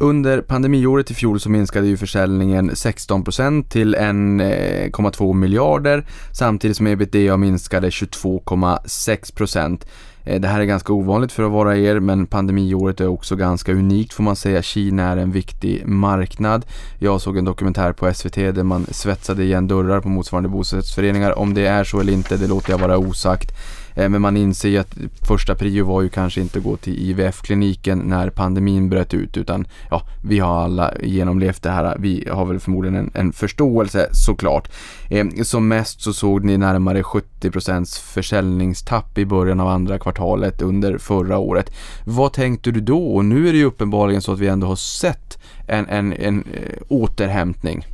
Under pandemiåret i fjol så minskade ju försäljningen 16% till 1,2 eh, miljarder samtidigt som ebitda minskade 22,6%. Eh, det här är ganska ovanligt för att vara er men pandemiåret är också ganska unikt får man säga. Kina är en viktig marknad. Jag såg en dokumentär på SVT där man svetsade igen dörrar på motsvarande bostadsrättsföreningar. Om det är så eller inte, det låter jag vara osagt. Eh, men man inser ju att första prio var ju kanske inte att gå till IVF-kliniken när pandemin bröt ut utan ja, vi har alla genomlevt det här. Vi har väl förmodligen en, en förståelse såklart. Eh, som mest så såg ni närmare 70% försäljningstapp i början av andra kvartalet under förra året. Vad tänkte du då? Och nu är det ju uppenbarligen så att vi ändå har sett en, en, en eh, återhämtning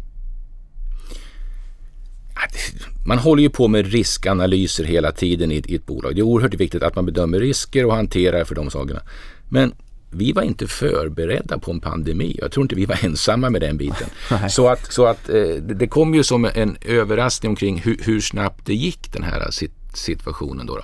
man håller ju på med riskanalyser hela tiden i, i ett bolag. Det är oerhört viktigt att man bedömer risker och hanterar för de sakerna. Men vi var inte förberedda på en pandemi. Jag tror inte vi var ensamma med den biten. så att, så att eh, det kom ju som en överraskning omkring hur, hur snabbt det gick den här situationen. Då, då.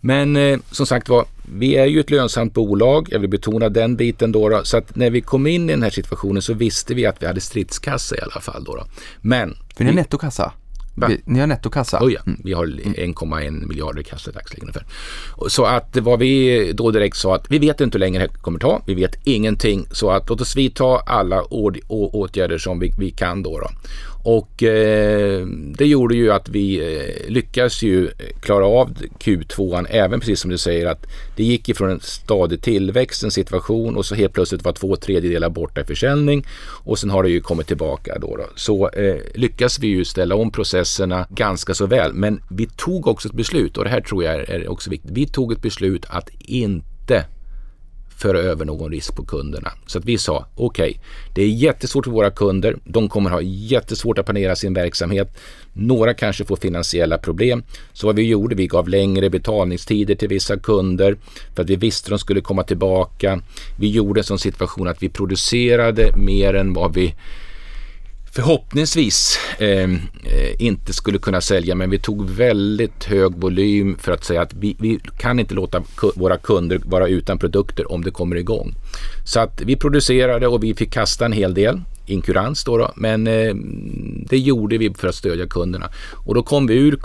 Men eh, som sagt var, vi är ju ett lönsamt bolag. Jag vill betona den biten då, då, Så att när vi kom in i den här situationen så visste vi att vi hade stridskassa i alla fall. Då, då. Men... För ni har nettokassa? Va? Ni har nettokassa? Oh ja, mm. vi har 1,1 miljarder i kassa i dagsläget ungefär. Så att vad vi då direkt sa att vi vet inte hur länge det kommer ta. Vi vet ingenting. Så att låt oss vidta alla åtgärder som vi, vi kan då. då. Och eh, det gjorde ju att vi eh, lyckades ju klara av Q2 även precis som du säger att det gick ifrån en stadig tillväxt, en situation och så helt plötsligt var två tredjedelar borta i försäljning och sen har det ju kommit tillbaka då. då. Så eh, lyckas vi ju ställa om processerna ganska så väl. Men vi tog också ett beslut och det här tror jag är också viktigt. Vi tog ett beslut att inte föra över någon risk på kunderna. Så att vi sa okej, okay, det är jättesvårt för våra kunder. De kommer ha jättesvårt att planera sin verksamhet. Några kanske får finansiella problem. Så vad vi gjorde, vi gav längre betalningstider till vissa kunder för att vi visste att de skulle komma tillbaka. Vi gjorde en sån situation att vi producerade mer än vad vi förhoppningsvis eh, eh, inte skulle kunna sälja men vi tog väldigt hög volym för att säga att vi, vi kan inte låta våra kunder vara utan produkter om det kommer igång. Så att vi producerade och vi fick kasta en hel del inkurans då, då men eh, det gjorde vi för att stödja kunderna. Och då kom vi ur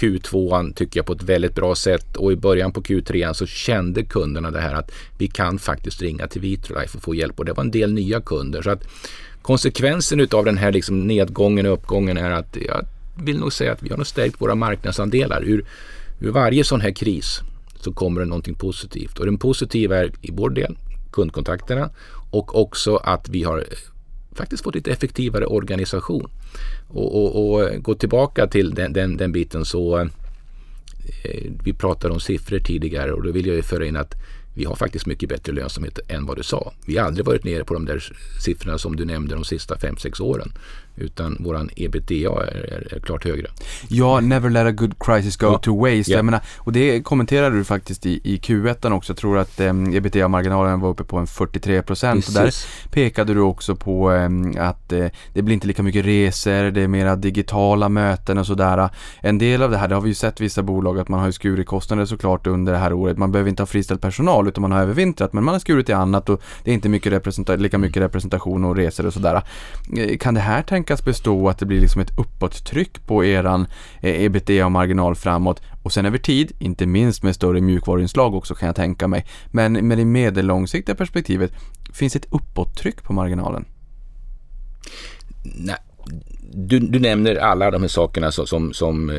Q2 tycker jag på ett väldigt bra sätt och i början på Q3 så kände kunderna det här att vi kan faktiskt ringa till Vitrolife och få hjälp och det var en del nya kunder. Så att konsekvensen av den här liksom nedgången och uppgången är att jag vill nog säga att vi har nog stärkt våra marknadsandelar. Ur, ur varje sån här kris så kommer det någonting positivt och den positiva är i vår del kundkontakterna och också att vi har eh, faktiskt fått lite effektivare organisation. Och, och, och eh, gå tillbaka till den, den, den biten så eh, vi pratade om siffror tidigare och då vill jag ju föra in att vi har faktiskt mycket bättre lönsamhet än vad du sa. Vi har aldrig varit nere på de där siffrorna som du nämnde de sista 5-6 åren. Utan våran ebitda är, är, klart högre. Ja, never let a good crisis go ja. to waste. Yeah. Jag menar, och det kommenterade du faktiskt i, i Q1 också. Jag tror att eh, ebitda-marginalen var uppe på en 43 procent. Där pekade du också på eh, att eh, det blir inte lika mycket resor, det är mera digitala möten och sådär. En del av det här, det har vi ju sett vissa bolag att man har ju skurit kostnader såklart under det här året. Man behöver inte ha friställd personal utan man har övervintrat men man har skurit i annat och det är inte mycket lika mycket representation och resor och sådär. Eh, kan det här tänka förväntas bestå att det blir liksom ett uppåttryck på eran eh, ebitda och marginal framåt och sen över tid, inte minst med större mjukvaruinslag också kan jag tänka mig. Men med det medellångsiktiga perspektivet, finns ett uppåttryck på marginalen? Nej, du, du, nämner alla de här sakerna som, som, som eh,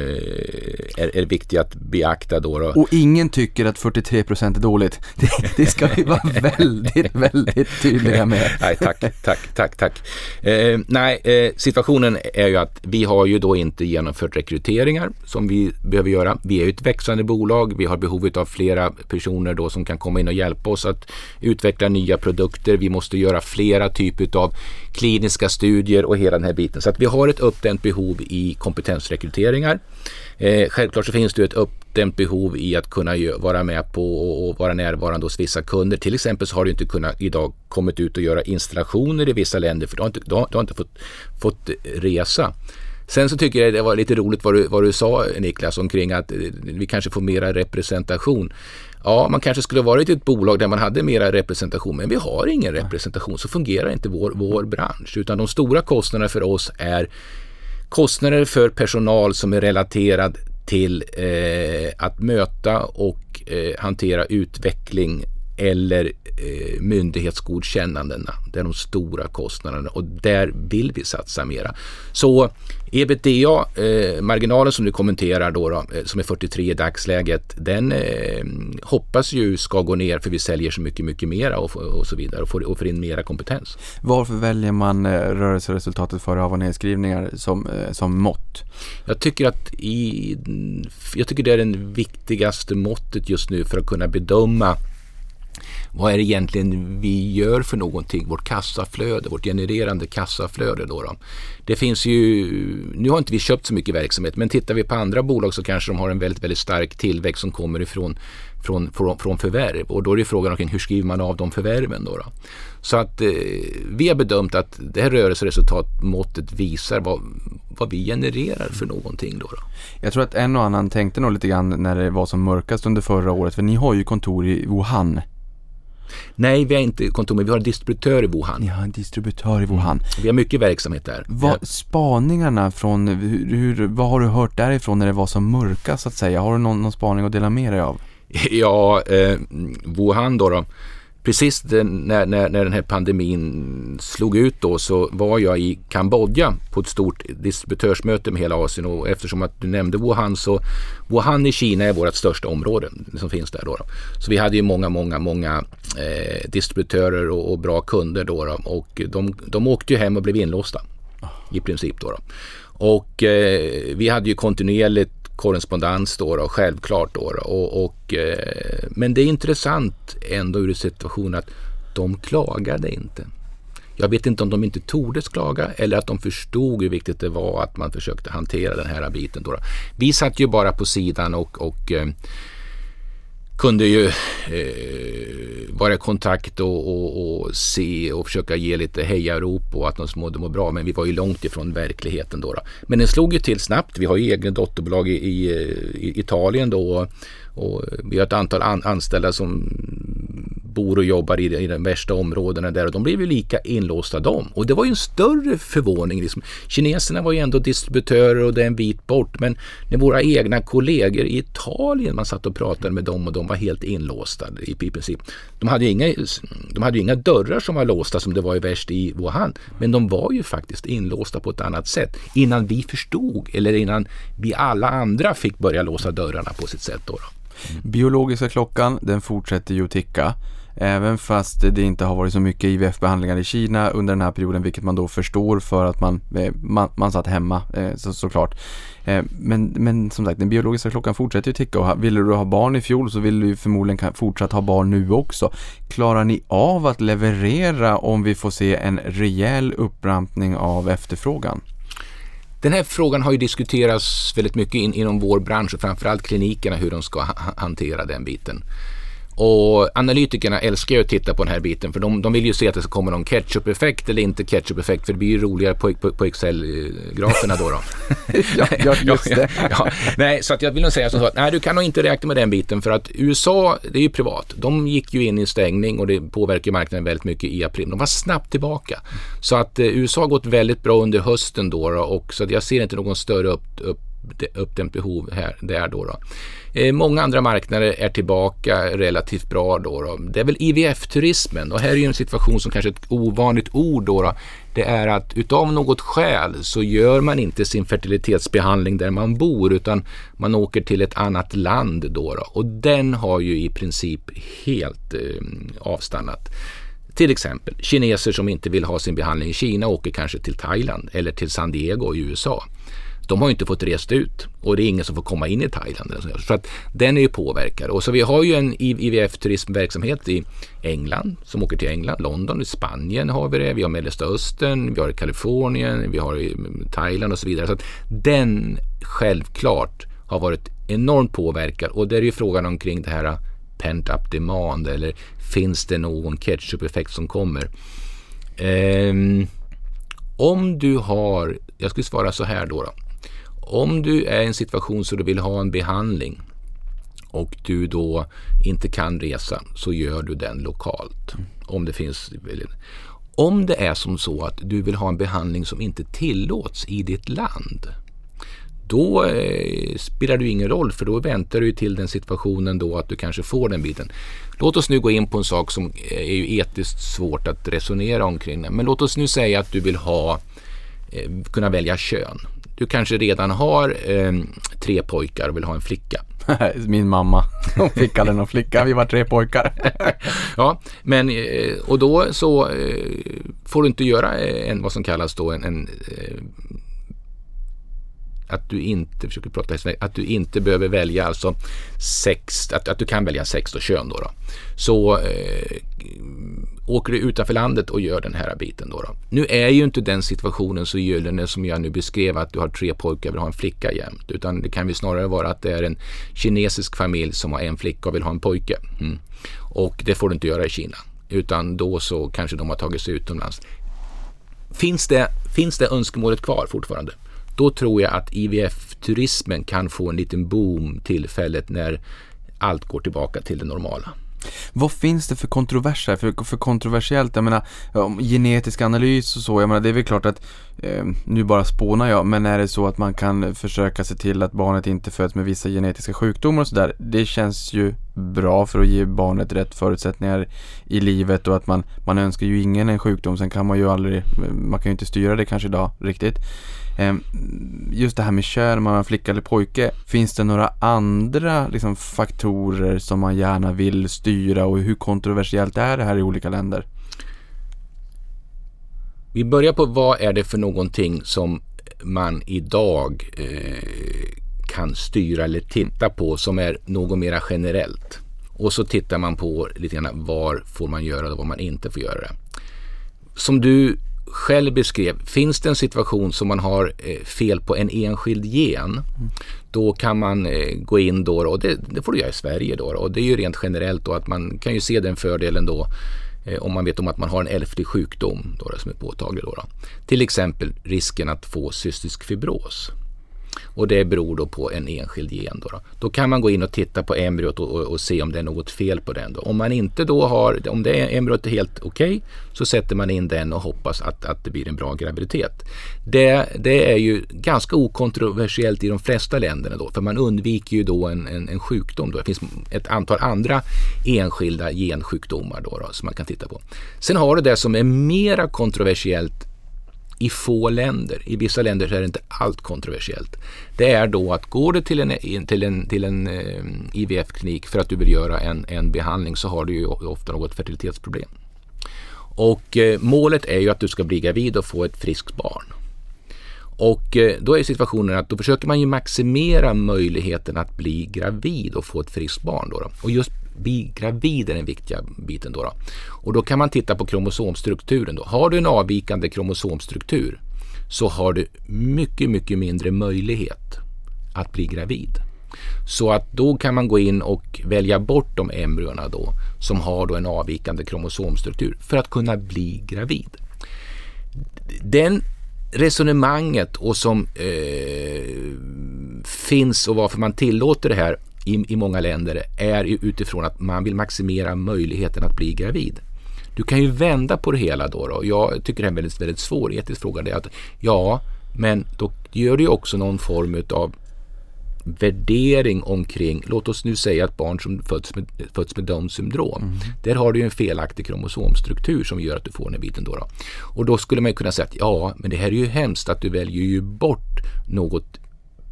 är, är, viktiga att beakta då, då. Och ingen tycker att 43% är dåligt. Det, det, ska vi vara väldigt, väldigt tydliga med. nej, tack, tack, tack, tack. Eh, nej, eh, situationen är ju att vi har ju då inte genomfört rekryteringar som vi behöver göra. Vi är ett växande bolag. Vi har behov av flera personer då som kan komma in och hjälpa oss att utveckla nya produkter. Vi måste göra flera typer av kliniska studier och hela den här biten. Så att vi har har ett uppdämt behov i kompetensrekryteringar. Eh, självklart så finns det ett uppdämt behov i att kunna vara med på och vara närvarande hos vissa kunder. Till exempel så har du inte kunnat idag kommit ut och göra installationer i vissa länder för du har inte, du har, du har inte fått, fått resa. Sen så tycker jag det var lite roligt vad du, vad du sa Niklas omkring att eh, vi kanske får mera representation. Ja, man kanske skulle varit i ett bolag där man hade mera representation, men vi har ingen representation. Så fungerar inte vår, vår bransch, utan de stora kostnaderna för oss är kostnader för personal som är relaterad till eh, att möta och eh, hantera utveckling eller eh, myndighetsgodkännandena. Det är de stora kostnaderna och där vill vi satsa mera. Så ebitda, eh, marginalen som du kommenterar då, då eh, som är 43 i dagsläget, den eh, hoppas ju ska gå ner för vi säljer så mycket, mycket mera och, och så vidare och får, och får in mera kompetens. Varför väljer man eh, rörelseresultatet före av och nedskrivningar som, eh, som mått? Jag tycker att i, jag tycker det är det viktigaste måttet just nu för att kunna bedöma vad är det egentligen vi gör för någonting? Vårt kassaflöde, vårt genererande kassaflöde. Då, då. Det finns ju, nu har inte vi köpt så mycket verksamhet, men tittar vi på andra bolag så kanske de har en väldigt, väldigt stark tillväxt som kommer ifrån från, från, från förvärv och då är det frågan om hur skriver man av de förvärven då? då? Så att eh, vi har bedömt att det här rörelseresultatmåttet visar vad, vad vi genererar för någonting då, då. Jag tror att en och annan tänkte nog lite grann när det var som mörkast under förra året, för ni har ju kontor i Wuhan. Nej, vi har inte kontor, men vi har en distributör i Wuhan. Ni har en distributör i Wuhan. Vi har mycket verksamhet där. Vad, spaningarna från, hur, hur, vad har du hört därifrån när det var som mörkast så att säga? Har du någon, någon spaning att dela med dig av? Ja, eh, Wuhan då, då. Precis när, när, när den här pandemin slog ut då så var jag i Kambodja på ett stort distributörsmöte med hela Asien och eftersom att du nämnde Wuhan så Wuhan i Kina är vårt största område som finns där då. då. Så vi hade ju många, många, många eh, distributörer och, och, bra kunder då, då och de, de åkte ju hem och blev inlåsta i princip då. då. Och eh, vi hade ju kontinuerligt korrespondens då, då självklart. Då, då och, och, eh, men det är intressant ändå ur situationen att de klagade inte. Jag vet inte om de inte tordes klaga eller att de förstod hur viktigt det var att man försökte hantera den här biten. Då. Vi satt ju bara på sidan och, och eh, kunde ju eh, vara i kontakt och, och, och, se och försöka ge lite hejarop och att de mådde må bra. Men vi var ju långt ifrån verkligheten då. då. Men den slog ju till snabbt. Vi har ju egna dotterbolag i, i, i Italien då och vi har ett antal an anställda som bor och jobbar i, i de värsta områdena där och de blev ju lika inlåsta de. Och det var ju en större förvåning. Liksom. Kineserna var ju ändå distributörer och det är en bit bort. Men när våra egna kollegor i Italien, man satt och pratade med dem och de var helt inlåsta i, i princip. De hade, ju inga, de hade ju inga dörrar som var låsta som det var i värst i Wuhan. Men de var ju faktiskt inlåsta på ett annat sätt innan vi förstod eller innan vi alla andra fick börja låsa dörrarna på sitt sätt. Då, då. Biologiska klockan, den fortsätter ju att ticka. Även fast det inte har varit så mycket IVF-behandlingar i Kina under den här perioden, vilket man då förstår för att man, eh, man, man satt hemma eh, så, såklart. Eh, men, men som sagt, den biologiska klockan fortsätter ju ticka och ville du ha barn i fjol så vill du förmodligen fortsatt ha barn nu också. Klarar ni av att leverera om vi får se en rejäl upprampning av efterfrågan? Den här frågan har ju diskuterats väldigt mycket in, inom vår bransch och framförallt klinikerna hur de ska ha, hantera den biten. Och analytikerna älskar ju att titta på den här biten för de, de vill ju se att det ska komma någon ketchup-effekt eller inte ketchup-effekt för det blir ju roligare på, på, på Excel-graferna då. då. ja, just det. ja, nej, så att jag vill nog säga så att nej, du kan nog inte räkna med den biten för att USA, det är ju privat. De gick ju in i stängning och det påverkar marknaden väldigt mycket i april. De var snabbt tillbaka. Så att eh, USA har gått väldigt bra under hösten då, då och så att jag ser inte någon större upp, upp uppdämt behov här, där då. då. Eh, många andra marknader är tillbaka relativt bra då. då. Det är väl IVF-turismen och här är ju en situation som kanske är ett ovanligt ord då, då. Det är att utav något skäl så gör man inte sin fertilitetsbehandling där man bor utan man åker till ett annat land då. då. Och den har ju i princip helt eh, avstannat. Till exempel kineser som inte vill ha sin behandling i Kina åker kanske till Thailand eller till San Diego i USA de har inte fått rest ut och det är ingen som får komma in i Thailand. Så att den är ju påverkad. Och så vi har ju en IVF-turismverksamhet i England som åker till England, London, i Spanien har vi det, vi har Mellanöstern, vi har Kalifornien, vi har eh, Thailand och så vidare. Så att den självklart har varit enormt påverkad och det är ju frågan omkring det här eh, pent up demand eller finns det någon ketchup-effekt som kommer? Um, om du har, jag skulle svara så här då, då om du är i en situation så du vill ha en behandling och du då inte kan resa så gör du den lokalt. Om det finns om det är som så att du vill ha en behandling som inte tillåts i ditt land då eh, spelar det ju ingen roll för då väntar du till den situationen då att du kanske får den biten. Låt oss nu gå in på en sak som eh, är ju etiskt svårt att resonera omkring. Men låt oss nu säga att du vill ha, eh, kunna välja kön. Du kanske redan har eh, tre pojkar och vill ha en flicka. Min mamma, hon fick aldrig någon flicka, vi var tre pojkar. Ja, men eh, och då så eh, får du inte göra eh, en, vad som kallas då en, en att du inte, försöker prata att du inte behöver välja alltså sex, att, att du kan välja sex och kön då. då. Så eh, åker du utanför landet och gör den här biten då, då. Nu är ju inte den situationen så gyllene som jag nu beskrev att du har tre pojkar och vill ha en flicka jämt. Utan det kan ju snarare vara att det är en kinesisk familj som har en flicka och vill ha en pojke. Mm. Och det får du inte göra i Kina. Utan då så kanske de har tagit sig utomlands. Finns det, finns det önskemålet kvar fortfarande? Då tror jag att IVF-turismen kan få en liten boom tillfället när allt går tillbaka till det normala. Vad finns det för kontroverser? För, för kontroversiellt, jag menar om genetisk analys och så, jag menar det är väl klart att eh, nu bara spånar jag, men är det så att man kan försöka se till att barnet inte föds med vissa genetiska sjukdomar och sådär, det känns ju bra för att ge barnet rätt förutsättningar i livet och att man, man önskar ju ingen en sjukdom, sen kan man ju aldrig, man kan ju inte styra det kanske idag riktigt. Ehm, just det här med kön, om man är flicka eller pojke, finns det några andra liksom, faktorer som man gärna vill styra och hur kontroversiellt är det här i olika länder? Vi börjar på vad är det för någonting som man idag eh, kan styra eller titta på som är något mera generellt. Och så tittar man på lite grann var får man göra det och var man inte får göra det. Som du själv beskrev, finns det en situation som man har eh, fel på en enskild gen, då kan man eh, gå in då, och det, det får du göra i Sverige då, och det är ju rent generellt då att man kan ju se den fördelen då eh, om man vet om att man har en ärftlig sjukdom då, som är påtaglig. Då, då. Till exempel risken att få cystisk fibros. Och det beror då på en enskild gen. Då, då. då kan man gå in och titta på embryot och, och, och, se om det är något fel på den. Då. Om man inte då har, om det är embryot är helt okej, okay, så sätter man in den och hoppas att, att det blir en bra graviditet. Det, det är ju ganska okontroversiellt i de flesta länderna då, för man undviker ju då en, en, en sjukdom. Då. Det finns ett antal andra enskilda gensjukdomar då, då, som man kan titta på. Sen har du det som är mera kontroversiellt i få länder. I vissa länder så är det inte allt kontroversiellt. Det är då att går du till en, till en, till en eh, IVF-klinik för att du vill göra en, en behandling så har du ju ofta något fertilitetsproblem. Och eh, målet är ju att du ska bli gravid och få ett friskt barn. Och eh, då är situationen att då försöker man ju maximera möjligheten att bli gravid och få ett friskt barn. Då, då. Och just gravid är den viktiga biten. Då, då, Och då kan man titta på kromosomstrukturen. Då. Har du en avvikande kromosomstruktur så har du mycket, mycket mindre möjlighet att bli gravid. Så att då kan man gå in och välja bort de embryona då som har då en avvikande kromosomstruktur för att kunna bli gravid. Den resonemanget och som eh, finns och varför man tillåter det här i, i många länder är utifrån att man vill maximera möjligheten att bli gravid. Du kan ju vända på det hela då. då. Jag tycker det är en väldigt, väldigt svår etisk fråga. Det är att, ja, men då gör du också någon form av värdering omkring, låt oss nu säga att barn som föds med, föds med Downs syndrom. Mm. Där har du en felaktig kromosomstruktur som gör att du får den här biten. Då, då. Och då skulle man kunna säga att ja, men det här är ju hemskt att du väljer ju bort något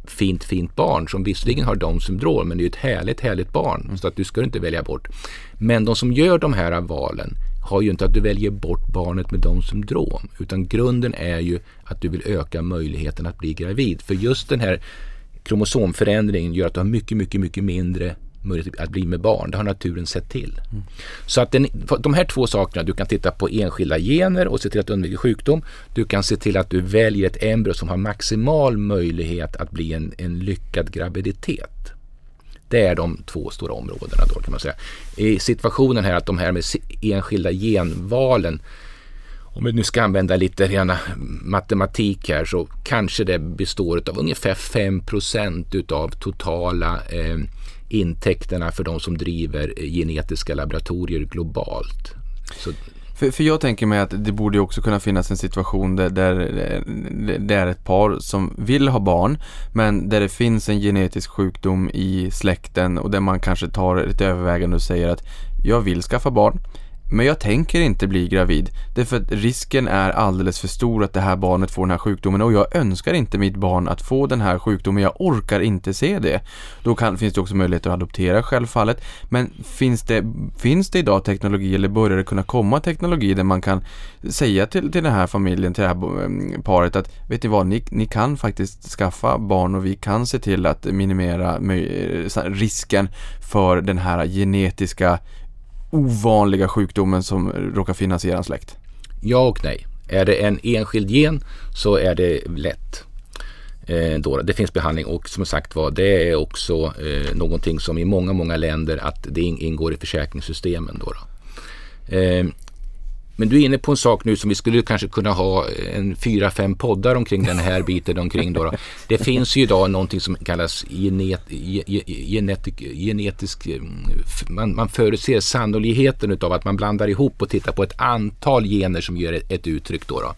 fint, fint barn som visserligen har Downs syndrom men det är ett härligt, härligt barn mm. så att du ska inte välja bort. Men de som gör de här valen har ju inte att du väljer bort barnet med Downs syndrom utan grunden är ju att du vill öka möjligheten att bli gravid. För just den här kromosomförändringen gör att du har mycket, mycket, mycket mindre möjlighet typ att bli med barn. Det har naturen sett till. Mm. Så att den, de här två sakerna, du kan titta på enskilda gener och se till att undvika sjukdom. Du kan se till att du väljer ett embryo som har maximal möjlighet att bli en, en lyckad graviditet. Det är de två stora områdena då kan man säga. I situationen här att de här med enskilda genvalen om vi nu ska använda lite rena matematik här så kanske det består av ungefär 5% utav totala eh, intäkterna för de som driver genetiska laboratorier globalt. Så För, för jag tänker mig att det borde också kunna finnas en situation där, där det är ett par som vill ha barn men där det finns en genetisk sjukdom i släkten och där man kanske tar ett övervägande och säger att jag vill skaffa barn men jag tänker inte bli gravid. Därför att risken är alldeles för stor att det här barnet får den här sjukdomen och jag önskar inte mitt barn att få den här sjukdomen. Jag orkar inte se det. Då kan, finns det också möjlighet att adoptera självfallet. Men finns det, finns det idag teknologi eller börjar det kunna komma teknologi där man kan säga till, till den här familjen, till det här mm, paret att vet ni vad, ni, ni kan faktiskt skaffa barn och vi kan se till att minimera eh, risken för den här genetiska ovanliga sjukdomen som råkar finnas i er släkt? Ja och nej. Är det en enskild gen så är det lätt. Eh, då, det finns behandling och som sagt var det är också eh, någonting som i många, många länder att det ingår i försäkringssystemen. Då, då. Eh, men du är inne på en sak nu som vi skulle kanske kunna ha eh, en fyra, fem poddar omkring den här biten omkring. Då, då. Det finns ju idag någonting som kallas genet, genetik, genetisk... Eh, man, man förutser sannolikheten utav att man blandar ihop och tittar på ett antal gener som gör ett, ett uttryck. Då, då.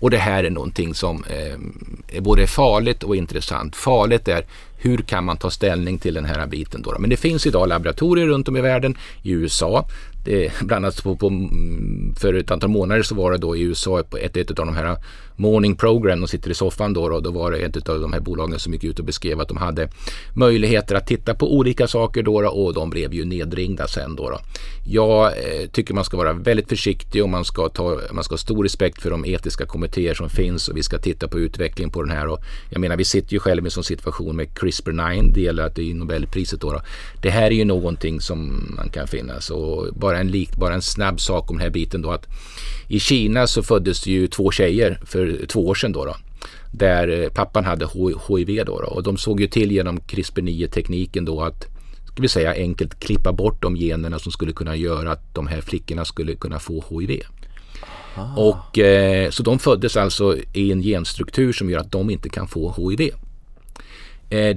Och det här är någonting som eh, är både farligt och intressant. Farligt är hur kan man ta ställning till den här biten då? Men det finns idag laboratorier runt om i världen, i USA, det, bland annat på, på, mm, för ett antal månader så var det då i USA på ett, ett av de här morning program, de sitter i soffan då, och då var det ett av de här bolagen som gick ut och beskrev att de hade möjligheter att titta på olika saker då, och de blev ju nedringda sen då. då. Jag eh, tycker man ska vara väldigt försiktig och man ska, ta, man ska ha stor respekt för de etiska kommittéer som finns och vi ska titta på utvecklingen på den här. Och jag menar, vi sitter ju själva i en sån situation med CRISPR-9, delat i Nobelpriset då, då. Det här är ju någonting som man kan finnas och bara en, lik, bara en snabb sak om den här biten då att i Kina så föddes det ju två tjejer för två år sedan då. då där eh, pappan hade HIV då, då, och de såg ju till genom CRISPR-9 tekniken då att ska vi säga enkelt klippa bort de generna som skulle kunna göra att de här flickorna skulle kunna få HIV. Ah. Och, eh, så de föddes alltså i en genstruktur som gör att de inte kan få HIV. Eh,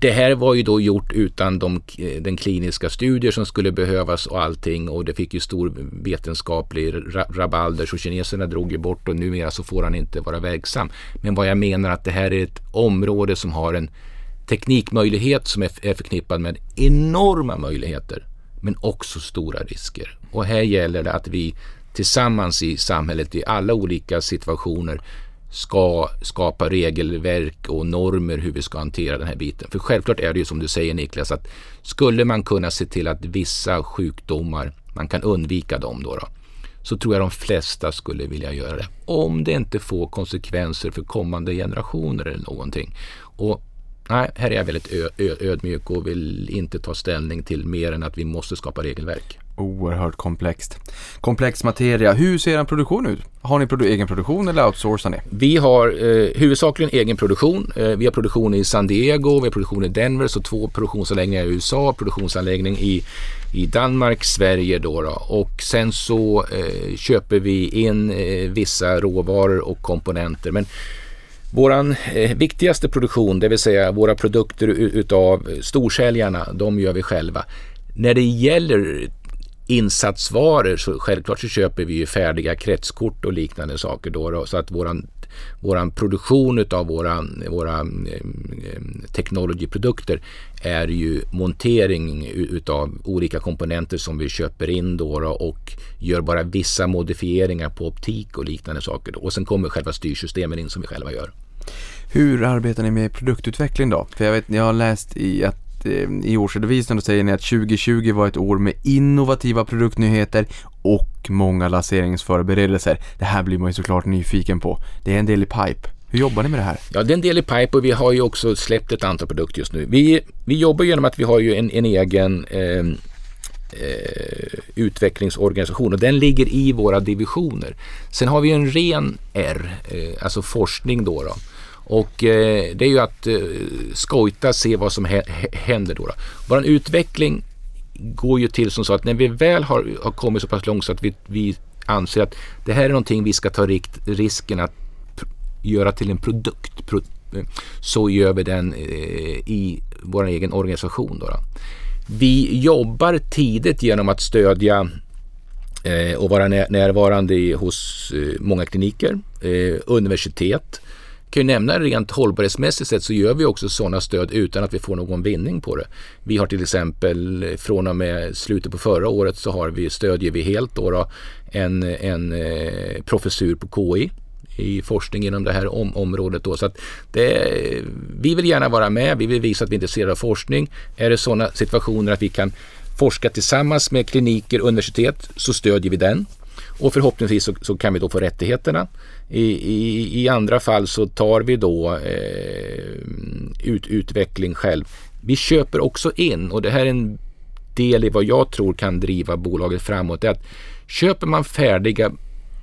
det här var ju då gjort utan de, eh, den kliniska studier som skulle behövas och allting och det fick ju stor vetenskaplig rabalder så kineserna drog ju bort och numera så får han inte vara verksam. Men vad jag menar att det här är ett område som har en teknikmöjlighet som är förknippad med enorma möjligheter men också stora risker. Och här gäller det att vi tillsammans i samhället i alla olika situationer ska skapa regelverk och normer hur vi ska hantera den här biten. För självklart är det ju som du säger Niklas att skulle man kunna se till att vissa sjukdomar, man kan undvika dem då, då så tror jag de flesta skulle vilja göra det. Om det inte får konsekvenser för kommande generationer eller någonting. Och nej, här är jag väldigt ödmjuk och vill inte ta ställning till mer än att vi måste skapa regelverk. Oerhört komplext. Komplex materia. Hur ser en produktion ut? Har ni produ egen produktion eller outsourcar ni? Vi har eh, huvudsakligen egen produktion. Eh, vi har produktion i San Diego, vi har produktion i Denver, så två produktionsanläggningar i USA, produktionsanläggning i, i Danmark, Sverige då, då. Och sen så eh, köper vi in eh, vissa råvaror och komponenter. Men Våran eh, viktigaste produktion, det vill säga våra produkter utav storsäljarna, de gör vi själva. När det gäller insatsvaror så självklart så köper vi ju färdiga kretskort och liknande saker då, då så att våran, våran produktion utav våra, våra eh, technologyprodukter är ju montering utav olika komponenter som vi köper in då, då och gör bara vissa modifieringar på optik och liknande saker. Då. Och sen kommer själva styrsystemen in som vi själva gör. Hur arbetar ni med produktutveckling då? För jag vet, jag har läst i att Eh, I årsredovisningen säger ni att 2020 var ett år med innovativa produktnyheter och många lanseringsförberedelser. Det här blir man ju såklart nyfiken på. Det är en del i pipe. Hur jobbar ni med det här? Ja, det är en del i pipe och vi har ju också släppt ett antal produkter just nu. Vi, vi jobbar genom att vi har ju en, en egen eh, eh, utvecklingsorganisation och den ligger i våra divisioner. Sen har vi en ren R, eh, alltså forskning då. då och eh, det är ju att eh, skojta, se vad som händer då. då. Vår utveckling går ju till som så att när vi väl har, har kommit så pass långt så att vi, vi anser att det här är någonting vi ska ta rikt, risken att göra till en produkt. Pro, så gör vi den eh, i vår egen organisation. Då, då. Vi jobbar tidigt genom att stödja eh, och vara när, närvarande i, hos eh, många kliniker, eh, universitet. Jag kan ju nämna rent hållbarhetsmässigt sett så gör vi också sådana stöd utan att vi får någon vinning på det. Vi har till exempel från och med slutet på förra året så har vi, stödjer vi helt då, då en, en eh, professur på KI i forskning inom det här om, området. Då. Så att det, vi vill gärna vara med, vi vill visa att vi är intresserade av forskning. Är det sådana situationer att vi kan forska tillsammans med kliniker och universitet så stödjer vi den. Och förhoppningsvis så, så, kan vi då få rättigheterna. I, i, i andra fall så tar vi då eh, ut, utveckling själv. Vi köper också in och det här är en del i vad jag tror kan driva bolaget framåt. Det är att köper man färdiga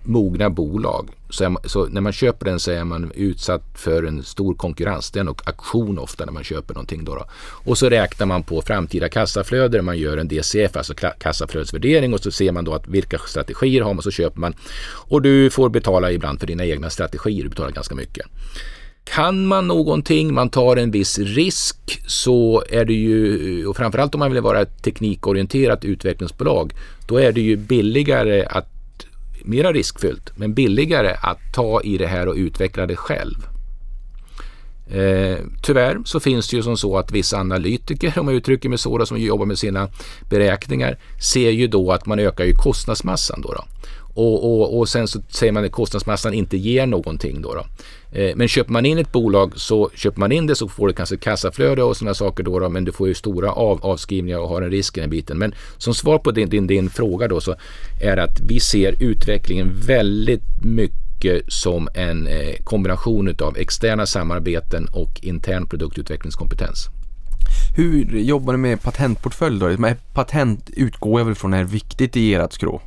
mogna bolag. Så, man, så, när man köper den så är man utsatt för en stor konkurrens. Det är nog auktion ofta när man köper någonting. Då, då. Och så räknar man på framtida kassaflöden. Man gör en DCF, alltså kassaflödesvärdering och så ser man då att vilka strategier har man så köper man. Och du får betala ibland för dina egna strategier. Du betalar ganska mycket. Kan man någonting, man tar en viss risk så är det ju, och framförallt om man vill vara ett teknikorienterat utvecklingsbolag, då är det ju billigare att mera riskfyllt men billigare att ta i det här och utveckla det själv. Eh, tyvärr så finns det ju som så att vissa analytiker, om jag uttrycker mig så, då, som jobbar med sina beräkningar, ser ju då att man ökar ju kostnadsmassan. Då, då. Och, och, och sen så säger man att kostnadsmassan inte ger någonting. Då, då. Eh, men köper man in ett bolag så köper man in det så får du kanske kassaflöde och sådana saker då, då men du får ju stora av, avskrivningar och har en risk i den biten. Men som svar på din, din, din fråga då så är att vi ser utvecklingen väldigt mycket som en eh, kombination av externa samarbeten och intern produktutvecklingskompetens. Hur jobbar ni med patentportfölj då? Patent utgår jag väl från är viktigt i ert skrå?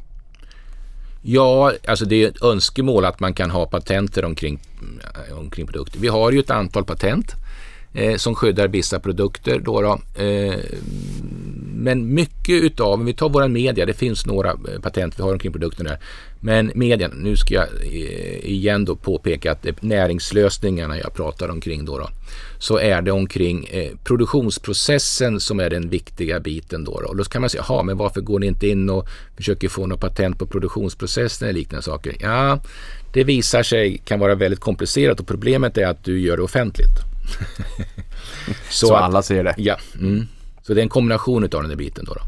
Ja, alltså det är ett önskemål att man kan ha patenter omkring, omkring produkter. Vi har ju ett antal patent eh, som skyddar vissa produkter. Då, då eh, men mycket utav, om vi tar våra media, det finns några eh, patent vi har omkring produkterna. Men medien, nu ska jag eh, igen då påpeka att näringslösningarna jag pratar omkring då, då så är det omkring eh, produktionsprocessen som är den viktiga biten då. då. Och då kan man säga, ja men varför går ni inte in och försöker få något patent på produktionsprocessen eller liknande saker? Ja, det visar sig kan vara väldigt komplicerat och problemet är att du gör det offentligt. så, så att, alla ser det? Ja. Mm. Så det är en kombination av den här biten då. då.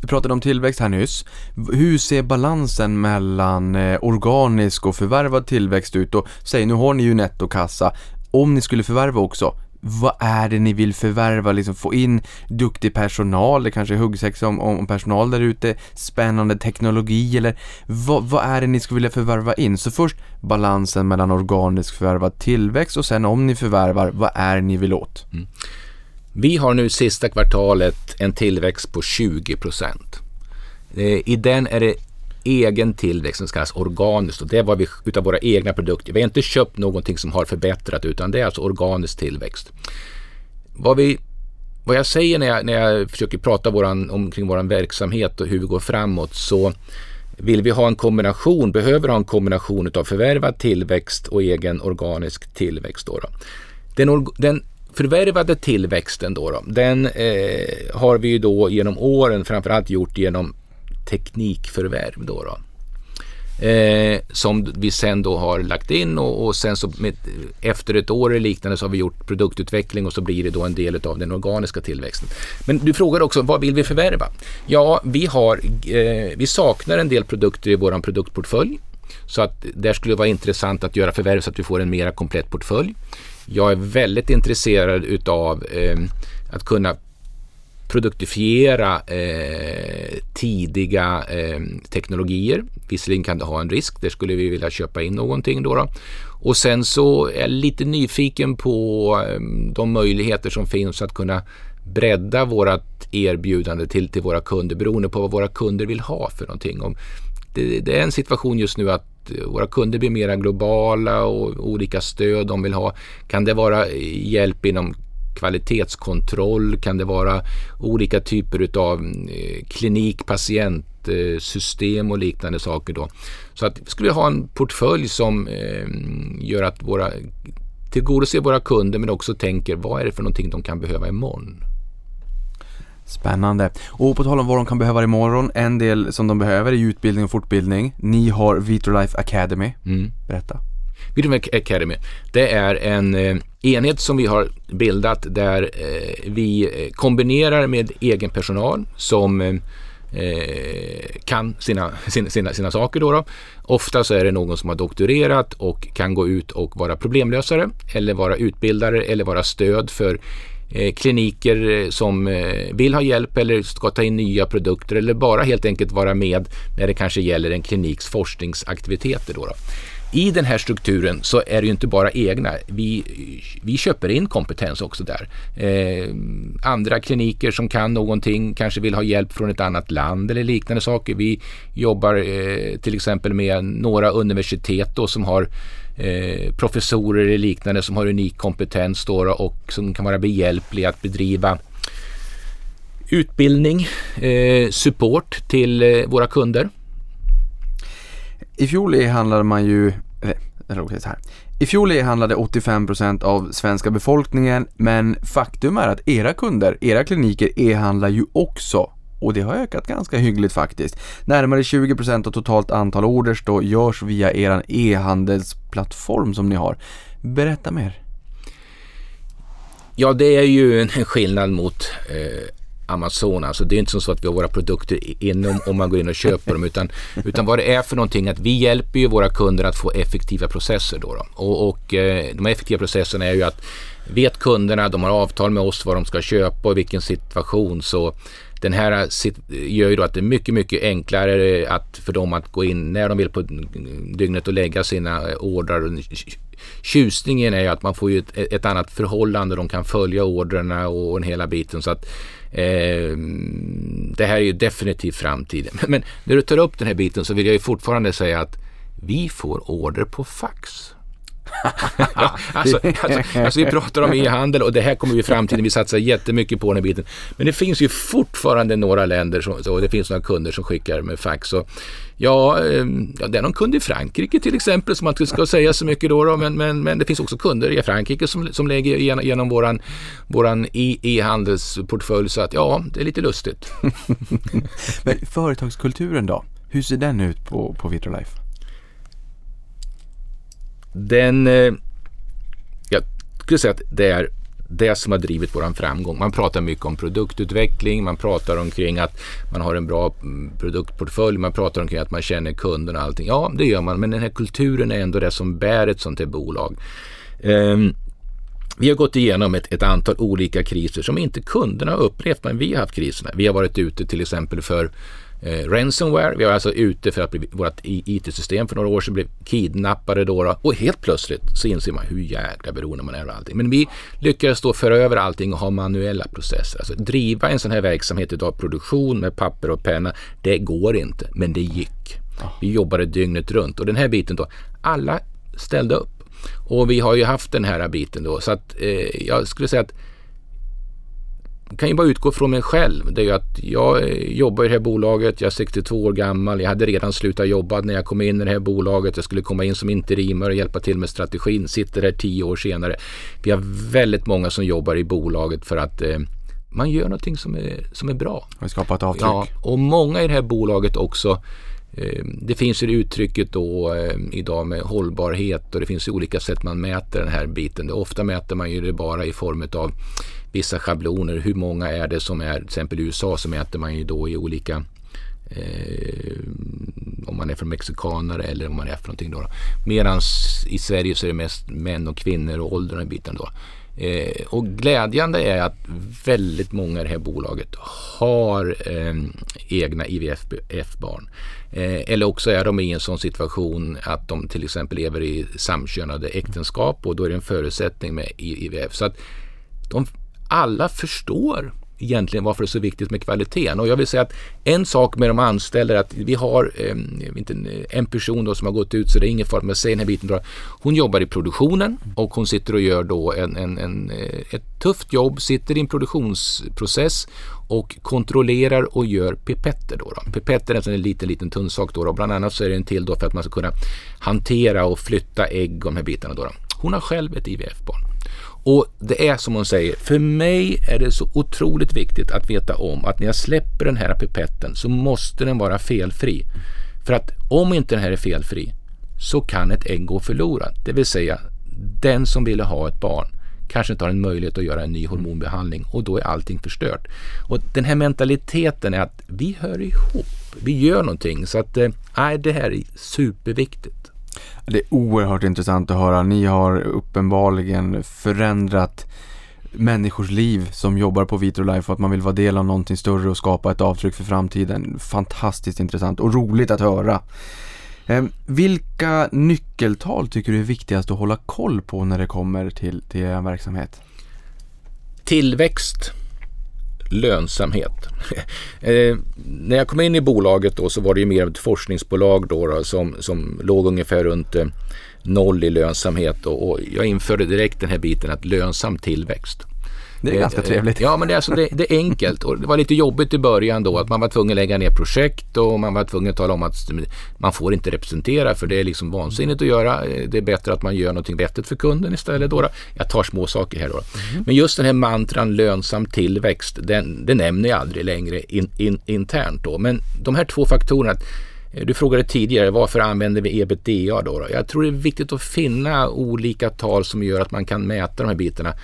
Du pratade om tillväxt här nyss. Hur ser balansen mellan eh, organisk och förvärvad tillväxt ut? Och säg, nu har ni ju nettokassa. Om ni skulle förvärva också, vad är det ni vill förvärva? Liksom få in duktig personal, det kanske är huggsexa om, om personal där ute, spännande teknologi eller vad, vad, är det ni skulle vilja förvärva in? Så först balansen mellan organisk förvärvad tillväxt och sen om ni förvärvar, vad är det ni vill åt? Mm. Vi har nu sista kvartalet en tillväxt på 20 procent. Eh, I den är det egen tillväxt som kallas organiskt och det var vi utav våra egna produkter. Vi har inte köpt någonting som har förbättrat utan det är alltså organisk tillväxt. Vad, vi, vad jag säger när jag, när jag försöker prata våran, omkring vår verksamhet och hur vi går framåt så vill vi ha en kombination, behöver ha en kombination utav förvärvad tillväxt och egen organisk tillväxt. Då, då. Den, den förvärvade tillväxten då, då den eh, har vi ju då genom åren framförallt gjort genom teknikförvärv. Då, då. Eh, som vi sen då har lagt in och, och sen så med, efter ett år eller liknande så har vi gjort produktutveckling och så blir det då en del av den organiska tillväxten. Men du frågar också vad vill vi förvärva? Ja, vi, har, eh, vi saknar en del produkter i vår produktportfölj. Så att där skulle det vara intressant att göra förvärv så att vi får en mera komplett portfölj. Jag är väldigt intresserad utav eh, att kunna produktifiera eh, tidiga eh, teknologier. Visserligen kan det ha en risk, där skulle vi vilja köpa in någonting då. då. Och sen så är jag lite nyfiken på eh, de möjligheter som finns att kunna bredda vårt erbjudande till, till våra kunder beroende på vad våra kunder vill ha för någonting. Om det, det är en situation just nu att våra kunder blir mera globala och olika stöd de vill ha. Kan det vara hjälp inom kvalitetskontroll? Kan det vara olika typer av eh, klinik, patientsystem och liknande saker då? Så att skulle vi ha en portfölj som eh, gör att våra tillgodoser våra kunder men också tänker vad är det för någonting de kan behöva imorgon? Spännande. Och på tal om vad de kan behöva imorgon, en del som de behöver är utbildning och fortbildning. Ni har Vitrolife Academy. Mm. Berätta. Vitrolife Academy, det är en eh, enhet som vi har bildat där eh, vi eh, kombinerar med egen personal som kan sina, sina, sina, sina saker. Då, då. Ofta så är det någon som har doktorerat och kan gå ut och vara problemlösare eller vara utbildare eller vara stöd för kliniker som vill ha hjälp eller ska ta in nya produkter eller bara helt enkelt vara med när det kanske gäller en kliniks forskningsaktiviteter. Då, då. I den här strukturen så är det ju inte bara egna. Vi, vi köper in kompetens också där. Eh, andra kliniker som kan någonting kanske vill ha hjälp från ett annat land eller liknande saker. Vi jobbar eh, till exempel med några universitet då som har eh, professorer eller liknande som har unik kompetens då och som kan vara behjälpliga att bedriva utbildning, eh, support till eh, våra kunder. I fjol e-handlade man ju, eller, eller så här. I fjol e-handlade 85% av svenska befolkningen, men faktum är att era kunder, era kliniker e-handlar ju också. Och det har ökat ganska hyggligt faktiskt. Närmare 20% av totalt antal orders då görs via er e-handelsplattform som ni har. Berätta mer. Ja, det är ju en skillnad mot eh, Amazon. Alltså det är inte så att vi har våra produkter inom om man går in och köper dem utan, utan vad det är för någonting att vi hjälper ju våra kunder att få effektiva processer. Då, då. Och, och eh, de effektiva processerna är ju att vet kunderna, de har avtal med oss vad de ska köpa och vilken situation så den här gör ju då att det är mycket, mycket enklare att för dem att gå in när de vill på dygnet och lägga sina ordrar. Tjusningen är ju att man får ju ett, ett annat förhållande. De kan följa orderna och, den hela biten. Så att eh, det här är ju definitivt framtiden. Men när du tar upp den här biten så vill jag ju fortfarande säga att vi får order på fax alltså, alltså, alltså, vi pratar om e-handel och det här kommer vi i framtiden, vi satsar jättemycket på den här biten. Men det finns ju fortfarande några länder som, och det finns några kunder som skickar med fax. Och, ja, ehm, ja, det är någon kund i Frankrike till exempel som man inte ska säga så mycket då, då men, men, men det finns också kunder i Frankrike som, som lägger igenom, genom våran, våran e-handelsportfölj så att ja, det är lite lustigt. men företagskulturen då? Hur ser den ut på, på Vitrolife? Den, eh, jag skulle säga att det är det som har drivit våran framgång. Man pratar mycket om produktutveckling, man pratar omkring att man har en bra mm, produktportfölj, man pratar omkring att man känner kunderna och allting. Ja, det gör man, men den här kulturen är ändå det som bär ett sånt här bolag. Um, vi har gått igenom ett, ett, antal olika kriser som inte kunderna har upplevt, men vi har haft kriserna. Vi har varit ute till exempel för eh, ransomware. Vi var alltså ute för att bli, vårt IT-system för några år sedan blev kidnappade då, och helt plötsligt så inser man hur jäkla beroende man är av allting. Men vi lyckades då föra över allting och ha manuella processer. Alltså driva en sån här verksamhet idag, produktion med papper och penna, det går inte, men det gick. Vi jobbade dygnet runt och den här biten då, alla ställde upp. Och vi har ju haft den här biten då så att eh, jag skulle säga att kan ju bara utgå från mig själv. Det är ju att jag jobbar i det här bolaget, jag är 62 år gammal, jag hade redan slutat jobba när jag kom in i det här bolaget. Jag skulle komma in som interimare och hjälpa till med strategin, sitter här tio år senare. Vi har väldigt många som jobbar i bolaget för att eh, man gör någonting som är, som är bra. Och skapar ett avtryck. Ja, och många i det här bolaget också eh, det finns ju uttrycket då eh, idag med hållbarhet och det finns ju olika sätt man mäter den här biten. Ofta mäter man ju det bara i form av vissa schabloner. Hur många är det som är, till exempel i USA så mäter man ju då i olika eh, om man är från mexikanare eller om man är från någonting då. Medan i Sverige så är det mest män och kvinnor och åldern och biten då. Eh, och glädjande är att väldigt många i det här bolaget har eh, egna IVF-barn. Eh, eller också är de i en sån situation att de till exempel lever i samkönade äktenskap och då är det en förutsättning med IVF. Så att de alla förstår egentligen varför det är så viktigt med kvaliteten. Och jag vill säga att en sak med de anställda är att vi har eh, en person då som har gått ut så det är ingen fara med att säga den här biten. Hon jobbar i produktionen och hon sitter och gör då en, en, en, eh, ett tufft jobb, sitter i en produktionsprocess och kontrollerar och gör pipetter. Då, då. Pipetter är en liten, liten tunn sak. Då, då. Bland annat så är det en till då för att man ska kunna hantera och flytta ägg och de här bitarna. Då, då. Hon har själv ett IVF-barn. Och det är som hon säger, för mig är det så otroligt viktigt att veta om att när jag släpper den här pipetten så måste den vara felfri. För att om inte den här är felfri så kan ett ägg gå förlorat. Det vill säga den som ville ha ett barn kanske inte har en möjlighet att göra en ny hormonbehandling och då är allting förstört. Och den här mentaliteten är att vi hör ihop, vi gör någonting. Så att, eh, nej, det här är superviktigt. Det är oerhört intressant att höra. Ni har uppenbarligen förändrat människors liv som jobbar på Vitrolife och att man vill vara del av någonting större och skapa ett avtryck för framtiden. Fantastiskt intressant och roligt att höra. Eh, vilka nyckeltal tycker du är viktigast att hålla koll på när det kommer till, till er verksamhet? Tillväxt, lönsamhet. eh, när jag kom in i bolaget då så var det ju mer ett forskningsbolag då, då som, som låg ungefär runt eh, noll i lönsamhet och, och jag införde direkt den här biten att lönsam tillväxt. Det är eh, ganska trevligt. Ja, men det är, alltså, det, det, är enkelt och det var lite jobbigt i början då att man var tvungen att lägga ner projekt och man var tvungen att tala om att man får inte representera för det är liksom vansinnigt att göra. Det är bättre att man gör någonting vettigt för kunden istället. Då, då. Jag tar små saker här då. Mm. Men just den här mantran lönsam tillväxt, den, den nämner jag aldrig längre in, in, internt då. Men de här två faktorerna du frågade tidigare varför använder vi ebitda då, då? Jag tror det är viktigt att finna olika tal som gör att man kan mäta de här bitarna.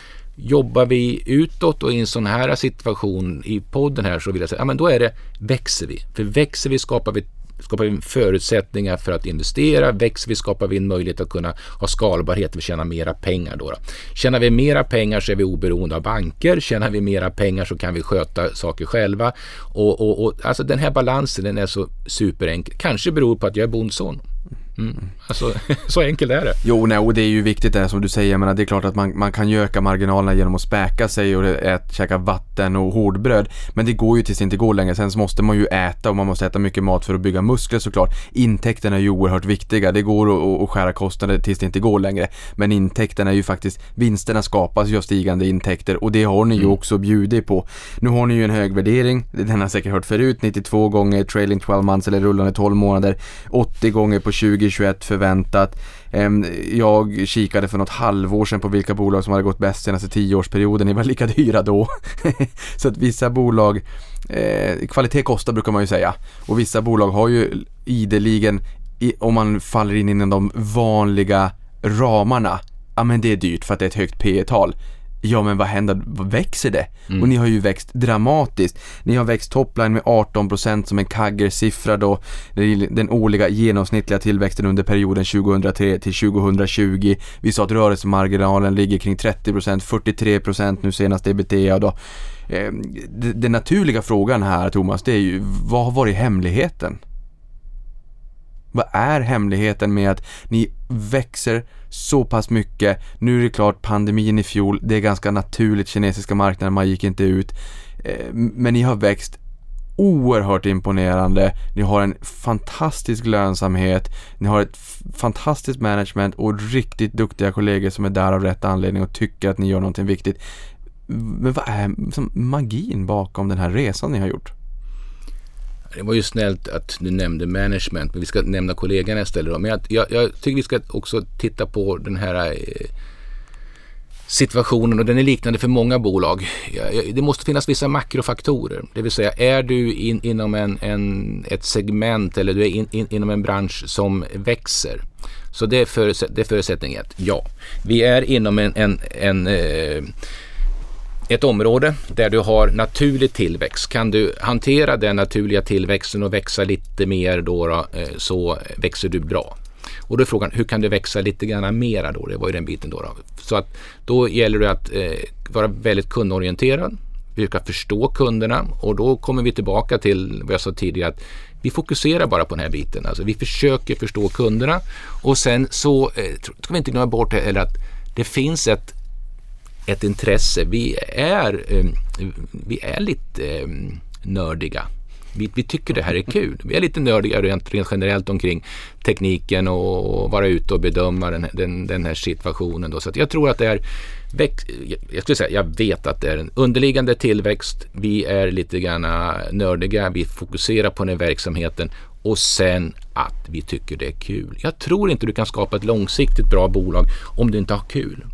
Jobbar vi utåt och i en sån här situation i podden här så vill jag säga, ja men då är det växer vi. För växer vi skapar vi skapar vi förutsättningar för att investera. Växer vi skapar vi en möjlighet att kunna ha skalbarhet, vi tjänar mera pengar. Då, då. Tjänar vi mera pengar så är vi oberoende av banker. Tjänar vi mera pengar så kan vi sköta saker själva. Och, och, och alltså den här balansen den är så superenkel. Kanske beror på att jag är bondson. Mm. Alltså, så enkelt är det. Jo, nej, och det är ju viktigt det som du säger. Men det är klart att man, man kan ju öka marginalerna genom att späka sig och ät, käka vatten och hårdbröd. Men det går ju tills det inte går längre. Sen måste man ju äta och man måste äta mycket mat för att bygga muskler såklart. Intäkterna är ju oerhört viktiga. Det går att, skära kostnader tills det inte går längre. Men intäkterna är ju faktiskt, vinsterna skapas ju av stigande intäkter och det har ni ju mm. också bjudit på. Nu har ni ju en hög värdering, den har jag säkert hört förut, 92 gånger trailing 12 months eller rullande 12 månader, 80 gånger på 20 2021 förväntat. Ehm, jag kikade för något halvår sedan på vilka bolag som hade gått bäst senaste tioårsperioden. Ni var lika dyra då. Så att vissa bolag, eh, kvalitet kostar brukar man ju säga. Och vissa bolag har ju ideligen, om man faller in inom de vanliga ramarna, ja men det är dyrt för att det är ett högt P tal Ja men vad händer, växer det? Mm. Och ni har ju växt dramatiskt. Ni har växt topline med 18% som en kagger-siffra då. Den årliga genomsnittliga tillväxten under perioden 2003 till 2020. Vi sa att rörelsemarginalen ligger kring 30%, 43% nu senast ebitda då. Eh, den naturliga frågan här Thomas, det är ju vad har varit hemligheten? Vad är hemligheten med att ni växer så pass mycket? Nu är det klart pandemin i fjol, det är ganska naturligt, kinesiska marknaden, man gick inte ut. Eh, men ni har växt oerhört imponerande. Ni har en fantastisk lönsamhet, ni har ett fantastiskt management och riktigt duktiga kollegor som är där av rätt anledning och tycker att ni gör någonting viktigt. Men vad är magin bakom den här resan ni har gjort? Det var ju snällt att du nämnde management, men vi ska nämna kollegorna istället. Då. Men jag, jag, jag, tycker vi ska också titta på den här eh, situationen och den är liknande för många bolag. Det måste finnas vissa makrofaktorer. Det vill säga är du in, inom en, en, ett segment eller du är in, in, inom en bransch som växer. Så det är, förutsätt, det är förutsättning ett. Ja, vi är inom en, en, en eh, ett område där du har naturlig tillväxt. Kan du hantera den naturliga tillväxten och växa lite mer då, då eh, så växer du bra. Och då är frågan, hur kan du växa lite grann mera då? Det var ju den biten då. då. Så att då gäller det att eh, vara väldigt kundorienterad, försöka förstå kunderna och då kommer vi tillbaka till vad jag sa tidigare att vi fokuserar bara på den här biten. Alltså vi försöker förstå kunderna och sen så eh, ska vi inte glömma bort heller att det finns ett ett intresse. Vi är, ehm, vi är lite ehm, nördiga. Vi, vi, tycker det här är kul. Vi är lite nördiga rent, rent generellt omkring tekniken och vara ute och bedöma den, den, den här situationen. Då. Så jag tror att det är, jag skulle säga, jag vet att det är en underliggande tillväxt. Vi är lite grann nördiga. Vi fokuserar på den här verksamheten och sen att vi tycker det är kul. Jag tror inte du kan skapa ett långsiktigt bra bolag om du inte har kul.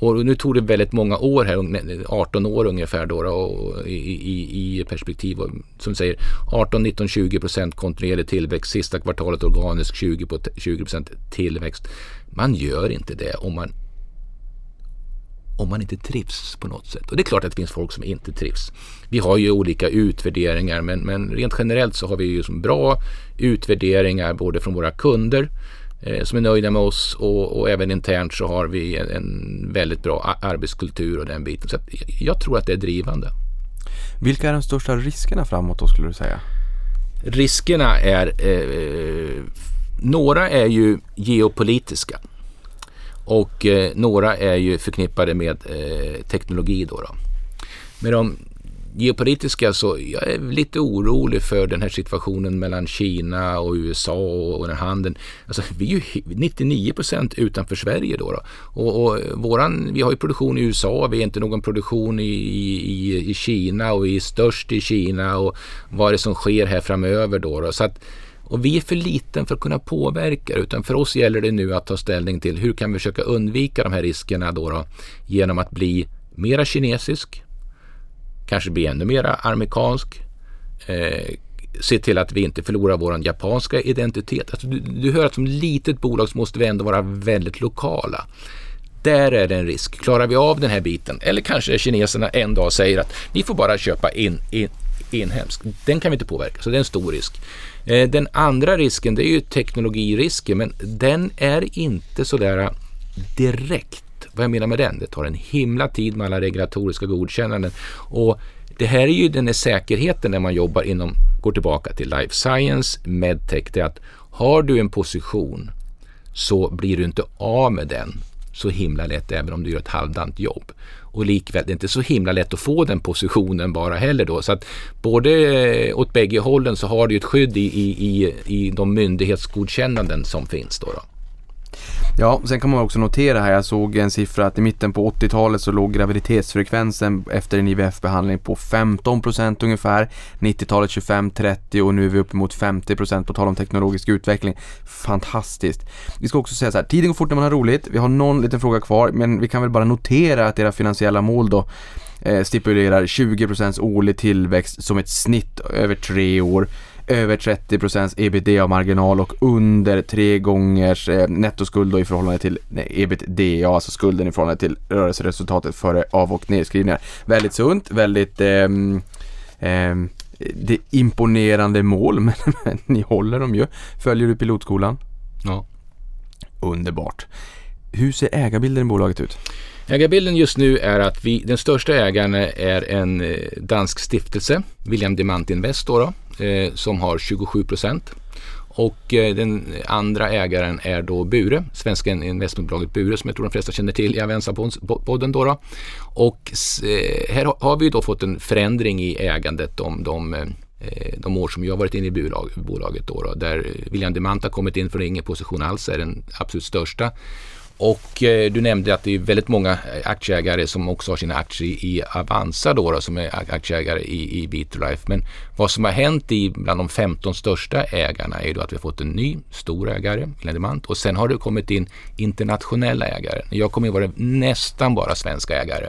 Och nu tog det väldigt många år här, 18 år ungefär då, då i, i, i perspektiv och, som säger 18, 19, 20 procent kontinuerlig tillväxt, sista kvartalet organisk 20, 20 procent tillväxt. Man gör inte det om man om man inte trivs på något sätt. Och det är klart att det finns folk som inte trivs. Vi har ju olika utvärderingar men, men rent generellt så har vi ju som bra utvärderingar både från våra kunder eh, som är nöjda med oss och, och, även internt så har vi en, en väldigt bra arbetskultur och den biten. Så jag tror att det är drivande. Vilka är de största riskerna framåt då skulle du säga? Riskerna är eh, några är ju geopolitiska. Och eh, några är ju förknippade med eh, teknologi då, då. Med de geopolitiska så jag är lite orolig för den här situationen mellan Kina och USA och, och den handeln. Alltså, vi är ju 99 procent utanför Sverige då. då. Och, och, våran, vi har ju produktion i USA, vi är inte någon produktion i, i, i Kina och vi är störst i Kina och vad är det som sker här framöver då. då. Så att, och vi är för liten för att kunna påverka utan för oss gäller det nu att ta ställning till hur kan vi försöka undvika de här riskerna då, då genom att bli mera kinesisk, kanske bli ännu mera amerikansk, eh, se till att vi inte förlorar vår japanska identitet. Alltså du, du hör att som litet bolag så måste vi ändå vara väldigt lokala. Där är det en risk. Klarar vi av den här biten, eller kanske kineserna en dag säger att ni får bara köpa in, in inhemskt. Den kan vi inte påverka, så det är en stor risk. Eh, den andra risken det är ju teknologirisken men den är inte sådär eh, direkt. Vad jag menar med den? Det tar en himla tid med alla regulatoriska godkännanden. Och det här är ju den här säkerheten när man jobbar inom, går tillbaka till life science, medtech, det är att har du en position så blir du inte av med den så himla lätt även om du gör ett halvdant jobb. Och likväl, det är inte så himla lätt att få den positionen bara heller då. Så att både eh, åt bägge hållen så har du ett skydd i, i, i, i de myndighetsgodkännanden som finns då. då. Ja, sen kan man också notera här, jag såg en siffra att i mitten på 80-talet så låg graviditetsfrekvensen efter en IVF-behandling på 15% ungefär, 90-talet 25-30 och nu är vi uppemot 50% på tal om teknologisk utveckling. Fantastiskt. Vi ska också säga så här, tiden går fort när man har roligt, vi har någon liten fråga kvar, men vi kan väl bara notera att era finansiella mål då eh, stipulerar 20% årlig tillväxt som ett snitt över tre år över 30% ebitda-marginal och under tre gångers eh, nettoskuld då i förhållande till nej, ebitda, alltså skulden i förhållande till rörelseresultatet före av och nedskrivningar. Väldigt sunt, väldigt eh, eh, det är imponerande mål, men, men ni håller dem ju. Följer du pilotskolan? Ja. Underbart. Hur ser ägarbilden i bolaget ut? Ägarbilden just nu är att vi, den största ägaren är en eh, dansk stiftelse, William Demant Invest då, då eh, som har 27 procent. Och eh, den andra ägaren är då Bure, svenska investmentbolaget Bure som jag tror de flesta känner till i Avenza-podden. Då, då. Och eh, här har vi då fått en förändring i ägandet de, de, de år som jag varit inne i bolaget. Då, då där William Demant har kommit in från ingen position alls, är den absolut största. Och eh, du nämnde att det är väldigt många eh, aktieägare som också har sina aktier i Avanza då, då som är aktieägare i, i Vitrolife. Men vad som har hänt i bland de 15 största ägarna är då att vi har fått en ny stor ägare, Lendemant, och sen har det kommit in internationella ägare. Jag kommer att vara nästan bara svenska ägare.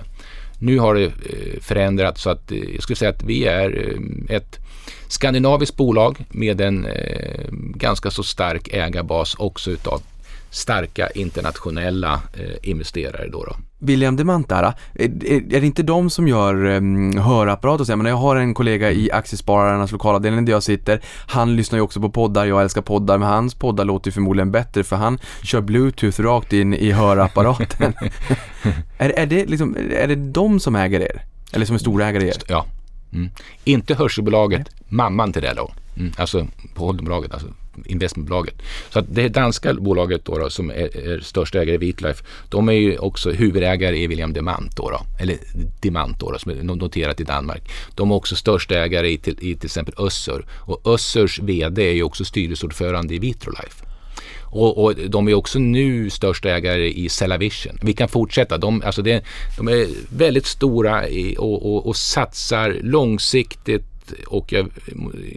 Nu har det eh, förändrats så att eh, jag skulle säga att vi är ett skandinaviskt bolag med en ganska så stark ägarbas också utav starka internationella eh, investerare. Då, då. William Demant där, är, det inte de som gör um, hörapparat så? Men jag har en kollega i Aktiespararnas lokalavdelning där jag sitter. Han lyssnar ju också på poddar, jag älskar poddar, men hans poddar låter ju förmodligen bättre för han kör bluetooth rakt in i hörapparaten. är, är, det liksom, är det de som äger er? Eller som är storägare i er? Ja. Mm. Inte hörselbolaget, mamman till det då. Mm. Alltså på holdingbolaget, alltså investmentbolaget. Så att det danska bolaget då, då som är, är största ägare i Vitlife, de är ju också huvudägare i William Demant då, då eller Demant då, då, som är noterat i Danmark. De är också största ägare i till, i till exempel Össur och Össurs VD är ju också styrelseordförande i Vitrolife. Och, och, de är också nu största ägare i Cellavision. Vi kan fortsätta. De, alltså det, de är väldigt stora i, och, och, och, satsar långsiktigt att, och jag,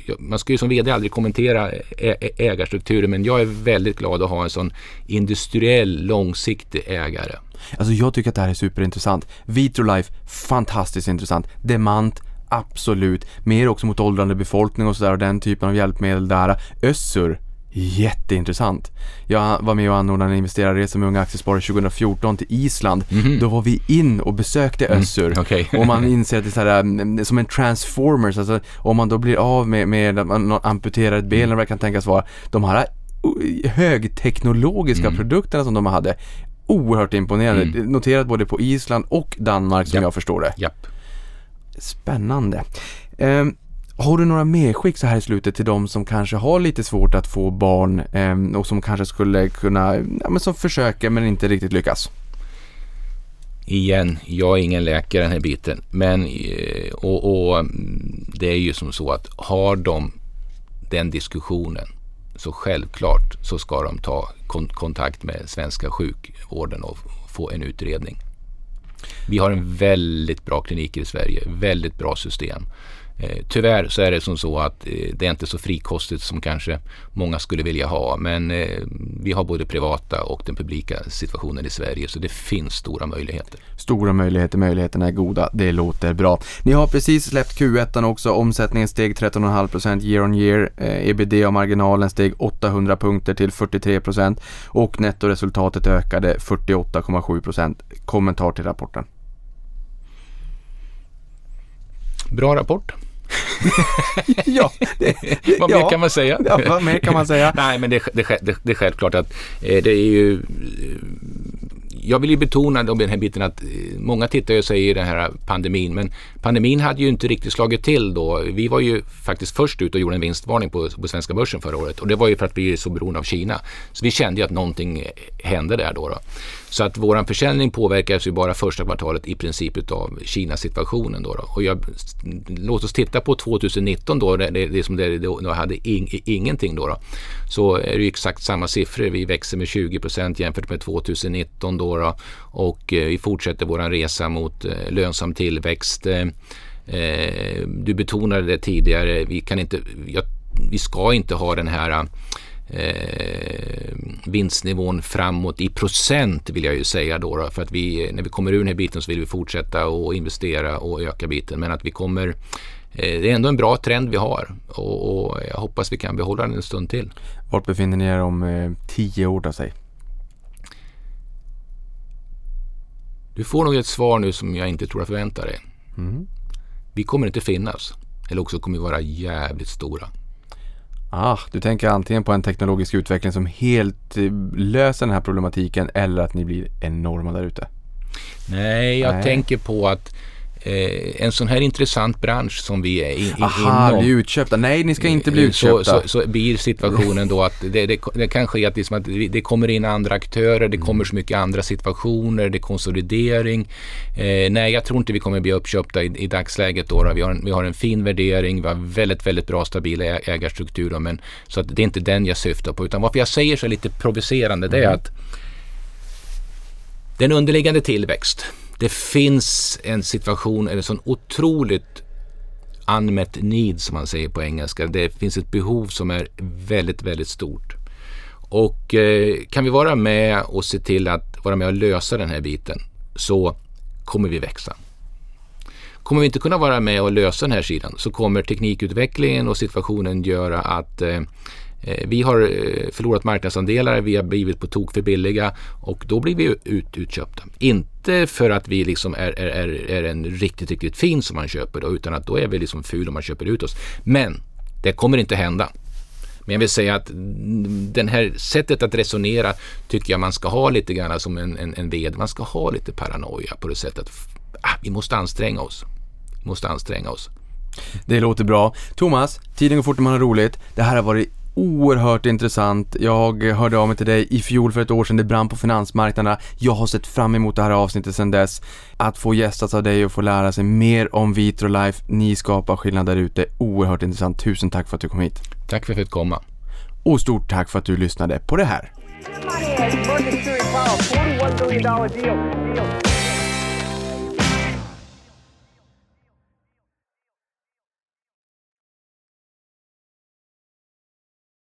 jag, man ska ju som VD aldrig kommentera ä, men jag är väldigt glad att ha en sån industriell långsiktig ägare. Alltså jag tycker att det här är superintressant. Vitrolife, fantastiskt intressant. Demant, absolut. Mer också mot åldrande befolkning och sådär och den typen av hjälpmedel där. Össur, jätteintressant. Jag var med och anordnade en investerarresa med Unga Aktiesparare 2014 till Island. Då var vi in och besökte Össur. okej. Och man inser att det är så här, mm, som en transformers, alltså om man då blir av med, med att man amputerar ett ben eller vad det kan tänkas vara. De här uh, högteknologiska produkterna som de hade, oerhört imponerande. Noterat både på Island och Danmark som Japp. jag förstår det. Japp. Spännande. Ehm, har du några medskick så här i slutet till de som kanske har lite svårt att få barn eh, och som kanske skulle kunna, ja men som försöker men inte riktigt lyckas? Igen, jag är ingen läkare den här biten. Men eh, och, och det är ju som så att har de den diskussionen så självklart så ska de ta kontakt med svenska sjukvården och få en utredning. Vi har en väldigt bra klinik i Sverige, väldigt bra system. Eh, tyvärr så är det som så att eh, det är inte så frikostigt som kanske många skulle vilja ha. Men eh, vi har både privata och den publika situationen i Sverige så det finns stora möjligheter. Stora möjligheter, möjligheterna är goda, det låter bra. Ni har precis släppt Q1 också, omsättningen steg 13,5% year on year, eh, ebitda-marginalen steg 800 punkter till 43% och nettoresultatet ökade 48,7%. Kommentar till rapporten. Bra rapport. ja, det, Vad mer kan man säga? Ja, vad mer kan man säga? Nej, men det, det, det, det är självklart att eh, det är ju... eh, Jag vill ju betona den här biten att eh, många tittar och säger den här pandemin, men pandemin hade ju inte riktigt slagit till då. Vi var ju faktiskt först ut och gjorde en vinstvarning på, på svenska börsen förra året och det var ju för att vi är så beroende av Kina. Så vi kände ju att någonting hände där då. då. Så att våran försäljning påverkas ju bara första kvartalet i princip utav Kina-situationen då. då. Och jag, låt oss titta på 2019 då, det, det, det som det, då hade in, ingenting då, då. Så är det ju exakt samma siffror. Vi växer med 20 procent jämfört med 2019 då, då. och eh, vi fortsätter våran resa mot eh, lönsam tillväxt. Eh, eh, du betonade det tidigare, vi kan inte, jag, vi ska inte ha den här eh, vinstnivån framåt i procent vill jag ju säga då, då för att vi när vi kommer ur den här biten så vill vi fortsätta och investera och öka biten men att vi kommer eh, det är ändå en bra trend vi har och, och jag hoppas vi kan behålla den en stund till. Vart befinner ni er om eh, tio år då, säg? Du får nog ett svar nu som jag inte tror att förväntar dig. Mm. Vi kommer inte finnas eller också kommer vi vara jävligt stora. Ah, du tänker antingen på en teknologisk utveckling som helt eh, löser den här problematiken eller att ni blir enorma där ute. Nej, jag Nej. tänker på att eh, en sån här intressant bransch som vi är i, i, Aha, inom. bli utköpta. Nej, ni ska inte bli så, utköpta. så, så blir situationen då att det, det, det kan ske att, liksom att det kommer in andra aktörer, det kommer så mycket andra situationer, det är konsolidering. Eh, nej, jag tror inte vi kommer bli uppköpta i, i dagsläget. Då, då. Vi, har en, vi har en fin värdering, vi har väldigt, väldigt bra stabila ä- ägarstrukturer. Men, så att det är inte den jag syftar på. Utan varför jag säger så lite provocerande, det är att den underliggande tillväxt. Det finns en situation, eller sån otroligt unmet need som man säger på engelska. Det finns ett behov som är väldigt, väldigt stort. Och eh, kan vi vara med och se till att vara med och lösa den här biten så kommer vi växa. Kommer vi inte kunna vara med och lösa den här sidan så kommer teknikutvecklingen och situationen göra att eh, Eh, vi har eh, förlorat marknadsandelar, vi har blivit på tok för billiga och då blir vi ut, utköpta. Inte för att vi liksom är, är, är, är en riktigt, riktigt fin som man köper då, utan att då är vi liksom ful om man köper ut oss. Men det kommer inte hända. Men jag vill säga att det här sättet att resonera tycker jag man ska ha lite grann som en, en, en ved. Man ska ha lite paranoia på det sättet. Ah, vi måste anstränga oss. Vi måste anstränga oss. Det låter bra. Thomas, tiden går fort när man har roligt. Det här har varit oerhört intressant. Jag hörde av mig till dig i fjol för ett år sedan. Det brann på finansmarknaderna. Jag har sett fram emot det här avsnittet sedan dess. Att få gästas av dig och få lära sig mer om Vitrolife. Ni skapar skillnad där ute. Oerhört intressant. Tusen tack för att du kom hit. Tack för att jag fick komma. Och stort tack för att du lyssnade på det här.